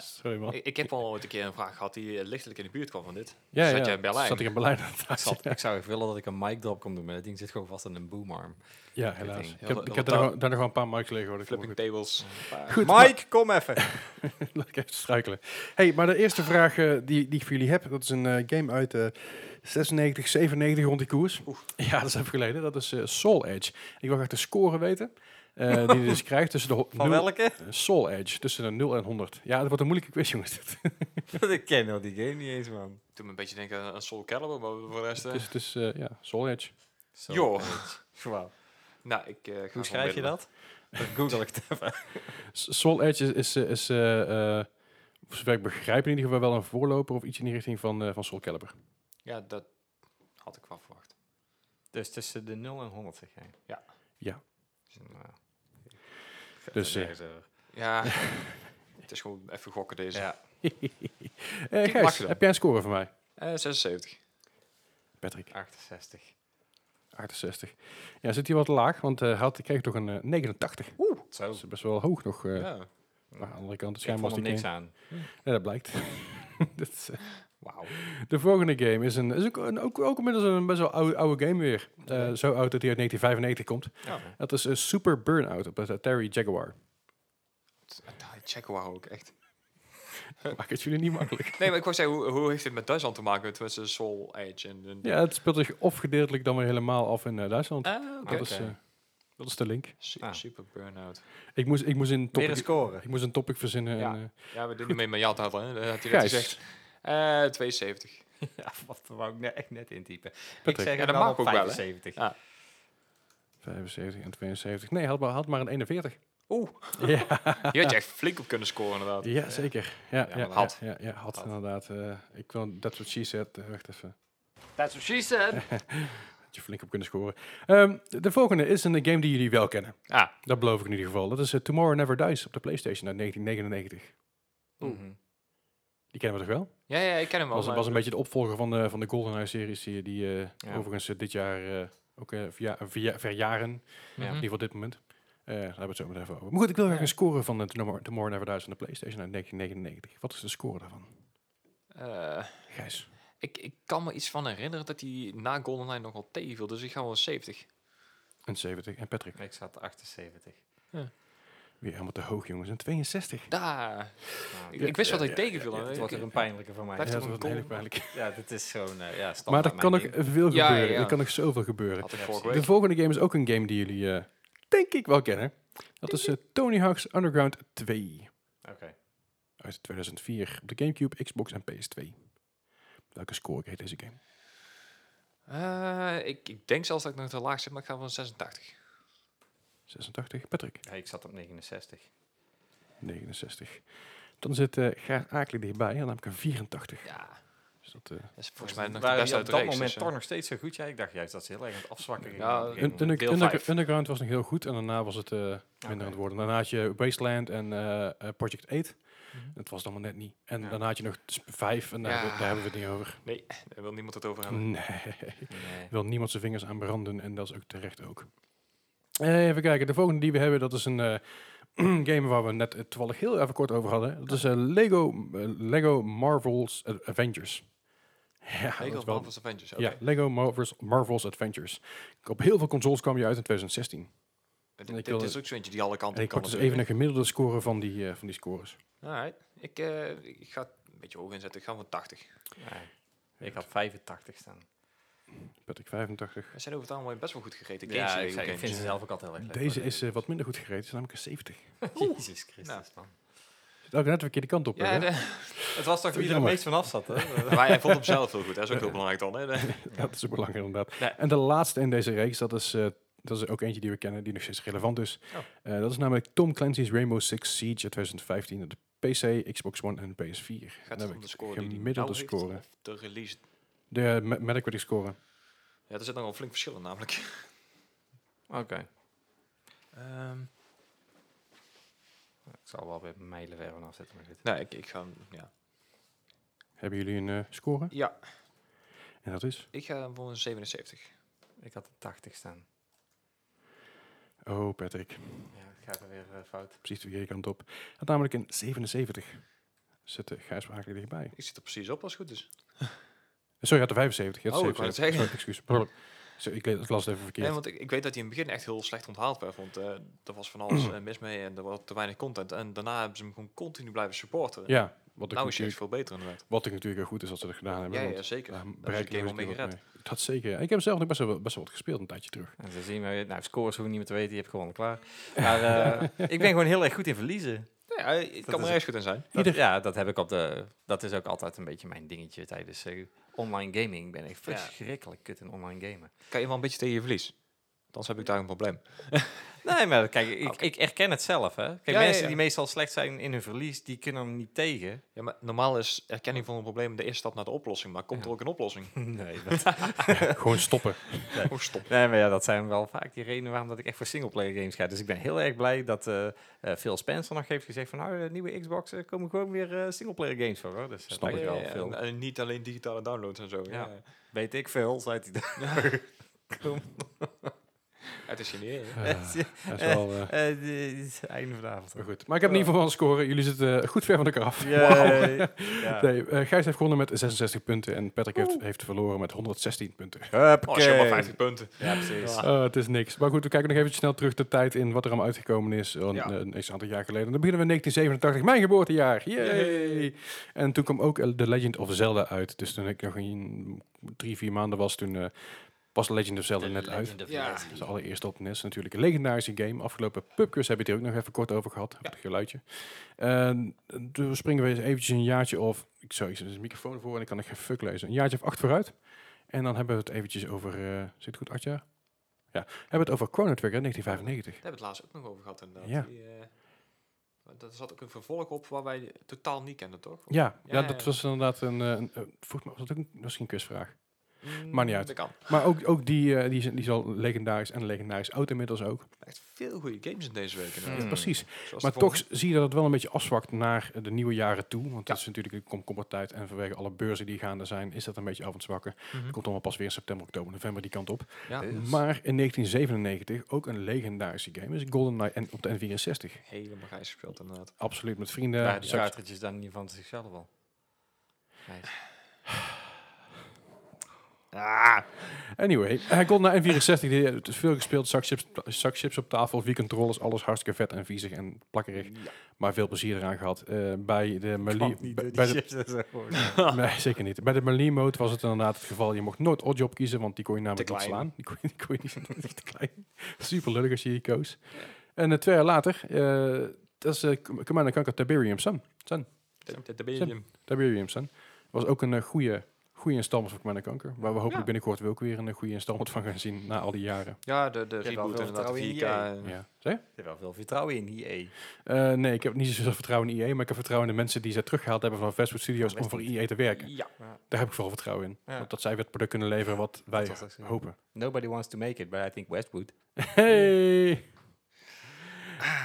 Sorry man. Ik, ik heb al ooit een keer een vraag gehad die eh, lichtelijk in de buurt kwam van dit. Ja, Zat ja, jij in Berlijn? Zat ik in Berlijn Ik, zat, ik zou echt willen dat ik een mic drop kon doen, maar dat ding zit gewoon vast aan een boomarm. Ja, helaas. Ik heb, ik heb daar, nog- daar nog wel een paar mics liggen. hoor. Flipping tables. goed. Mike, kom even! [laughs] [laughs] Laat ik even struikelen. Hey, maar de eerste vraag eh, die, die ik voor jullie heb, dat is een eh, game uit eh 96, 97 rond die koers. Ja, dat is even geleden. Dat is eh, Soul Edge. Ik wil graag de score weten. Eh, die je dus krijgt tussen de Van welke? eh, Soul Edge tussen de 0 en 100. Ja, dat wordt een moeilijke quiz, jongens. [laughs] [laughs] ik ken al die game niet eens, man. Toen me een beetje denken aan Soul Calibur, maar voor de rest... eh, Het is, het is eh, ja, Soul Edge. Joh. Wow. nou, ik eh, ga Hoe schrijf je dat? Dan google ik het even. Soul Edge is, is, eh, is eh, eh, voor zover ik begrijp in ieder geval wel een voorloper of iets in die richting van, eh, van Soul Calibur. Ja, dat had ik wel verwacht. Dus tussen de 0 en 100, zeg jij? Ja. Ja. Nou, Dus, eh. Ja, [laughs] het is gewoon even gokken deze. ja. [laughs] Eh Gijs, heb jij een score voor mij? Eh, 76. Patrick, 68. 68. Ja, zit hier wat laag, want eh had, ik kreeg toch een eh, 89. Zo. Dat is best wel hoog nog. eh, ja. Maar aan de andere kant, schijnbaar was er die niks aan. Ja, dat blijkt. [laughs] Dat is, eh, Wauw. de volgende game is, een, is ook, een, ook, ook inmiddels een best wel oude, oude game weer. Eh, zo oud dat hij uit 1995 komt. Ja. Dat is een Super Burnout op de Atari Jaguar. Checken waar ook echt. [laughs] Maak het jullie niet makkelijk. Nee, maar ik wou zeggen, hoe, hoe heeft dit met Duitsland te maken tussen Soul Edge en... en Ja, het speelt zich of gedeeltelijk dan weer helemaal af in eh, Duitsland. Ah, oké. dat, is, eh, dat is de link. Su- Ah. Super Burnout. Ik moest, ik moest, een, Weer topic, een score. ik moest een topic verzinnen. Ja. En, eh, Ja, we doen niet mee met Jat hadden, hè? Dat had hij Gijs. gezegd. Eh 72. [laughs] Ja, wat wou ik net echt net intypen. Ik zeg Ja, dat wel mag ook wel, hè? 75. Ja. 75 en 72. Nee, had maar, had maar een 41. Oeh. [laughs] Ja, Hier had je echt flink op kunnen scoren, inderdaad. ja zeker. Ja, ja, ja, had. Ja, ja, had, Had. inderdaad. eh, ik wil That's What She Said. eh, wacht even. That's what she said. [laughs] Had je flink op kunnen scoren. Ehm, de, de volgende is een game die jullie wel kennen. Ah, Dat beloof ik in ieder geval. Dat is Tomorrow Never Dies op de PlayStation uit 1999. Mhm. Die kennen we toch wel? Ja, ja, ik ken hem wel. was, was een beetje de opvolger van de, van de GoldenEye-series die, die eh, Ja. overigens eh, dit jaar eh, ook eh, verja verja- verjaren. Ja. Mhm. In ieder geval dit moment. Eh, daar hebben we het zo meteen even over. Maar goed, ik wil graag een score van het Tomorrow Tomorrow Never Dies van de PlayStation uit 1999. Wat is de score daarvan? Eh, Gijs. ik, ik kan me iets van herinneren dat hij na GoldenEye nog wel tegenviel. Dus ik ga wel 70. Een 70. En Patrick. Ik zat 78. Weer helemaal te hoog, jongens. Een 62. Daar. Nou, Ik, ik wist wat hij ja, tegenviel. ja, hè. het wordt Ik- er een pijnlijke voor mij. Ja, toch dat een wordt heel pijnlijk. Ja, dit is zo'n eh ja, Maar er kan nog ding. veel Ja, gebeuren. ja. Er kan nog zoveel gebeuren. Had ik vorige. De week. volgende game is ook een game die jullie, eh, denk ik, wel kennen. Dat is eh, Tony Hawk's Underground 2. Oké. Uit 2004 op de Gamecube, Xbox en PS2. Welke score heet deze game? Eh, ik, ik denk zelfs dat ik nog te laag zit, maar ik ga van 86. 86. Patrick. Ja, ik zat op 69. 69. Dan zit eh Gaar Aakli dichtbij. En dan heb ik een 84. Ja, Dus dat, eh, dat is volgens mij nog de beste uit op dat moment dus, toch nog steeds zo goed? Ja, ik dacht juist dat ze heel erg aan het afzwakken gingen. Ja. Under- Under- vijf. Underground was nog heel goed. En daarna was het eh, minder aan het worden. Daarna had je Wasteland en Project 8. Mhm. Dat was allemaal net niet. En Ja. daarna had je nog 5. En daar, Ja. hebben we- daar hebben we het niet over. Nee, daar wil niemand het over hebben. Nee. Nee. wil niemand zijn vingers aan branden en dat is ook terecht ook. Eh, even kijken, de volgende die we hebben, dat is een eh, [clears throat] game waar we net eh, toevallig heel even kort over hadden. Dat is eh, Lego, Lego Marvel's Avengers. Ja, Lego Marvel's Avengers, ja, Lego Marvel's, Marvel's Adventures. Op heel veel consoles kwam je uit in 2016. Dit, ik dit is ook zo eentje die alle kanten En ik kan pak dus even een gemiddelde score van die, eh, van die scores. Alright. Ik, eh, ik ga het een beetje hoog inzetten. Ik ga van 80. Nee. Ik had 85 staan. Patrick 85. We zijn over het algemeen best wel goed gereden. Ja, ik, zei, vind ze zelf ook altijd heel erg leuk. Deze is eh, wat minder goed gereden, is namelijk een 70. [laughs] Jezus Christus, Nou. man. Zit ook net een verkeerde kant op. Ja, hè? de, Het was toch wie er het meest vanaf zat, hè? [laughs] maar hij vond hem zelf heel goed. Dat is ook heel belangrijk dan. Hè? [laughs] Dat is ook belangrijk inderdaad. En de laatste in deze reeks, dat is, eh, dat is ook eentje die we kennen, die nog steeds relevant is. Oh. Eh, dat is namelijk Tom Clancy's Rainbow Six Siege uit 2015 op de PC, Xbox One en PS4. Gaat Dan het om de score die die gemiddelde nou score. de release? De Me- Metacritic score. Ja, er zit nog wel flink verschil in namelijk. Oké. Ehm, Ik zal wel weer mijlenver vanaf zitten. Maar goed. nee, ik, ik ga... Ja. Hebben jullie een eh, score? ja, En dat is? ik ga voor een 77. Ik had een 80 staan. Oh, Patrick. Ja, ik ga er weer eh, fout. Precies de verkeerde kant op. Had namelijk een 77. Zit de Gijs dichtbij. Ik zit er precies op als het goed is. [laughs] Sorry, had de 75. Je had Oh, ik wou 77. het Sorry, excuus. Zo, ik ik las het even verkeerd. Nee, want ik, ik weet dat hij in het begin echt heel slecht onthaald werd. Want eh, er was van alles eh, mis mee en er was te weinig content. En daarna hebben ze hem gewoon continu blijven supporten. ja, wat ik, nou is hij veel beter inderdaad. wat ik natuurlijk heel goed is dat ze dat gedaan hebben. Ja, want ja, zeker. daar bereik al mee gered. Dat zeker. ja. Ik heb zelf nog best wel, best wel wat gespeeld een tijdje terug. En zo zien we, nou, scores hoeven we niet meer te weten, je hebt gewonnen, klaar. Maar eh, [laughs] ik ben gewoon heel erg goed in verliezen. Ja, ik kan er ergens goed in zijn. Dat, ja, dat heb ik op de. Dat is ook altijd een beetje mijn dingetje tijdens eh, online gaming. Ben ik Ja. verschrikkelijk kut in online gamen. Kan je wel een beetje tegen je verlies. Anders heb ik daar een probleem. [laughs] Nee, maar kijk, ik, Oké. ik erken het zelf. Hè. Kijk, Ja, mensen ja. die meestal slecht zijn in hun verlies, die kunnen er niet tegen. Ja, maar normaal is erkenning van een probleem de eerste stap naar de oplossing. Maar komt Ja. er ook een oplossing? [laughs] Nee, dat, [laughs] Gewoon stoppen. Oh, stop. nee, maar ja, dat zijn wel vaak die redenen waarom dat ik echt voor singleplayer games ga. Dus ik ben heel erg blij dat eh eh, Phil Spencer nog heeft gezegd van nou, de nieuwe Xbox eh, komen gewoon weer eh singleplayer games voor. Hoor. Dus dat Snap ik wel veel. en, en niet alleen digitale downloads en zo. Ja. Ja. Weet ik veel, zei hij. Het is geniaal. Eh, dat is wel, eh, Eh, de- het einde van de avond. maar goed. Maar ik heb in ieder geval wel een score. Jullie zitten eh, goed ver van elkaar af. [laughs] Nee, Gijs heeft gewonnen met 66 punten en Patrick heeft, heeft verloren met 116 punten. Oh, zeg maar 50 punten. Ja, precies. Ja. Oh, het is niks. Maar goed, we kijken nog even snel terug de tijd in wat er allemaal uitgekomen is. Een, Ja. een x aantal jaar geleden. Dan beginnen we in 1987, mijn geboortejaar. Yay! En toen kwam ook The Legend of Zelda uit. Dus toen ik nog in drie, vier maanden was, toen eh was Legend of Zelda net uit. Ja. Dat is de allereerste op NES. Natuurlijk een legendarische game. Afgelopen pubquiz heb je het er ook nog even kort over gehad. Over Het geluidje. En toen springen we eens eventjes een jaartje of... Ik zou eens een microfoon voor en ik kan nog geen fuck lezen. Een jaartje of acht vooruit. En dan hebben we het eventjes over... eh zit het goed, acht jaar? Ja, hebben we het over Chrono Trigger 1995. Daar hebben we het laatst ook nog over gehad inderdaad. Ja. Die, eh, dat zat ook een vervolg op waar wij totaal niet kenden, toch? Ja, ja, dat was inderdaad een... eh, een, volgens mij was dat ook een, misschien een quizvraag. Maar niet uit. Dat kan. Maar ook, ook die, eh, die, is, die is al legendarisch en legendarisch oud inmiddels ook. Echt veel goede games in deze week. inderdaad. Precies. Zoals Maar de toch volgende. zie je dat het wel een beetje afzwakt naar de nieuwe jaren toe. Want het is natuurlijk een komkommertijd. En vanwege alle beurzen die gaande zijn, is dat een beetje af aan het zwakken. Mhm. Komt allemaal pas weer in september, oktober, november die kant op. Ja, Dus- Maar in 1997 ook een legendarische game is GoldenEye en op de N64. helemaal grijs gespeeld inderdaad. Absoluut met vrienden. Waren die cartridges dan niet van zichzelf al? Nice. Anyway, uh, GoldenEye N64, die, het is veel gespeeld. Zakchips, zakchips op tafel, vier controllers, alles hartstikke vet en viezig en plakkerig. Maar veel plezier eraan gehad. Eh, bij de Melee... bij- bij de- [laughs] Nee, zeker niet. Bij de Melee mode was het inderdaad het geval. Je mocht nooit oddjob kiezen, want die kon je namelijk niet slaan. Die kon, je- [laughs] die kon je niet te klein. Super lullig als je die koos. En eh, twee jaar later, eh, dat is uh, Command Conquer Tiberium Sun. Sun. Belgium. Tiberium Sun. Was ook een goede, goede installment van Command Conquer. Waar we hopelijk Ja. binnenkort ook weer een goede installment van gaan zien na al die jaren. Ja, de, de reboot veel inderdaad, de 4K. vertrouwen in en- Ja. Zeg? Je hebt wel veel vertrouwen in EA. Eh, nee, ik heb niet zoveel vertrouwen in EA, maar ik heb vertrouwen in de mensen die ze teruggehaald hebben van Fastfood Studios om voor Westwood. EA te werken. Ja. Daar heb ik vooral vertrouwen in. Ja. Want dat zij weer het product kunnen leveren wat wij hopen. Nobody wants to make it, but I think Westwood. Hey!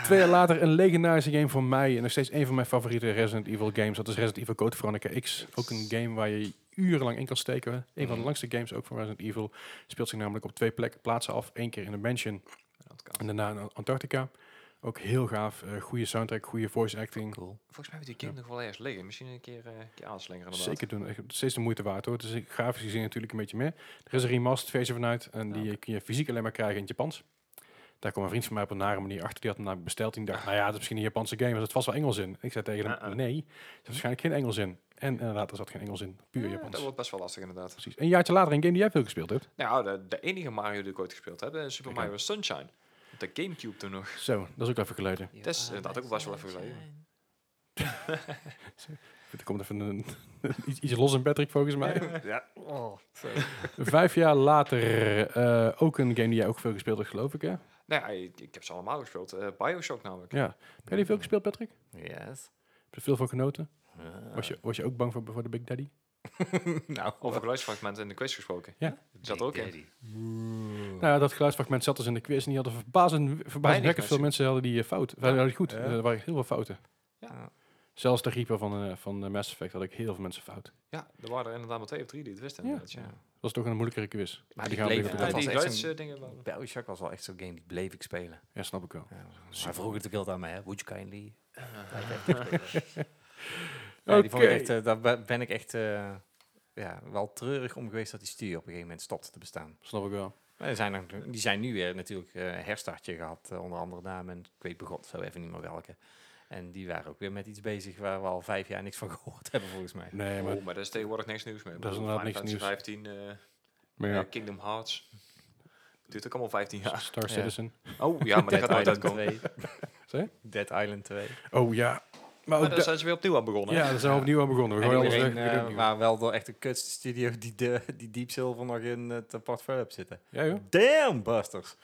Twee jaar later een legendarische game voor mij. En nog steeds een van mijn favoriete Resident Evil games. Dat is Resident Evil Code Veronica X. Ook een game waar je urenlang in kan steken. Een van de Mhm. langste games ook van Resident Evil. Speelt zich namelijk op twee plekken plaatsen af. Eén keer in een mansion en daarna in Antarctica. Ook heel gaaf. eh goede soundtrack, goede voice acting. Cool. Volgens mij moet die game nog wel ergens liggen. Misschien een keer, eh, een keer aanslingeren inderdaad. Zeker doen. Echt steeds de moeite waard hoor. Het is grafisch gezien natuurlijk een beetje meer. Er is een remastered versie vanuit. En die eh, kun je fysiek alleen maar krijgen in het Japans. Daar kwam een vriend van mij op een nare manier achter. Die had hem namelijk besteld. En die dacht, nou ja, dat is misschien een Japanse game. Er zit vast wel Engels in. Ik zei tegen hem, Uh-uh. nee, er zit waarschijnlijk geen Engels in. En inderdaad, er zat geen Engels in. Puur Ja, Japans. dat wordt best wel lastig inderdaad. Precies. Een jaartje later een game die jij veel gespeeld hebt. Nou, de, de enige Mario die ik ooit gespeeld heb, is Super Kijk aan. Mario Sunshine. Op de Gamecube toen nog. Zo, dat is ook even geleden. Dat is inderdaad ook best wel even geleden. Er komt even een, iets, iets los in Patrick volgens mij. Ja. Oh, Vijf jaar later eh, ook een game die jij ook veel gespeeld hebt, geloof ik hè? Nou ja, ik, ik heb ze allemaal gespeeld. Eh, Bioshock namelijk. Ja. Heb jij die veel gespeeld, Patrick? Yes. Heb je er veel van genoten? Ah. Was je, was je ook bang voor, voor de Big Daddy? [laughs] nou, Over geluidsfragmenten in de quiz gesproken. Ja. Die zat er ook in. Nou, ja, dat geluidsfragment zat dus in de quiz en die hadden verbazend, verbazend veel mensen hadden die eh, fout. Ja. hadden die goed. Ja. Er waren heel veel fouten. Ja. Zelfs de reaper van, eh, van eh, Mass Effect had ik heel veel mensen fout. Ja, er waren er inderdaad maar twee of drie die het wisten. Ja. Ja. Ja. Dat was toch een moeilijkere quiz. Maar die gaan we bleef- Ja, de dat die was echt geluidsdingen wel. Bioshock was wel echt zo'n game, die bleef ik spelen. Ja, snap ik wel. Ja, maar vroeg het ook heel aan mij, hè. Would you kindly? [laughs] Ja, Oké. die vond ik echt, eh, daar be- ben ik echt eh, ja, wel treurig om geweest dat die studio op een gegeven moment stopte te bestaan. Snap ik wel. Maar er zijn er, die zijn nu weer natuurlijk eh herstartje gehad, eh, onder andere namen. Ik weet begot zo even niet meer welke. En die waren ook weer met iets bezig waar we al vijf jaar niks van [laughs] gehoord hebben, volgens mij. Nee, maar, Oh, maar daar is tegenwoordig niks nieuws mee. Ik Dat is inderdaad niks nieuws. 15, eh, maar eh, Kingdom Hearts. Duurt ook allemaal 15 jaar. Star Ja. Citizen. Oh ja, maar [laughs] dat Dead gaat nooit Island uitkomen. 2. Zeg? [laughs] Dead Island 2. Oh ja. Maar Maar daar da- zijn ze weer opnieuw aan begonnen. ja, daar zijn we opnieuw aan begonnen. We En gooien alles iedereen, weg. we doen eh, maar wel door echt de kutste studio die, de, die Deep Silver nog in het portfolio hebt zitten. Ja joh. Damn, Busters.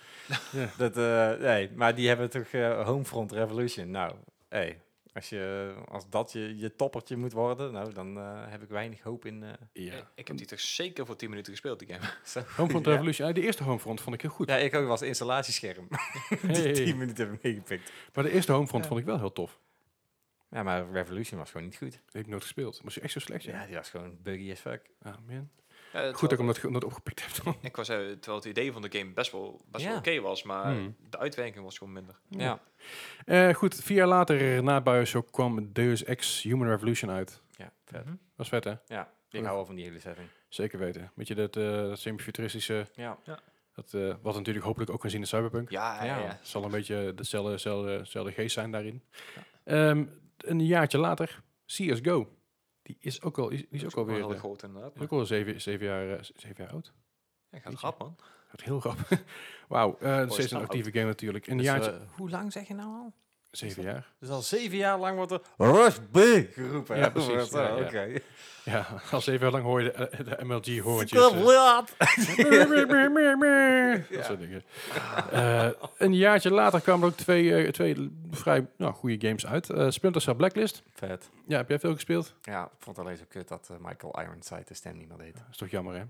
Ja. Dat, eh, nee, maar die hebben toch Homefront Revolution. Nou, hey, als, je, als dat je, je toppertje moet worden, nou, dan eh, heb ik weinig hoop in. eh Ja. Eh, Ik heb die toch zeker voor 10 minuten gespeeld, die game. [laughs] zo. Homefront ja. Revolution. Ja, de eerste Homefront vond ik heel goed. Ja, ik ook was installatiescherm. [laughs] die Hey. 10 minuten heb ik meegepikt. Maar de eerste Homefront Ja. vond ik wel heel tof. Ja, maar Revolution was gewoon niet goed. Die heb ik nooit gespeeld. Was je echt zo slecht? Ja. Ja, die was gewoon buggy as fuck. Ah, man. Ja, Goed dat ik hem dat, ge- dat opgepikt heb dan. Ik was, eh, terwijl het idee van de game best wel, best wel Ja. oké was, maar Hmm. de uitwerking was gewoon minder. Ja, Eh, goed, vier jaar later na Bioshock kwam Deus Ex Human Revolution uit. ja vet. Dat is vet hè? Ja, ik hou wel van die hele setting. Zeker weten. Weet je, dat, eh dat semi-futuristische, Ja. dat, eh, wat natuurlijk hopelijk ook gaan zien in Cyberpunk. Ja, ja, Ja. ja. Het zal een beetje dezelfde, dezelfde, dezelfde geest zijn daarin. Ehm, een jaartje later, CSGO. Die is ook al, die is ook alweer, heel eh, groot inderdaad. is ook al zeven, zeven, jaar, eh, zeven jaar oud. Ja, gaat rap, man. Dat heel grappig. [laughs] Wauw, eh, steeds een snel actieve game natuurlijk. Een Dus, jaartje, eh, hoe lang zeg je nou al? Zeven jaar. Dus al zeven jaar lang wordt er Rush B geroepen. Ja, precies. Zo, Ja, ja. Oké. Ja, al zeven jaar lang hoor je de, de MLG hoortjes. Eh. [laughs] Dat soort dingen. Eh, een jaartje later kwamen er ook twee, eh, twee vrij nou, goede games uit. Eh Splinter Cell Blacklist. Vet. Ja, heb jij veel gespeeld? Ja, ik vond het alleen zo kut dat eh, Michael Ironside de stem niet meer deed. Dat is toch jammer, hè? Ja,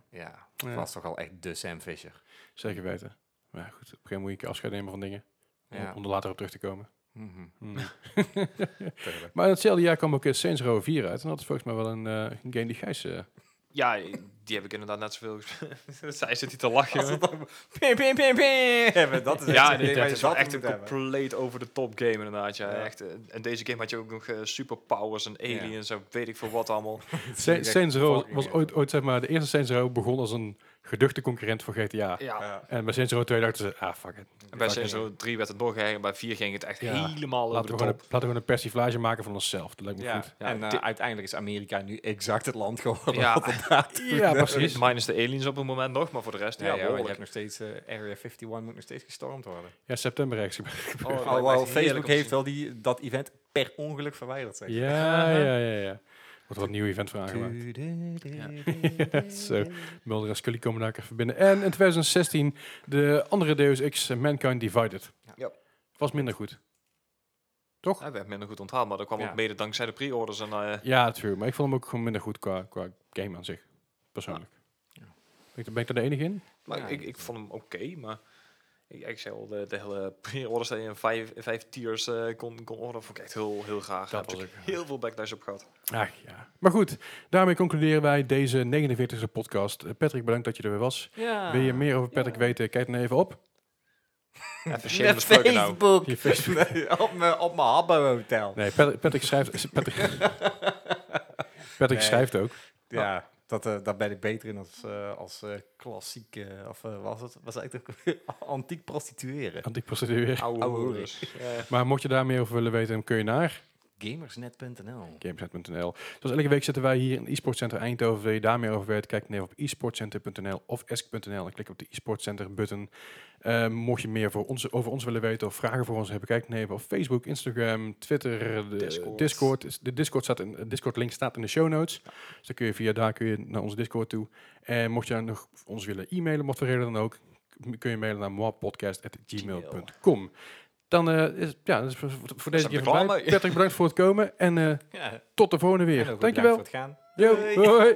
Ja. het was toch al echt de Sam Fisher. Zeker weten. Maar ja, goed, op een gegeven moment moet je afscheid nemen van dingen. Om- Ja. Om er later op terug te komen. Mhm. Hmm. [laughs] Maar hetzelfde jaar kwam ook eh, Saints Row 4 uit. En dat is volgens mij wel een, eh, game die Gijs... eh, Ja, die heb ik inderdaad net zoveel gespeeld. [laughs] Zij zit hier te lachen. Pim, pim, pim, pim dat is echt Ja, je is wel echt een compleet over de top game inderdaad. Ja. Ja. Echt, en deze game had je ook nog eh, superpowers en aliens en weet ik veel wat allemaal. Sa- echt Saints Row was ooit, ooit, zeg maar, de eerste Saints Row begon als een geduchte concurrent voor GTA. Ja. Ja. En bij Saints Row 2 dachten ze, ah, fuck it. En bij. Saints Row 3 werd het doorgegaan en bij 4 ging het echt Ja. helemaal Laten we, over de gewoon een, laten we een persiflage maken van onszelf. Dat lijkt me Ja, goed. Ja, en eh, uiteindelijk is Amerika nu exact het land geworden. Ja. Ja, precies. Minus de aliens op het moment nog, maar voor de rest, Ja, ja, je hebt nog steeds eh, Area 51 moet nog steeds gestormd worden. Ja, september ergens. Oh, Facebook heeft wel die, dat event per ongeluk verwijderd. Zeg. Ja, ja, ja, ja. Wordt er wat nieuw event van aangemaakt. [laughs] Zo, Mulder en Scully komen daar ook even binnen. En in 2016 de andere Deus Ex, Mankind Divided. Ja. Was minder goed. Toch? Hij werd minder goed onthaald, maar dat kwam Ja. ook mede dankzij de pre-orders. En, eh, Ja, true. Maar ik vond hem ook gewoon minder goed qua, qua game aan zich. Persoonlijk. Ben, ik, ben ik daar de enige in? maar Ja. ik, ik vond hem oké, maar ik, zei al, de, de hele pre-orders dat je in vijf, vijf tiers eh, kon, kon orderen, vond ik echt heel, heel graag. Daar heb was ik ook- heel veel backlash op gehad. Ach ja. Maar goed, daarmee concluderen wij deze 49e podcast. Eh, Patrick, bedankt dat je er weer was. Ja. Wil je meer over Patrick Ja. weten? Kijk dan even op. Even shameless pluggen nou. Facebook. Je Facebook. [laughs] Nee, op mijn op mijn Habbo Hotel. Nee, Patrick, Patrick schrijft... Patrick, [laughs] Patrick Nee. schrijft ook. Ja, dat, eh, daar ben ik beter in als, eh, als eh, klassiek, eh, of was het, was het eigenlijk ook [laughs] antiek prostitueren. Antiek-proceduur. Oude Oude. Ja. Maar mocht je daar meer over willen weten, dan kun je naar Gamersnet.nl. gameset.nl. Zoals elke week zitten wij hier in e-sport center Eindhoven. Wil je daar meer over weten, kijk dan even op e-sportcenter.nl of esk.nl en klik op de e-sport center button. Eh, mocht je meer voor ons, over ons willen weten of vragen voor ons hebben, kijk dan even op Facebook, Instagram, Twitter, de Discord. Discord. De Discord, staat in, de Discord link staat in de show notes. Dus dan kun je via daar kun je naar onze Discord toe. En mocht je nog ons willen e-mailen, wat voor reden dan ook, kun je mailen naar moapodcast.gmail.com. Dan eh, is ja, is voor, voor deze keer voorbij. Patrick, bedankt voor het komen en eh, [laughs] Ja, tot de volgende en weer. Dankjewel. voor het gaan. Yo, hoi.